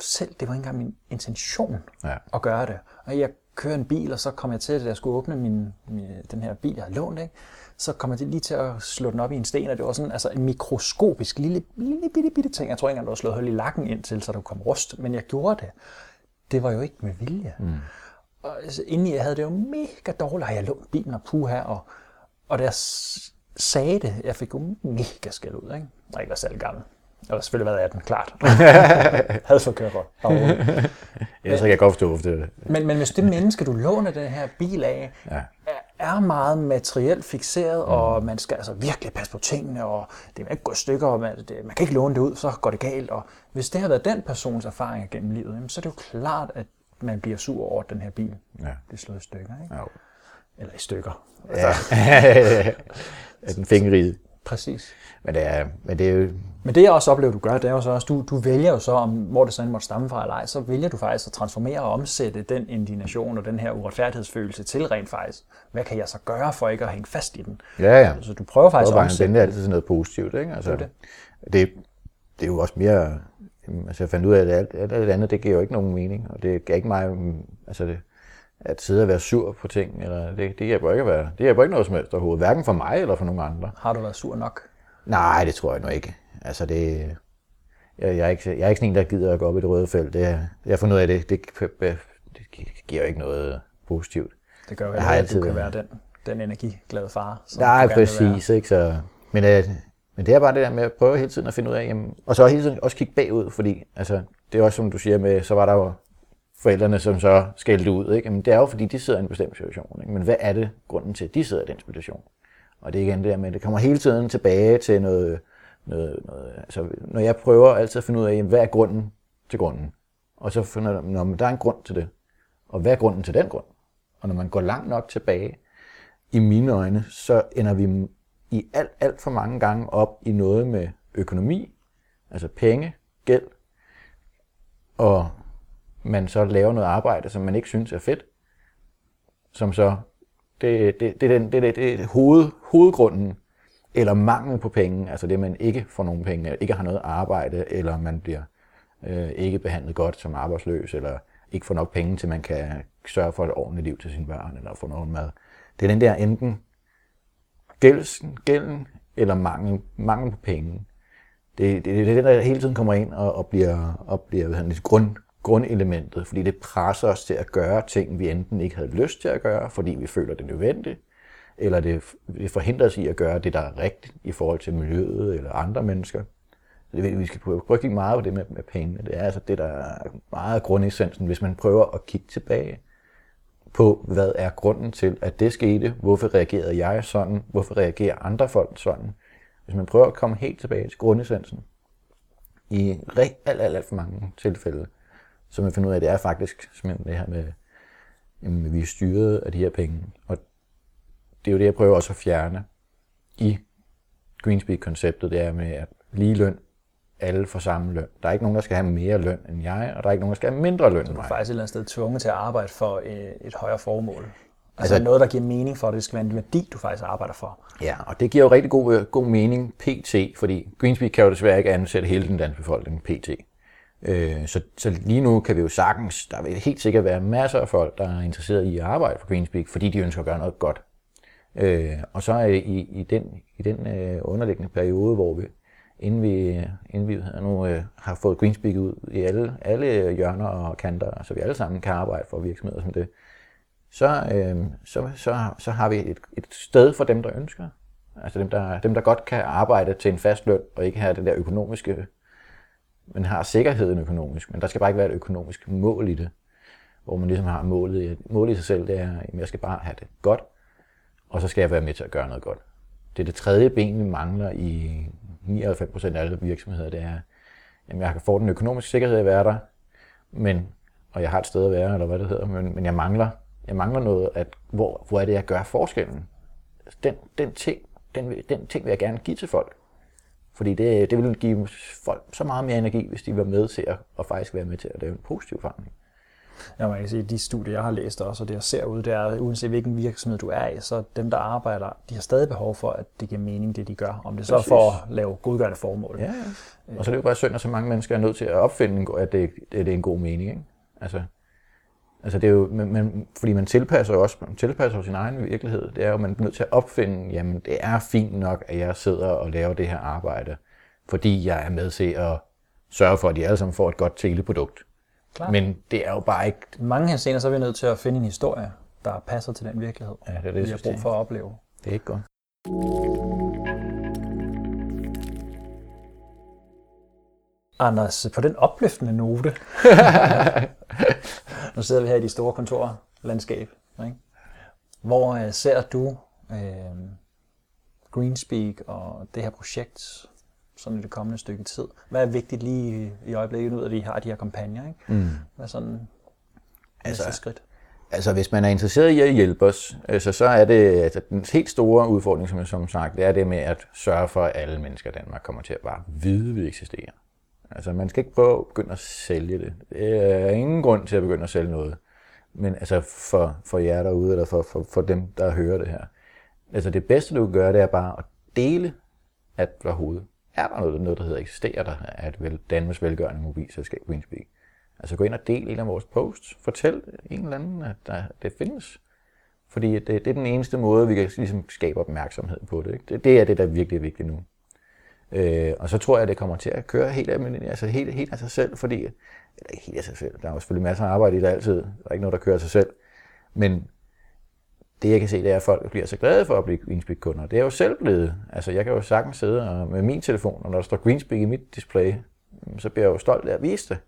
A: Selv, det var ikke engang min intention ja. at gøre det. Og jeg kører en bil, og så kommer jeg til, at jeg skulle åbne min, min, den her bil, jeg har lånt, ikke? så kommer jeg lige til at slå den op i en sten, og det var sådan altså en mikroskopisk lille, lille bitte, bitte ting. Jeg tror ikke engang, du har slået hul i lakken ind til, så der kom rust, men jeg gjorde det det var jo ikke med vilje. Mm. Og altså, inden jeg havde det jo mega dårligt, jeg lånt bilen og puha, og, og da jeg sagde det, jeg fik jo mega skæld ud, ikke? Og ikke var særlig gammel. Jeg har selvfølgelig været 18, klart. havde for.
B: ja, så kan jeg godt forstå det.
A: Men, men hvis det menneske, du låner den her bil af, ja. er meget materielt fixeret, mm. og man skal altså virkelig passe på tingene, og det vil ikke gå i stykker, og man, det, man kan ikke låne det ud, så går det galt. Og hvis det har været den persons erfaring gennem livet, jamen, så er det jo klart, at man bliver sur over, at den her bil ja. bliver slået i stykker. Ikke? Ja. Eller i stykker.
B: Ja. Altså. den fingerige.
A: Præcis.
B: Men det er, men det er jo...
A: Men det jeg også oplever, du gør, det er jo så også, du, du vælger jo så, om, hvor det så end måtte stamme fra eller ej, så vælger du faktisk at transformere og omsætte den indignation og den her uretfærdighedsfølelse til rent faktisk. Hvad kan jeg så gøre for ikke at hænge fast i den?
B: Ja, ja.
A: Så du prøver faktisk at omsætte
B: det. er altid sådan noget positivt, ikke? Altså, det, det. det, det er jo også mere... Altså jeg fandt ud af, at alt, alt, alt andet, det giver jo ikke nogen mening, og det gav ikke mig... Altså det, at sidde og være sur på ting, eller det, det hjælper ikke at være, det hjælper ikke noget som helst overhovedet, hverken for mig eller for nogen andre.
A: Har du været sur nok?
B: Nej, det tror jeg nu ikke. Altså det, jeg, jeg, er ikke, jeg er ikke sådan en, der gider at gå op i det røde felt. Det, jeg fundet ud af, det, det, det, det giver jo ikke noget positivt.
A: Det gør jo ikke, at du kan være den, den energiglade far.
B: Som Nej, præcis. Ikke, så, men, øh, men det er bare det der med at prøve hele tiden at finde ud af, jamen, og så hele tiden også kigge bagud, fordi altså, det er også som du siger med, så var der jo forældrene, som så skældte ud. Ikke? Men det er jo fordi, de sidder i en bestemt situation. Ikke? Men hvad er det grunden til, at de sidder i den situation? Og det er igen det der med, at det kommer hele tiden tilbage til noget, noget, noget altså, når jeg prøver altid at finde ud af, hvad er grunden til grunden? Og så finder jeg, når der er en grund til det. Og hvad er grunden til den grund? Og når man går langt nok tilbage, i mine øjne, så ender vi i alt, alt for mange gange op i noget med økonomi, altså penge, gæld, og man så laver noget arbejde, som man ikke synes er fedt, som så det, det, det, det, det, det, det er hoved, hovedgrunden, eller mangel på penge, altså det, man ikke får nogen penge, eller ikke har noget arbejde, eller man bliver øh, ikke behandlet godt som arbejdsløs, eller ikke får nok penge til, man kan sørge for et ordentligt liv til sine børn, eller få noget mad. Det er den der enten gælden, gælden eller mangel, mangel på penge. Det, det, det er det, der hele tiden kommer ind og, og bliver, og bliver hvad hedder, grund, grundelementet, fordi det presser os til at gøre ting, vi enten ikke havde lyst til at gøre, fordi vi føler det nødvendigt, eller det, det forhindrer os i at gøre det, der er rigtigt i forhold til miljøet eller andre mennesker. Så det, vi skal prøve at kigge meget på det med, med pengene. Det er altså det, der er meget grundessensen, hvis man prøver at kigge tilbage på, hvad er grunden til, at det skete, hvorfor reagerede jeg sådan, hvorfor reagerer andre folk sådan. Hvis man prøver at komme helt tilbage til grundessensen, i alt, alt, alt for mange tilfælde, så man finder ud af, at det er faktisk simpelthen det her med, jamen, vi er styret af de her penge. Og det er jo det, jeg prøver også at fjerne i Greenspeak-konceptet, det er med at lige løn, alle får samme løn. Der er ikke nogen, der skal have mere løn end jeg, og der er ikke nogen, der skal have mindre løn end
A: Du
B: mig.
A: er faktisk et eller andet sted tvunget til at arbejde for et, et højere formål. Altså,
B: Altså-
A: noget, der giver mening for det. Det skal være en værdi, du faktisk arbejder for.
B: Ja, og det giver jo rigtig god, god mening pt, fordi Greenspeak kan jo desværre ikke ansætte hele den danske befolkning pt. Øh, så, så lige nu kan vi jo sagtens, der vil helt sikkert være masser af folk, der er interesseret i at arbejde for Greenspeak, fordi de ønsker at gøre noget godt. Øh, og så er i, i den, i den øh, underliggende periode, hvor vi, inden vi, inden vi nu øh, har fået Greenspeak ud i alle, alle hjørner og kanter, så vi alle sammen kan arbejde for virksomheder som det, så, øh, så, så, så har vi et, et sted for dem, der ønsker. Altså dem der, dem, der godt kan arbejde til en fast løn, og ikke have det der økonomiske, men har sikkerheden økonomisk. Men der skal bare ikke være et økonomisk mål i det, hvor man ligesom har målet, i- målet i sig selv, det er, at jeg skal bare have det godt, og så skal jeg være med til at gøre noget godt. Det er det tredje ben, vi mangler i 99% af alle virksomheder, det er, at jeg kan få den økonomiske sikkerhed at være der, men, og jeg har et sted at være, eller hvad det hedder, men, men jeg mangler, jeg mangler noget, at hvor, hvor er det, jeg gør forskellen? Den, den, ting, den, den ting vil jeg gerne give til folk. Fordi det, det vil give folk så meget mere energi, hvis de var med til at, at faktisk være med til at lave en positiv forandring.
A: Ja, man kan sige, at de studier, jeg har læst også, og det jeg ser ud, det er, uanset hvilken virksomhed du er i, så dem, der arbejder, de har stadig behov for, at det giver mening, det de gør. Om det så er for at lave godgørende formål.
B: Ja, ja. Og så er det jo bare synd, at så mange mennesker er nødt til at opfinde, at det, at det er en god mening. Ikke? Altså, altså det er jo, man, man, fordi man tilpasser jo også man tilpasser jo sin egen virkelighed. Det er jo, man er nødt til at opfinde, jamen det er fint nok, at jeg sidder og laver det her arbejde, fordi jeg er med til at sørge for, at de alle sammen får et godt teleprodukt.
A: Klart.
B: Men det er jo bare ikke...
A: I mange henseender, så er vi nødt til at finde en historie, der passer til den virkelighed,
B: Ja, det er det,
A: vi har brug for at opleve.
B: Det er ikke godt.
A: Anders, på den opløftende note, nu sidder vi her i de store kontorlandskab, ikke? hvor øh, ser du øh, Greenspeak og det her projekt sådan i det kommende stykke tid? Hvad er vigtigt lige i, øjeblikket, ud af at I har de her kampagner? Ikke?
B: Mm.
A: Hvad er sådan
B: Altså,
A: næste skridt?
B: Altså, hvis man er interesseret i at hjælpe os, øh, så, så er det altså, den helt store udfordring, som jeg som sagt, det er det med at sørge for, at alle mennesker i Danmark kommer til at bare vide, at vi eksisterer. Altså, man skal ikke prøve at begynde at sælge det. Det er ingen grund til at begynde at sælge noget. Men altså, for, for jer derude, eller for, for, for dem, der hører det her. Altså, det bedste, du kan gøre, det er bare at dele, at der hovedet er der noget, noget der hedder eksisterer der, at vel, Danmarks velgørende mobilselskab Greenspeak. Altså gå ind og del en af vores posts. Fortæl en eller anden, at der, det findes. Fordi det, det er den eneste måde, vi kan ligesom skabe opmærksomhed på det. Ikke? Det, det er det, der virkelig vigtigt nu. Øh, og så tror jeg, at det kommer til at køre helt, almindeligt, altså helt, helt af sig selv, fordi, eller ikke helt af sig selv, der er jo selvfølgelig masser af arbejde i det altid, der er ikke noget, der kører af sig selv, men det jeg kan se, det er, at folk bliver så glade for at blive Greenspeak-kunder. Det er jeg jo selv blevet. Altså, jeg kan jo sagtens sidde og, med min telefon, og når der står Greenspeak i mit display, mm, så bliver jeg jo stolt af at vise det.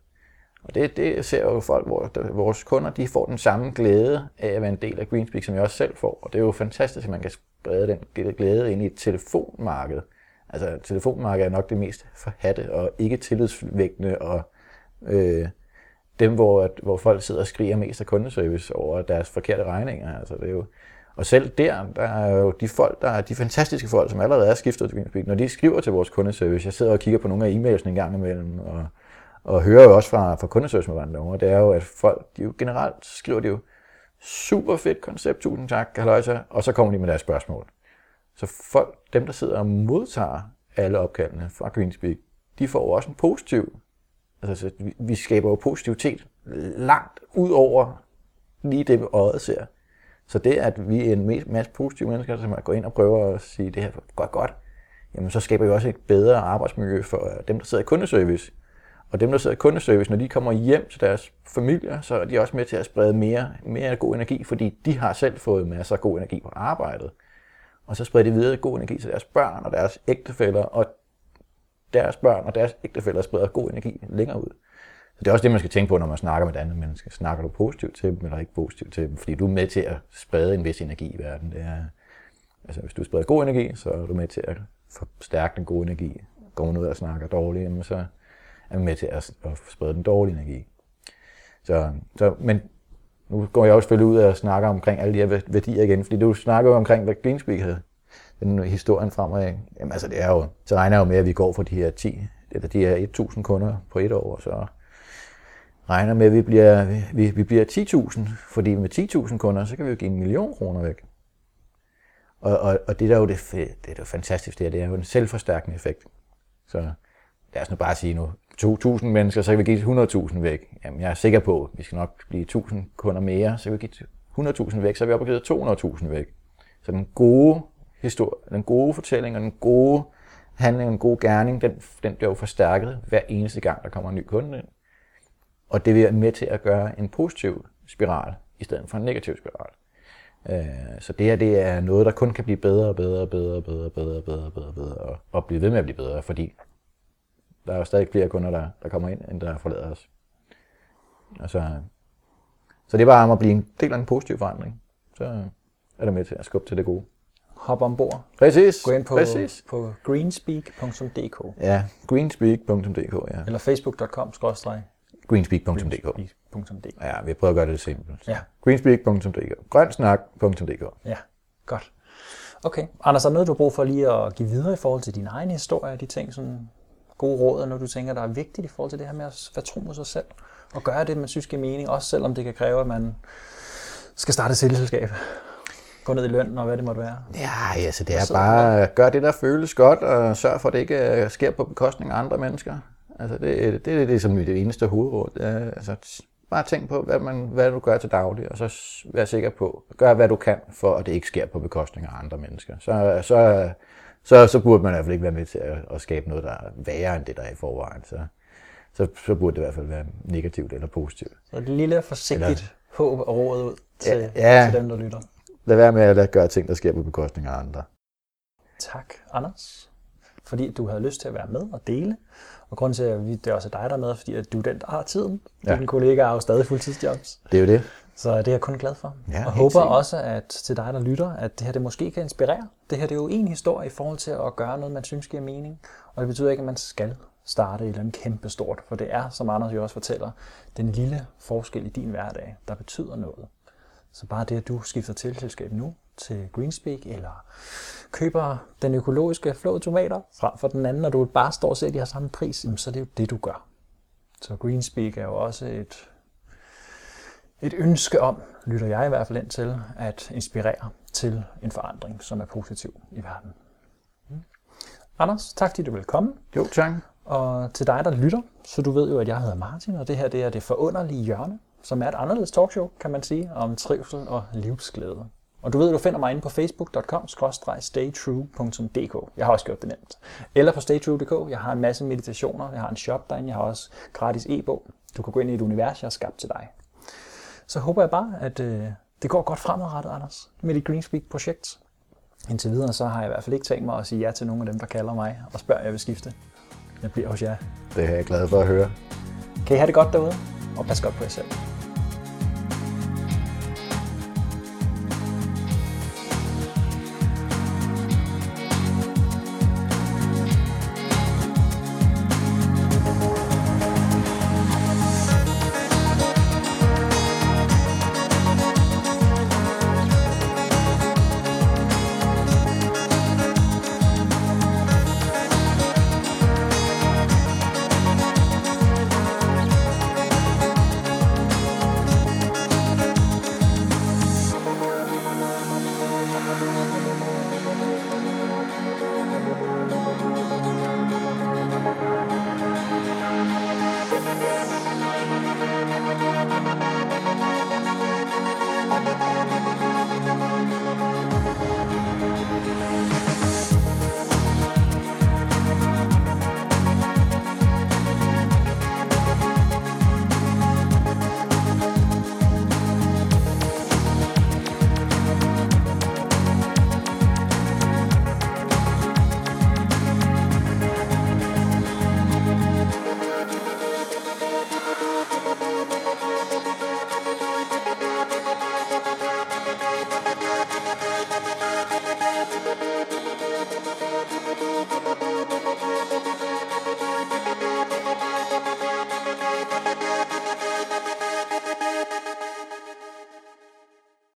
B: Og det, det ser jo folk, hvor der, vores kunder de får den samme glæde af at være en del af Greenspeak, som jeg også selv får. Og det er jo fantastisk, at man kan sprede den glæde ind i et telefonmarked. Altså, telefonmarkedet er nok det mest forhatte og ikke tillidsvækkende, og øh, dem, hvor, at, hvor folk sidder og skriger mest af kundeservice over deres forkerte regninger. Altså, det er jo, og selv der, der er jo de folk, der er de fantastiske folk, som allerede er skiftet til Greenspeak, når de skriver til vores kundeservice, jeg sidder og kigger på nogle af e-mailsene en gang imellem, og, og hører jo også fra, fra kundeservice derovre, det er jo, at folk, de jo generelt skriver de jo, super fedt koncept, tusind tak, halløjsa, og så kommer de med deres spørgsmål. Så folk, dem der sidder og modtager alle opkaldene fra Greenspeak, de får jo også en positiv, altså så vi, vi skaber jo positivitet langt ud over lige det, øjet ser. Så det, at vi er en masse positive mennesker, som går ind og prøver at sige, det her går godt, godt, jamen så skaber vi også et bedre arbejdsmiljø for øh, dem, der sidder i kundeservice. Og dem, der sidder i kundeservice, når de kommer hjem til deres familier, så er de også med til at sprede mere, mere god energi, fordi de har selv fået masser af god energi på arbejdet. Og så spreder de videre god energi til deres børn og deres ægtefæller, og deres børn og deres ægtefæller spreder god energi længere ud. Så det er også det, man skal tænke på, når man snakker med et andet menneske. Snakker du positivt til dem, eller ikke positivt til dem? Fordi du er med til at sprede en vis energi i verden. Det er, altså, hvis du spreder god energi, så er du med til at forstærke den gode energi. Går man ud og snakker dårligt, jamen, så er man med til at, at sprede den dårlige energi. Så, så, men nu går jeg også selvfølgelig ud og snakker omkring alle de her værdier igen, fordi du snakker jo omkring, hvad Greenspeak havde den historien fremad. Jamen altså, det er jo, så regner jeg jo med, at vi går fra de her 10, eller de her 1.000 kunder på et år, og så regner med, at vi bliver, vi, vi bliver 10.000, fordi med 10.000 kunder, så kan vi jo give en million kroner væk. Og, og, og det, der er jo det, det er jo fantastisk, det, her, det er jo en selvforstærkende effekt. Så lad os nu bare sige nu, 2.000 mennesker, så kan vi give 100.000 væk. Jamen, jeg er sikker på, at vi skal nok blive 1.000 kunder mere, så kan vi give 100.000 væk, så er vi oppe og 200.000 væk. Så den gode historie, den gode fortælling og den gode handling, den gode gerning, den, den bliver jo forstærket hver eneste gang, der kommer en ny kunde ind. Og det er med til at gøre en positiv spiral, i stedet for en negativ spiral. Øh, så det her det er noget, der kun kan blive bedre og bedre og bedre og bedre og bedre og bedre og bedre, bedre, og blive ved med at blive bedre, fordi der er jo stadig flere kunder, der, der kommer ind, end der forlader os. Altså, så det er bare om at blive en del af en positiv forandring. Så er det med til at skubbe til det gode.
A: Hop ombord.
B: Præcis.
A: Gå ind på,
B: Præcis.
A: på greenspeak.dk
B: Ja, greenspeak.dk, ja.
A: eller facebook.com
B: Greenspeak.dk. Ja, vi prøver at gøre det simpelt.
A: Ja.
B: Greenspeak.dk. Grønsnak.dk.
A: Ja, godt. Okay. Anders, er der noget, du har brug for lige at give videre i forhold til din egen historie, de ting, sådan gode råd, når du tænker, der er vigtigt i forhold til det her med at være tro mod sig selv, og gøre det, man synes giver mening, også selvom det kan kræve, at man skal starte et selvselskab? Gå ned i løn, og hvad det måtte være.
B: Ja, altså det er bare at gøre det, der føles godt, og sørge for, at det ikke sker på bekostning af andre mennesker. Altså det, det, det er det, som er det eneste hovedråd. Altså, bare tænk på, hvad, man, hvad du gør til daglig, og så vær sikker på, gør hvad du kan, for at det ikke sker på bekostning af andre mennesker. Så, så, så, så burde man i hvert fald ikke være med til at, at skabe noget, der er værre end det, der er i forvejen. Så, så, så burde det i hvert fald være negativt eller positivt.
A: Så et lille forsigtigt eller, håb og råd ud til,
B: ja,
A: til dem, der lytter.
B: Lad være med at gøre ting, der sker på bekostning af andre.
A: Tak, Anders, fordi du havde lyst til at være med og dele. Og grunden til, at det er også dig, der er med, fordi at du er den, der har tiden. Ja. Dine kollegaer har jo stadig fuldtidsjobs.
B: Det er jo det.
A: Så det er jeg kun glad for.
B: Ja,
A: og håber sikkert. også, at til dig, der lytter, at det her det måske kan inspirere. Det her det er jo en historie i forhold til at gøre noget, man synes giver mening. Og det betyder ikke, at man skal starte et eller andet kæmpe stort. For det er, som Anders jo også fortæller, den lille forskel i din hverdag, der betyder noget. Så bare det, at du skifter til selskab nu til Greenspeak, eller køber den økologiske flåede tomater frem for den anden, når du bare står og ser, at de har samme pris, så er det jo det, du gør. Så Greenspeak er jo også et, et ønske om, lytter jeg i hvert fald ind til, at inspirere til en forandring, som er positiv i verden. Mm. Anders, tak fordi du vil komme.
B: Jo, tak.
A: Og til dig, der lytter, så du ved jo, at jeg hedder Martin, og det her det er det forunderlige hjørne, som er et anderledes talkshow, kan man sige, om trivsel og livsglæde. Og du ved, at du finder mig inde på facebook.com-staytrue.dk. Jeg har også gjort det nemt. Eller på staytrue.dk. Jeg har en masse meditationer. Jeg har en shop derinde. Jeg har også gratis e-bog. Du kan gå ind i et univers, jeg har skabt til dig. Så håber jeg bare, at øh, det går godt fremadrettet, Anders, med dit Greenspeak-projekt. Indtil videre, så har jeg i hvert fald ikke tænkt mig at sige ja til nogle af dem, der kalder mig og spørger, jeg vil skifte. Jeg bliver hos jer.
B: Det er jeg glad for at høre.
A: Kan I have det godt derude, og pas godt på jer selv.